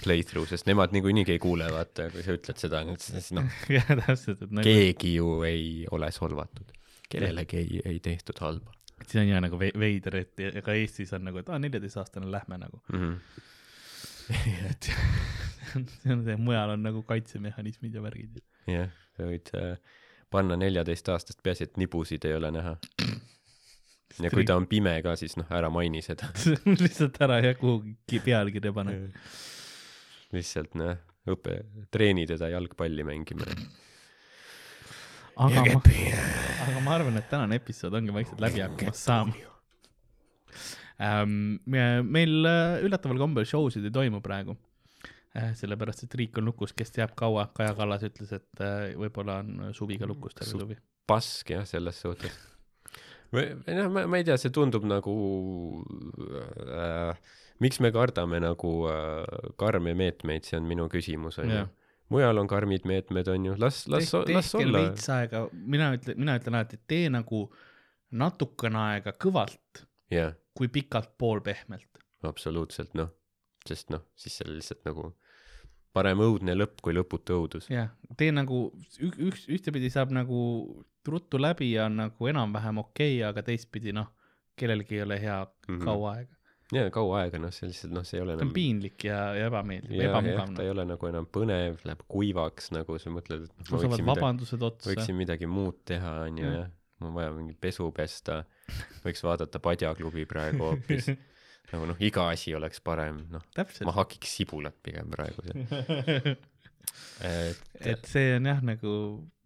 playthrough, sest nemad niikuinii ei kuule, vaata, kui sa ütled seda, siis noh. nagu. keegi ju ei ole solvatud kellelegi ei, ei tehtud halba. see on jah nagu veider, et ka Eestis on nagu, et aa, neljateistaastane, lähme nagu mm. -hmm. et see on see, mujal on nagu kaitsemehhanismid ja värgid. jah, sa võid äh, panna neljateistaastast, peaasi, et nibusid ei ole näha. ja kui ta on pime ka, siis noh, ära maini seda lihtsalt ära jah kuhugi pealkirja pane lihtsalt noh, õpe, treeni teda jalgpalli mängima aga ma, aga ma arvan, et tänane episood ongi vaikselt läbi hakkamas saama ähm,. meil äh, üllataval kombel show sid ei toimu praegu äh,. sellepärast, et riik on lukus, kes teab kaua, Kaja Kallas ütles, et äh, võib-olla on suvi ka lukus, terve suvi. pask jah, selles suhtes. või noh, ma, ma ei tea, see tundub nagu äh, miks me kardame nagu äh, karme meetmeid, see on minu küsimus onju mujal on karmid meetmed, on ju, las, las, las olla. veits aega, mina ütlen, mina ütlen alati, et tee nagu natukene aega kõvalt yeah., kui pikalt poolpehmelt. absoluutselt, noh, sest noh, siis seal lihtsalt nagu parem õudne lõpp kui lõputu õudus. jah, tee nagu üks, ühtepidi saab nagu ruttu läbi ja on nagu enam-vähem okei okay,, aga teistpidi noh, kellelgi ei ole hea mm -hmm. kaua aega ja kaua aega, noh, see lihtsalt, noh, see ei ole enam. piinlik ja, ja ebameeldiv, ebamugav. ta ei ole nagu enam põnev, läheb kuivaks nagu sa mõtled, et noh, ma võiksin midagi, võiksin midagi muud teha, onju, jah. mul on vaja mingit pesu pesta, võiks vaadata Padjaklubi praegu hoopis nagu noh, iga asi oleks parem, noh, ma hakiks sibulat pigem praegu et, et see on jah, nagu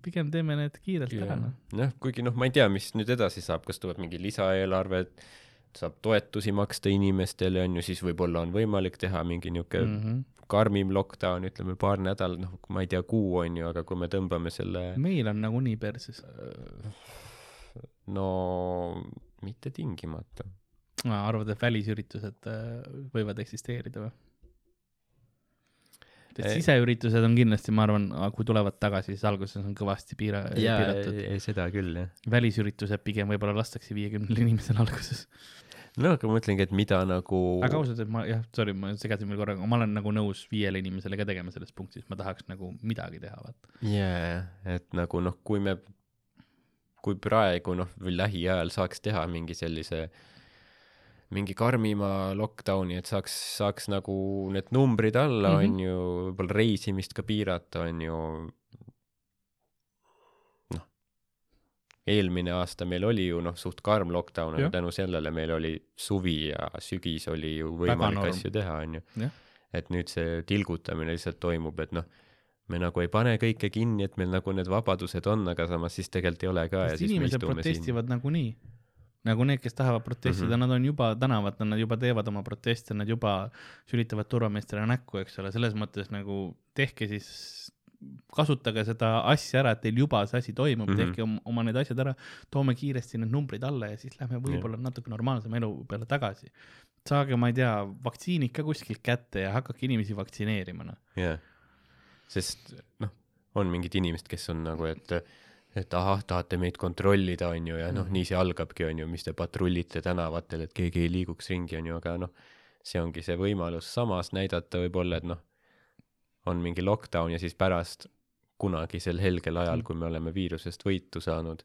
pigem teeme need kiirelt ära, noh. noh, kuigi noh, ma ei tea, mis nüüd edasi saab, kas tuleb mingi lisaeelarve, et saab toetusi maksta inimestele, on ju, siis võib-olla on võimalik teha mingi niisugune mm -hmm. karmim lockdown, ütleme paar nädalat, noh, ma ei tea, kuu on ju, aga kui me tõmbame selle meil on nagunii perses. no mitte tingimata. arvad, et välisüritused äh, võivad eksisteerida või? et siseüritused on kindlasti, ma arvan, kui tulevad tagasi, siis alguses on kõvasti piira-, piiratud. seda küll, jah. välisüritused pigem võib-olla lastakse viiekümnele inimesele alguses no aga ma mõtlengi, et mida nagu. aga ausalt, et ma jah, sorry, ma segasin veel korra, aga ma olen nagu nõus viiele inimesele ka tegema selles punktis, ma tahaks nagu midagi teha, vaata. jaa, et nagu noh, kui me, kui praegu noh, või lähiajal saaks teha mingi sellise mingi karmima lockdown'i, et saaks, saaks nagu need numbrid alla mm, -hmm. on ju, võib-olla reisimist ka piirata, on ju. noh, eelmine aasta meil oli ju noh, suht karm lockdown, aga tänu sellele meil oli suvi ja sügis oli ju võimalik asju teha, on ju. et nüüd see tilgutamine lihtsalt toimub, et noh me nagu ei pane kõike kinni, et meil nagu need vabadused on, aga samas siis tegelikult ei ole ka. inimesed protestivad nagunii. nagu need, kes tahavad protestida mm, -hmm. nad on juba tänavatel, nad juba teevad oma proteste, nad juba sülitavad turvameestrile näkku, eks ole, selles mõttes nagu tehke siis, kasutage seda asja ära, et teil juba see asi toimub mm, -hmm. tehke oma, oma need asjad ära, toome kiiresti need numbrid alla ja siis lähme võib-olla natuke normaalsema elu peale tagasi. saage, ma ei tea, vaktsiinid ka kuskilt kätte ja hakake inimesi vaktsineerima, noh. Yeah sest noh, on mingid inimesed, kes on nagu, et et ahah, tahate meid kontrollida, on ju, ja noh, nii see algabki, on ju, mis te patrullite tänavatel, et keegi ei liiguks ringi, on ju, aga noh, see ongi see võimalus. Samas näidata võib-olla, et noh, on mingi lockdown ja siis pärast kunagisel helgel ajal, kui me oleme viirusest võitu saanud,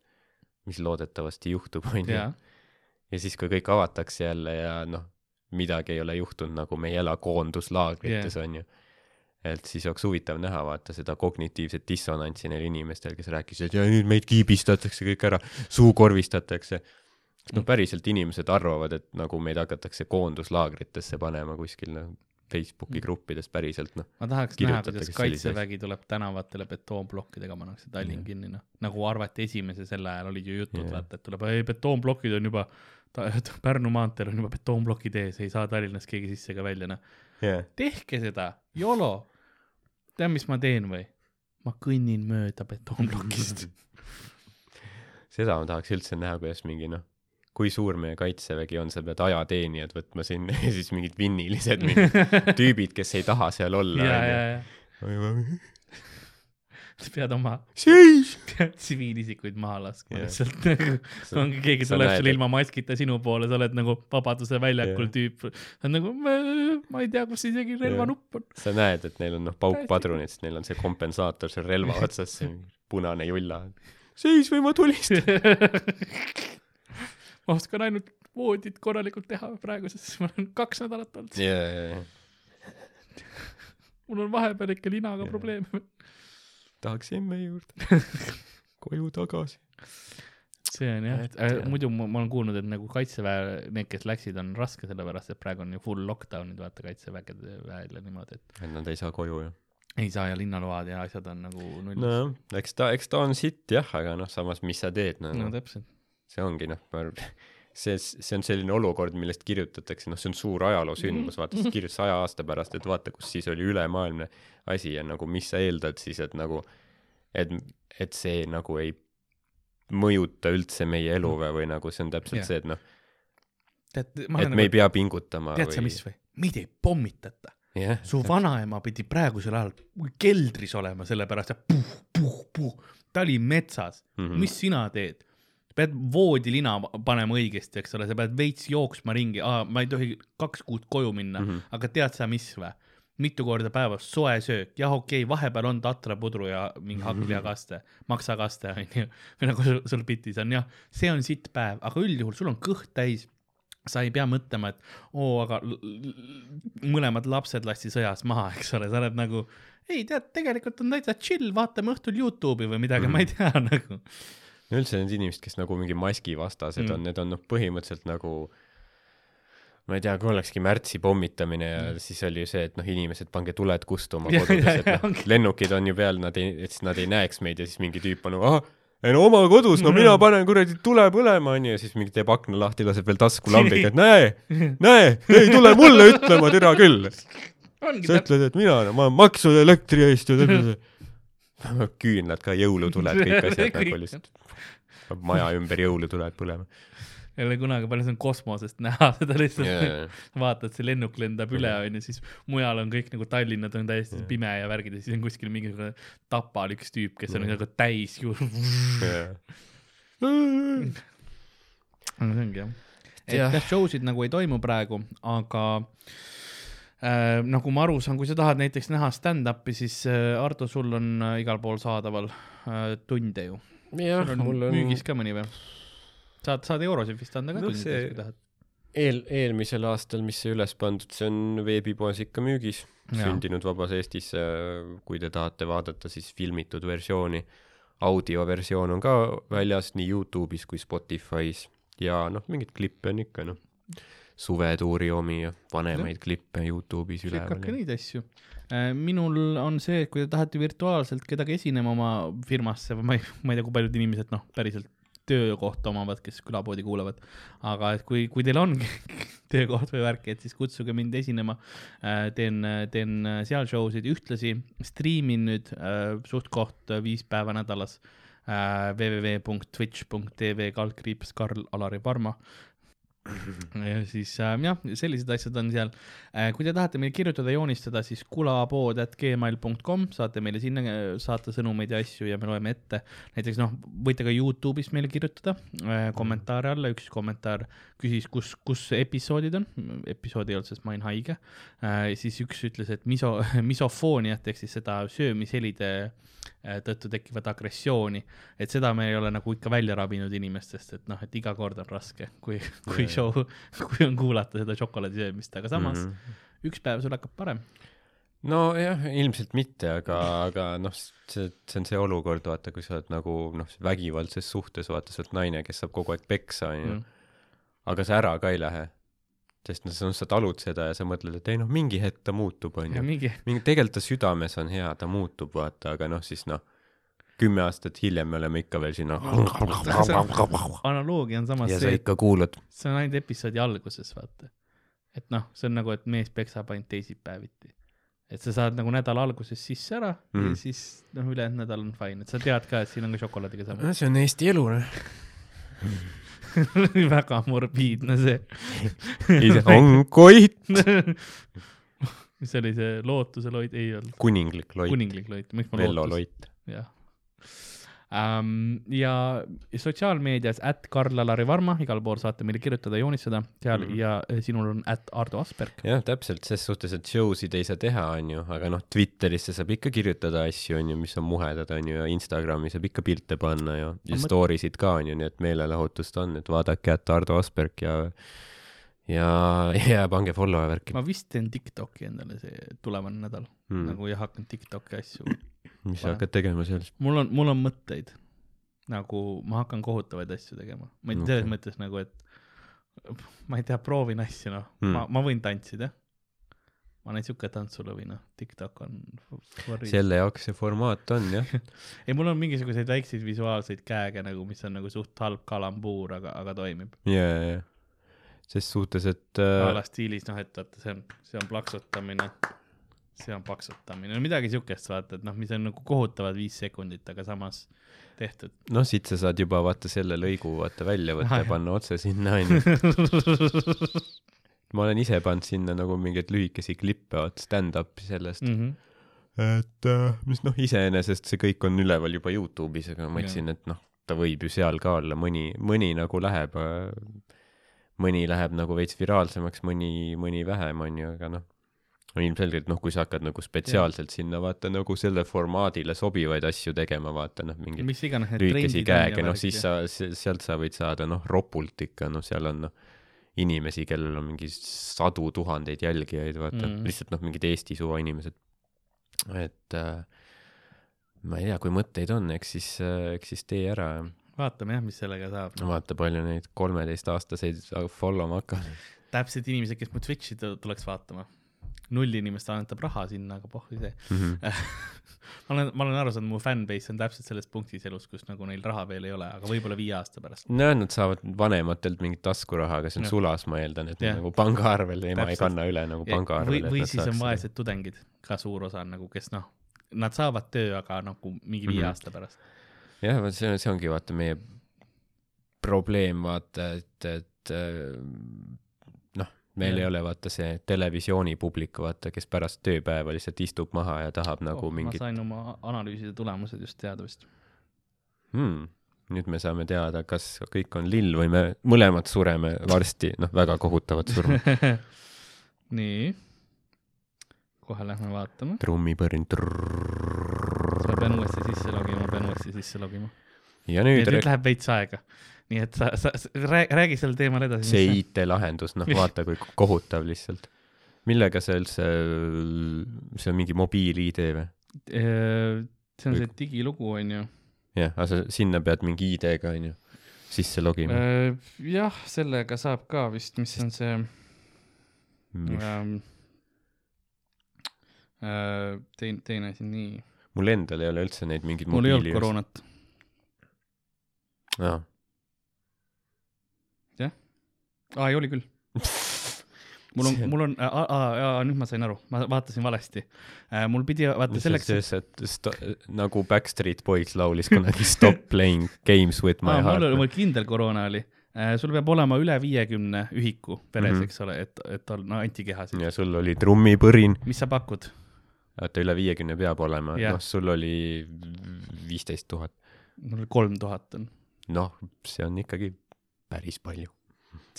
mis loodetavasti juhtub, on ju. ja siis, kui kõik avatakse jälle ja noh, midagi ei ole juhtunud, nagu me ei ela koonduslaagrites yeah., on ju et siis oleks huvitav näha, vaata seda kognitiivset dissonantsi neil inimestel, kes rääkisid, et ja nüüd meid kiibistatakse kõik ära, suukorvistatakse. noh, päriselt inimesed arvavad, et nagu meid hakatakse koonduslaagritesse panema kuskil noh, Facebooki mm. gruppides päriselt noh. ma tahaks näha, kuidas kaitsevägi tuleb tänavatele betoonplokkidega, pannakse Tallinn kinni noh, nagu arvati esimese selle ajal olid ju jutud yeah., vaata, et tuleb, ei betoonplokid on juba, Pärnu maanteel on juba betoonplokid ees, ei saa Tallinnas keegi sisse ega välja noh yeah.. tehke seda, YOLO tead, mis ma teen või? ma kõnnin mööda betoonplokist seda ma tahaks üldse näha, kuidas mingi noh, kui suur meie kaitsevägi on, sa pead ajateenijad võtma sinna ja siis mingid vinnilised mingid tüübid, kes ei taha seal olla. sa pead oma tsiviilisikuid maha laskma lihtsalt nagu ongi keegi tuleb sul ilma maskita sinu poole, sa oled nagu Vabaduse väljakul yeah. tüüp. sa oled nagu, ma ei tea, kus isegi relvanupp on. sa näed, et neil on noh paukpadrunid, sest neil on see kompensaator seal relva otsas, see punane julla. seis või ma tulistan ma oskan ainult voodit korralikult teha praegu, sest ma olen kaks nädalat olnud yeah,. Yeah, yeah. mul on vahepeal ikka linaga yeah. probleeme tahaks emme juurde koju tagasi. see on jah, äh, muidu ma, ma olen kuulnud, et nagu kaitseväe, need, kes läksid, on raske, sellepärast et praegu on ju full lockdown'id, vaata kaitsevägede väel ja niimoodi, et. et nad ei saa koju, jah? ei saa ja linnaload ja asjad on nagu nullis. nojah, eks ta, eks ta on sitt jah, aga noh, samas, mis sa teed no,, no täpselt. See ongi noh, ma arvan see, see on selline olukord, millest kirjutatakse, noh, see on suur ajaloosündmus, vaata, siis kirjutas saja aasta pärast, et vaata, kus siis oli ülemaailmne asi ja nagu mis sa eeldad siis, et nagu, et, et see nagu ei mõjuta üldse meie elu või, või nagu see on täpselt yeah. see, et noh, et me nagu, ei pea pingutama. tead sa, mis või? meid ei pommitata yeah,. su vanaema pidi praegusel ajal keldris olema, sellepärast et puh, puh, puh, ta oli metsas mm. -hmm. mis sina teed? Pead voodilina panema õigesti, eks ole, sa pead veits jooksma ringi, ma ei tohi kaks kuud koju minna mm, -hmm. aga tead sa, mis või? mitu korda päevas soe söök, jah, okei okay,, vahepeal on tatrapudru ja mingi hakklihakaste, maksakaste onju, või nagu sul, bitis on jah, see on sitt päev, aga üldjuhul sul on kõht täis sa ei pea mõtlema, et oo, aga mõlemad lapsed lasti sõjas maha, eks ole, sa oled nagu, ei tead, tegelikult on täitsa chill, vaatame õhtul Youtube'i või midagi mm, -hmm. ma ei tea nagu. No üldse need inimesed, kes nagu mingi maskivastased mm. on, need on noh, põhimõtteliselt nagu ma ei tea, kui olekski märtsi pommitamine ja mm. siis oli ju see, et noh, inimesed, pange tuled kustuma kodudes, et noh, lennukid on ju peal, nad ei, et siis nad ei näeks meid ja siis mingi tüüp on nagu, ahah, ei no oma kodus, no mina panen kuradi tule põlema, onju, ja siis mingi teeb akna lahti, laseb veel taskulambiga, et näe, näe, ei tule mulle ütlema, türa küll. sa ütled, et mina, ma maksan elektri eest ju, küünlad ka, jõulutuled, kõik asjad nagu lihtsalt, maja ümber jõulutuled põlema ei ole kunagi palju saanud kosmosest näha seda lihtsalt yeah. vaatad, see lennuk lendab üle, onju, siis mujal on kõik nagu Tallinnad on täiesti yeah. pime ja värgid ja siis on kuskil mingisugune Tapal üks tüüp, kes on nagu täis ju yeah. no see ongi jah. et jah ja, show sid nagu ei toimu praegu, aga äh, nagu ma aru saan, kui sa tahad näiteks näha stand-up'i, siis äh, Ardo, sul on äh, igal pool saadaval äh, tunde ju sul on, on müügis ka mõni või? saad, saad eurosid vist anda ka no, tundides, kui tahad. eel, eelmisel aastal, mis see üles pandud, see on veebipoes ikka müügis, sündinud vabas Eestis. kui te tahate vaadata, siis filmitud versiooni, audioversioon on ka väljas nii Youtube'is kui Spotify's ja noh, mingeid klippe on ikka noh, suvetuuri omi ja vanemaid no. klippe Youtube'is üleval. lükake neid asju. Äh, minul on see, et kui te tahate virtuaalselt kedagi esinema oma firmasse või ma ei, ma ei tea, kui paljud inimesed noh, päriselt töökohta omavad, kes külapoodi kuulavad. aga et kui, kui teil on töökoht või värk, et siis kutsuge mind esinema. Äh, teen, teen seal show sid, ühtlasi striimin nüüd äh, suht-koht viis päeva nädalas www.twitch.tv kaldkriips Karl-Alari Parma ja siis äh, jah, sellised asjad on seal äh,. kui te tahate meile kirjutada, joonistada, siis kulapood.gmail.com, saate meile sinna äh, saata sõnumeid ja asju ja me loeme ette. näiteks noh, võite ka Youtube'is meile kirjutada äh, kommentaare alla, üks kommentaar küsis, kus, kus episoodid on, episood ei olnud, sest ma olin haige äh,. siis üks ütles, et miso, misofooniat ehk siis seda söömishelide äh, tõttu tekkivat agressiooni, et seda me ei ole nagu ikka välja rabinud inimestest, et noh, et iga kord on raske, kui, kui yeah. Show, kui on kuulata seda šokolaadi söömist, aga samas mm -hmm. üks päev sul hakkab parem. nojah, ilmselt mitte, aga, aga noh, see, see on see olukord, vaata, kui sa oled nagu noh, vägivaldses suhtes, vaata, sa oled naine, kes saab kogu aeg peksa, onju. Mhm. aga sa ära ka ei lähe sest noh, sa talud seda ja sa mõtled, et ei noh, mingi hetk ta muutub, onju. mingi, tegelikult ta südames on hea, ta muutub, vaata, aga noh, siis noh, kümme aastat hiljem me oleme ikka veel siin analoogia on samas ja see, sa ikka kuulad. see on ainult episoodi alguses, vaata. et noh, see on nagu, et mees peksab ainult teisipäeviti. et sa saad nagu nädala alguses sisse ära mm. ja siis noh, ülejäänud nädal on fine, et sa tead ka, et siin on ka šokolaadiga sama. see on Eesti elu, noh väga morbiidne see on Koit mis oli see lootuse loit, ei olnud. kuninglik loit. kuninglik loit, miks ma loit. jah ähm,. ja sotsiaalmeedias at Karl-Alari Varma, igal pool saate meile kirjutada, joonistada seal mm -hmm. ja eh, sinul on at Ardo Asperg. jah, täpselt, ses suhtes, et show sid ei saa teha, onju, aga noh, Twitterisse saab ikka kirjutada asju, onju, mis on muhedad, onju, ja Instagrami saab ikka pilte panna ja, ja mõt... story sid ka, onju, nii et meelelahutust on, et vaadake at Ardo Asperg ja ja, ja pange follow ja värki. ma vist teen Tiktoki endale see tulevane nädal mm., nagu ja hakkan Tiktoki asju mis sa hakkad tegema seal? mul on, mul on mõtteid. nagu ma hakkan kohutavaid asju tegema. ma ei tea, selles mõttes nagu, et ma ei tea, proovin asju, noh mm., ma, ma võin tantsida. ma olen siuke tantsulõvi, noh, TikTok on. selle jaoks see formaat on, jah ei, mul on mingisuguseid väikseid visuaalseid käege nagu, mis on nagu suht halb kalambuur, aga, aga toimib. ja, ja, ja ses suhtes, et äh.... a la stiilis, noh, et vaata, see on, see on plaksutamine see on paksutamine, no midagi siukest vaata, et noh, mis on nagu kohutavad viis sekundit, aga samas tehtud. noh, siit sa saad juba vaata selle lõigu vaata välja võtta ja panna otse sinna onju ma olen ise pannud sinna nagu mingeid lühikesi klippe, vaata stand-up'i sellest mm. -hmm. et äh, mis noh, iseenesest see kõik on üleval juba Youtube'is, aga ma mõtlesin, et noh, ta võib ju seal ka olla, mõni, mõni nagu läheb, äh, mõni läheb nagu veits viraalsemaks, mõni, mõni vähem onju, aga noh no ilmselgelt noh, kui sa hakkad nagu spetsiaalselt ja. sinna vaata nagu selle formaadile sobivaid asju tegema, vaata noh, mingeid lühikesi käege, noh siis sa, sealt sa võid saada noh, ropult ikka, noh, seal on noh, inimesi, kellel on mingi sadu tuhandeid jälgijaid, vaata mm., lihtsalt noh, mingid Eesti suva inimesed. et äh, ma ei tea, kui mõtteid on, eks siis äh,, eks siis tee ära. vaatame jah, mis sellega saab. vaata, palju neid kolmeteistaastaseid follow ma hakkan. täpselt inimesed, kes mu Twitch'i tuleks vaatama null inimest annetab raha sinna, aga pohhu see mm. -hmm. ma olen, ma olen aru saanud, mu fanbase on täpselt selles punktis elus, kus nagu neil raha veel ei ole, aga võib-olla viie aasta pärast. no nad saavad vanematelt mingit taskuraha, aga see on ja. sulas, ma eeldan, et yeah. nagu pangaarvel, ema ei kanna üle nagu pangaarvel. või, või siis on vaesed tudengid, ka suur osa nagu, kes noh, nad saavad töö, aga nagu mingi viie mm -hmm. aasta pärast. jah, see, see ongi vaata meie probleem, vaata, et, et meil ja. ei ole vaata see televisioonipublik, vaata, kes pärast tööpäeva lihtsalt istub maha ja tahab nagu oh, mingit. ma sain oma analüüside tulemused just teada vist hmm.. nüüd me saame teada, kas kõik on lill või me mõlemad sureme varsti, noh, väga kohutavat surma nii, kohe lähme vaatame. trummipõrn. ma pean uuesti sisse logima, pean uuesti sisse logima. ja nüüd, nüüd läheb veits aega nii et sa, sa, sa räägi sel teemal edasi. see IT-lahendus, noh, vaata kui kohutav lihtsalt. millega sa üldse, see on mingi mobiil-ID või? see on see digilugu, onju. jah, aga sa sinna pead mingi ID-ga, onju, sisse logima. jah, sellega saab ka vist, mis on see ähm, teine, teine asi, nii. mul endal ei ole üldse neid mingeid mul ei olnud koroonat. aa aa, ei oli küll. mul on, mul on, nüüd ma sain aru, ma vaatasin valesti. Äh, mul pidi, vaata selleks. see, et sto, nagu Backstreet Boys laulis kunagi Stop playing games with my aa, heart. mul oli kindel koroona oli äh, sul peab olema üle viiekümne ühiku veres mm, -hmm. eks ole, et, et on no, antikehasid. ja sul oli trummipõrin. mis sa pakud? oota, üle viiekümne peab olema, noh, sul oli viisteist tuhat. mul kolm tuhat on. noh, see on ikkagi päris palju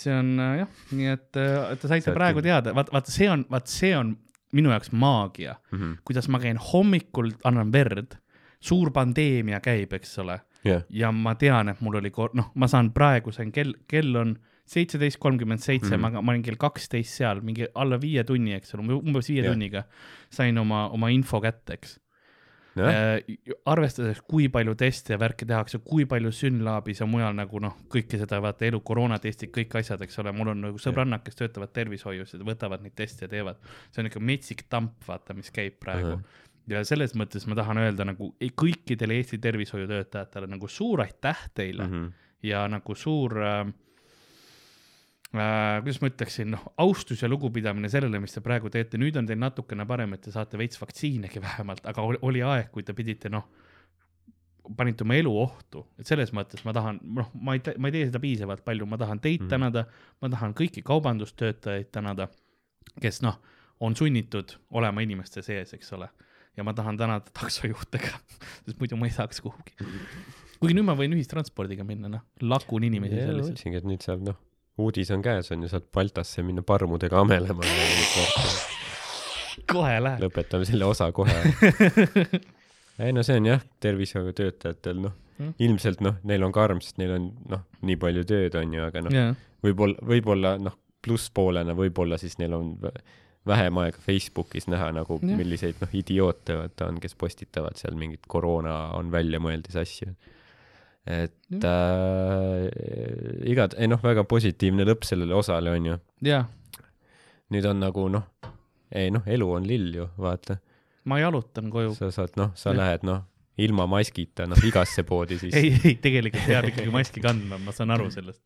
see on äh, jah, nii et, äh, et te saite praegu teada, vaat, vaata, see on, vaat see on minu jaoks maagia mm, -hmm. kuidas ma käin hommikul, annan verd, suur pandeemia käib, eks ole yeah.. ja ma tean, et mul oli, noh, ma saan praegu, sain kell, kell on seitseteist kolmkümmend seitse, mhm. ma, ma olin kell kaksteist seal, mingi alla viie tunni, eks ole, umbes viie yeah. tunniga sain oma, oma info kätte, eks arvestades, kui palju teste ja värki tehakse, kui palju Synlabis ja mujal nagu noh, kõike seda vaata elu, koroonatestid, kõik asjad, eks ole, mul on nagu sõbrannad, kes töötavad tervishoius ja võtavad neid teste ja teevad. see on ikka metsik tamp, vaata, mis käib praegu uh. -huh. ja selles mõttes ma tahan öelda nagu kõikidele Eesti tervishoiutöötajatele nagu suur aitäh teile mhm. -huh. ja nagu suur äh, äh, kuidas ma ütleksin, noh, austus ja lugupidamine sellele, mis te praegu teete, nüüd on teil natukene parem, et te saate veits vaktsiinegi vähemalt, aga oli, aeg, kui te pidite, noh, panite oma elu ohtu, et selles mõttes ma tahan, noh, ma ei, ma ei tee seda piisavalt palju, ma tahan teid mm tänada, ma tahan kõiki kaubandustöötajaid tänada, kes noh, on sunnitud olema inimeste sees, eks ole. ja ma tahan tänada taksojuhte ka, sest muidu ma ei saaks kuhugi. kuigi nüüd ma võin ühistranspordiga minna, noh, lakun inimesi selliselt. mõtlesingi, et nüüd saab, noh uudis on käes, on ju, saad Baltasse minna parmudega amelema. kohe läheb. lõpetame selle osa kohe ei no see on jah, tervishoiutöötajatel noh mm., ilmselt noh, neil on karm, sest neil on noh, nii palju tööd on ju, aga noh yeah., võib-olla, võib-olla noh, plusspoolena võib-olla siis neil on vähem aega Facebookis näha nagu yeah., milliseid noh, idioote vaata on, kes postitavad seal mingit koroona on väljamõeldis asju et äh, igad-, ei noh, väga positiivne lõpp sellele osale on ju. nüüd on nagu noh, ei noh, elu on lill ju, vaata. ma jalutan koju. sa saad noh, sa ja. lähed noh, ilma maskita noh, igasse poodi siis ei, ei tegelikult peab ikkagi maski kandma, ma saan aru sellest.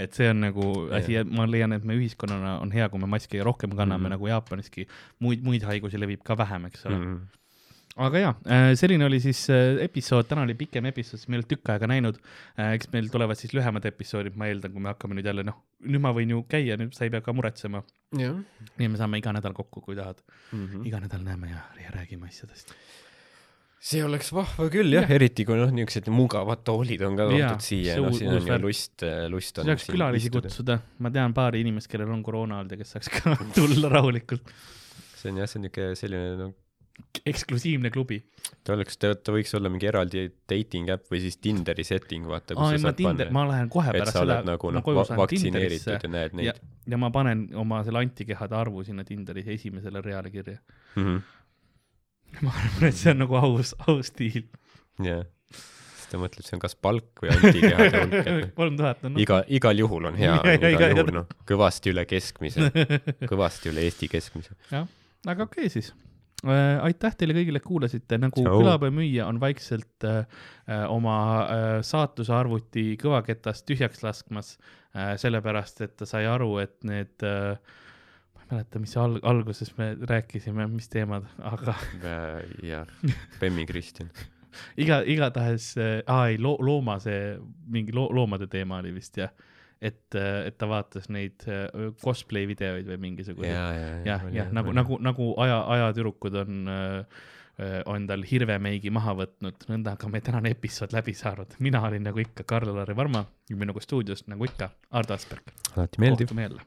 et see on nagu asi, ma leian, et me ühiskonnana on hea, kui me maski rohkem kanname mm -hmm. nagu Jaapaniski, muid, muid haigusi levib ka vähem, eks ole mm. -hmm aga jaa, äh, selline oli siis äh, episood, täna oli pikem episood, sest me ei olnud tükk aega näinud. Äh, eks meil tulevad siis lühemad episoodid, ma eeldan, kui me hakkame nüüd jälle, noh, nüüd ma võin ju käia, nüüd sa ei pea ka muretsema. nii me saame iga nädal kokku, kui tahad mm. -hmm. iga nädal näeme ja, ja räägime asjadest. see oleks vahva küll jah ja., eriti kui noh, niisugused mugavad toolid on ka toodud siia, noh, siin on ju lust, lust on. saaks külalisi kutsuda, ma tean paari inimest, kellel on koroona olnud ja kes saaks ka tulla rahulikult. see on jah, see on niisugune selline noh eksklusiivne klubi. ta oleks, ta, võiks olla mingi eraldi dating äpp või siis Tinderi setting, vaata. aa, ei ma Tinder, ma lähen kohe pärast seda. nagu noh, vaktsineeritud ja näed neid. ja ma panen oma selle antikehade arvu sinna Tinderi esimesele reale kirja mm. -hmm. ma arvan, et see on nagu aus, aus diil. jah ta mõtleb, see on kas palk või antikehade hulk, kolm tuhat on no. iga, igal juhul on hea, igal iga, juhul noh, kõvasti üle keskmise, kõvasti üle Eesti keskmise. jah, aga okei okay, siis aitäh teile kõigile, kuulasite, nagu külapäevamüüja on vaikselt äh, äh, oma äh, saatuse arvuti kõvaketast tühjaks laskmas äh,, sellepärast et ta sai aru, et need äh, ma ei mäleta, mis al alguses me rääkisime, mis teemad, aga äh, jah, Bemmi Kristjan iga, igatahes äh,, aa ei, loo-, looma see, mingi loo-, loomade teema oli vist jah et, et ta vaatas neid äh, cosplay videoid või mingisuguseid. jah, jah, jah, nagu, nagu, nagu aja, ajatüdrukud on äh, äh, on tal hirvemeigi maha võtnud, nõnda ka meie tänane episood läbi saanud. mina olin nagu ikka Karl-Lari Varma minuga stuudios nagu ikka Ardo Asperg. alati meeldiv. kohtume jälle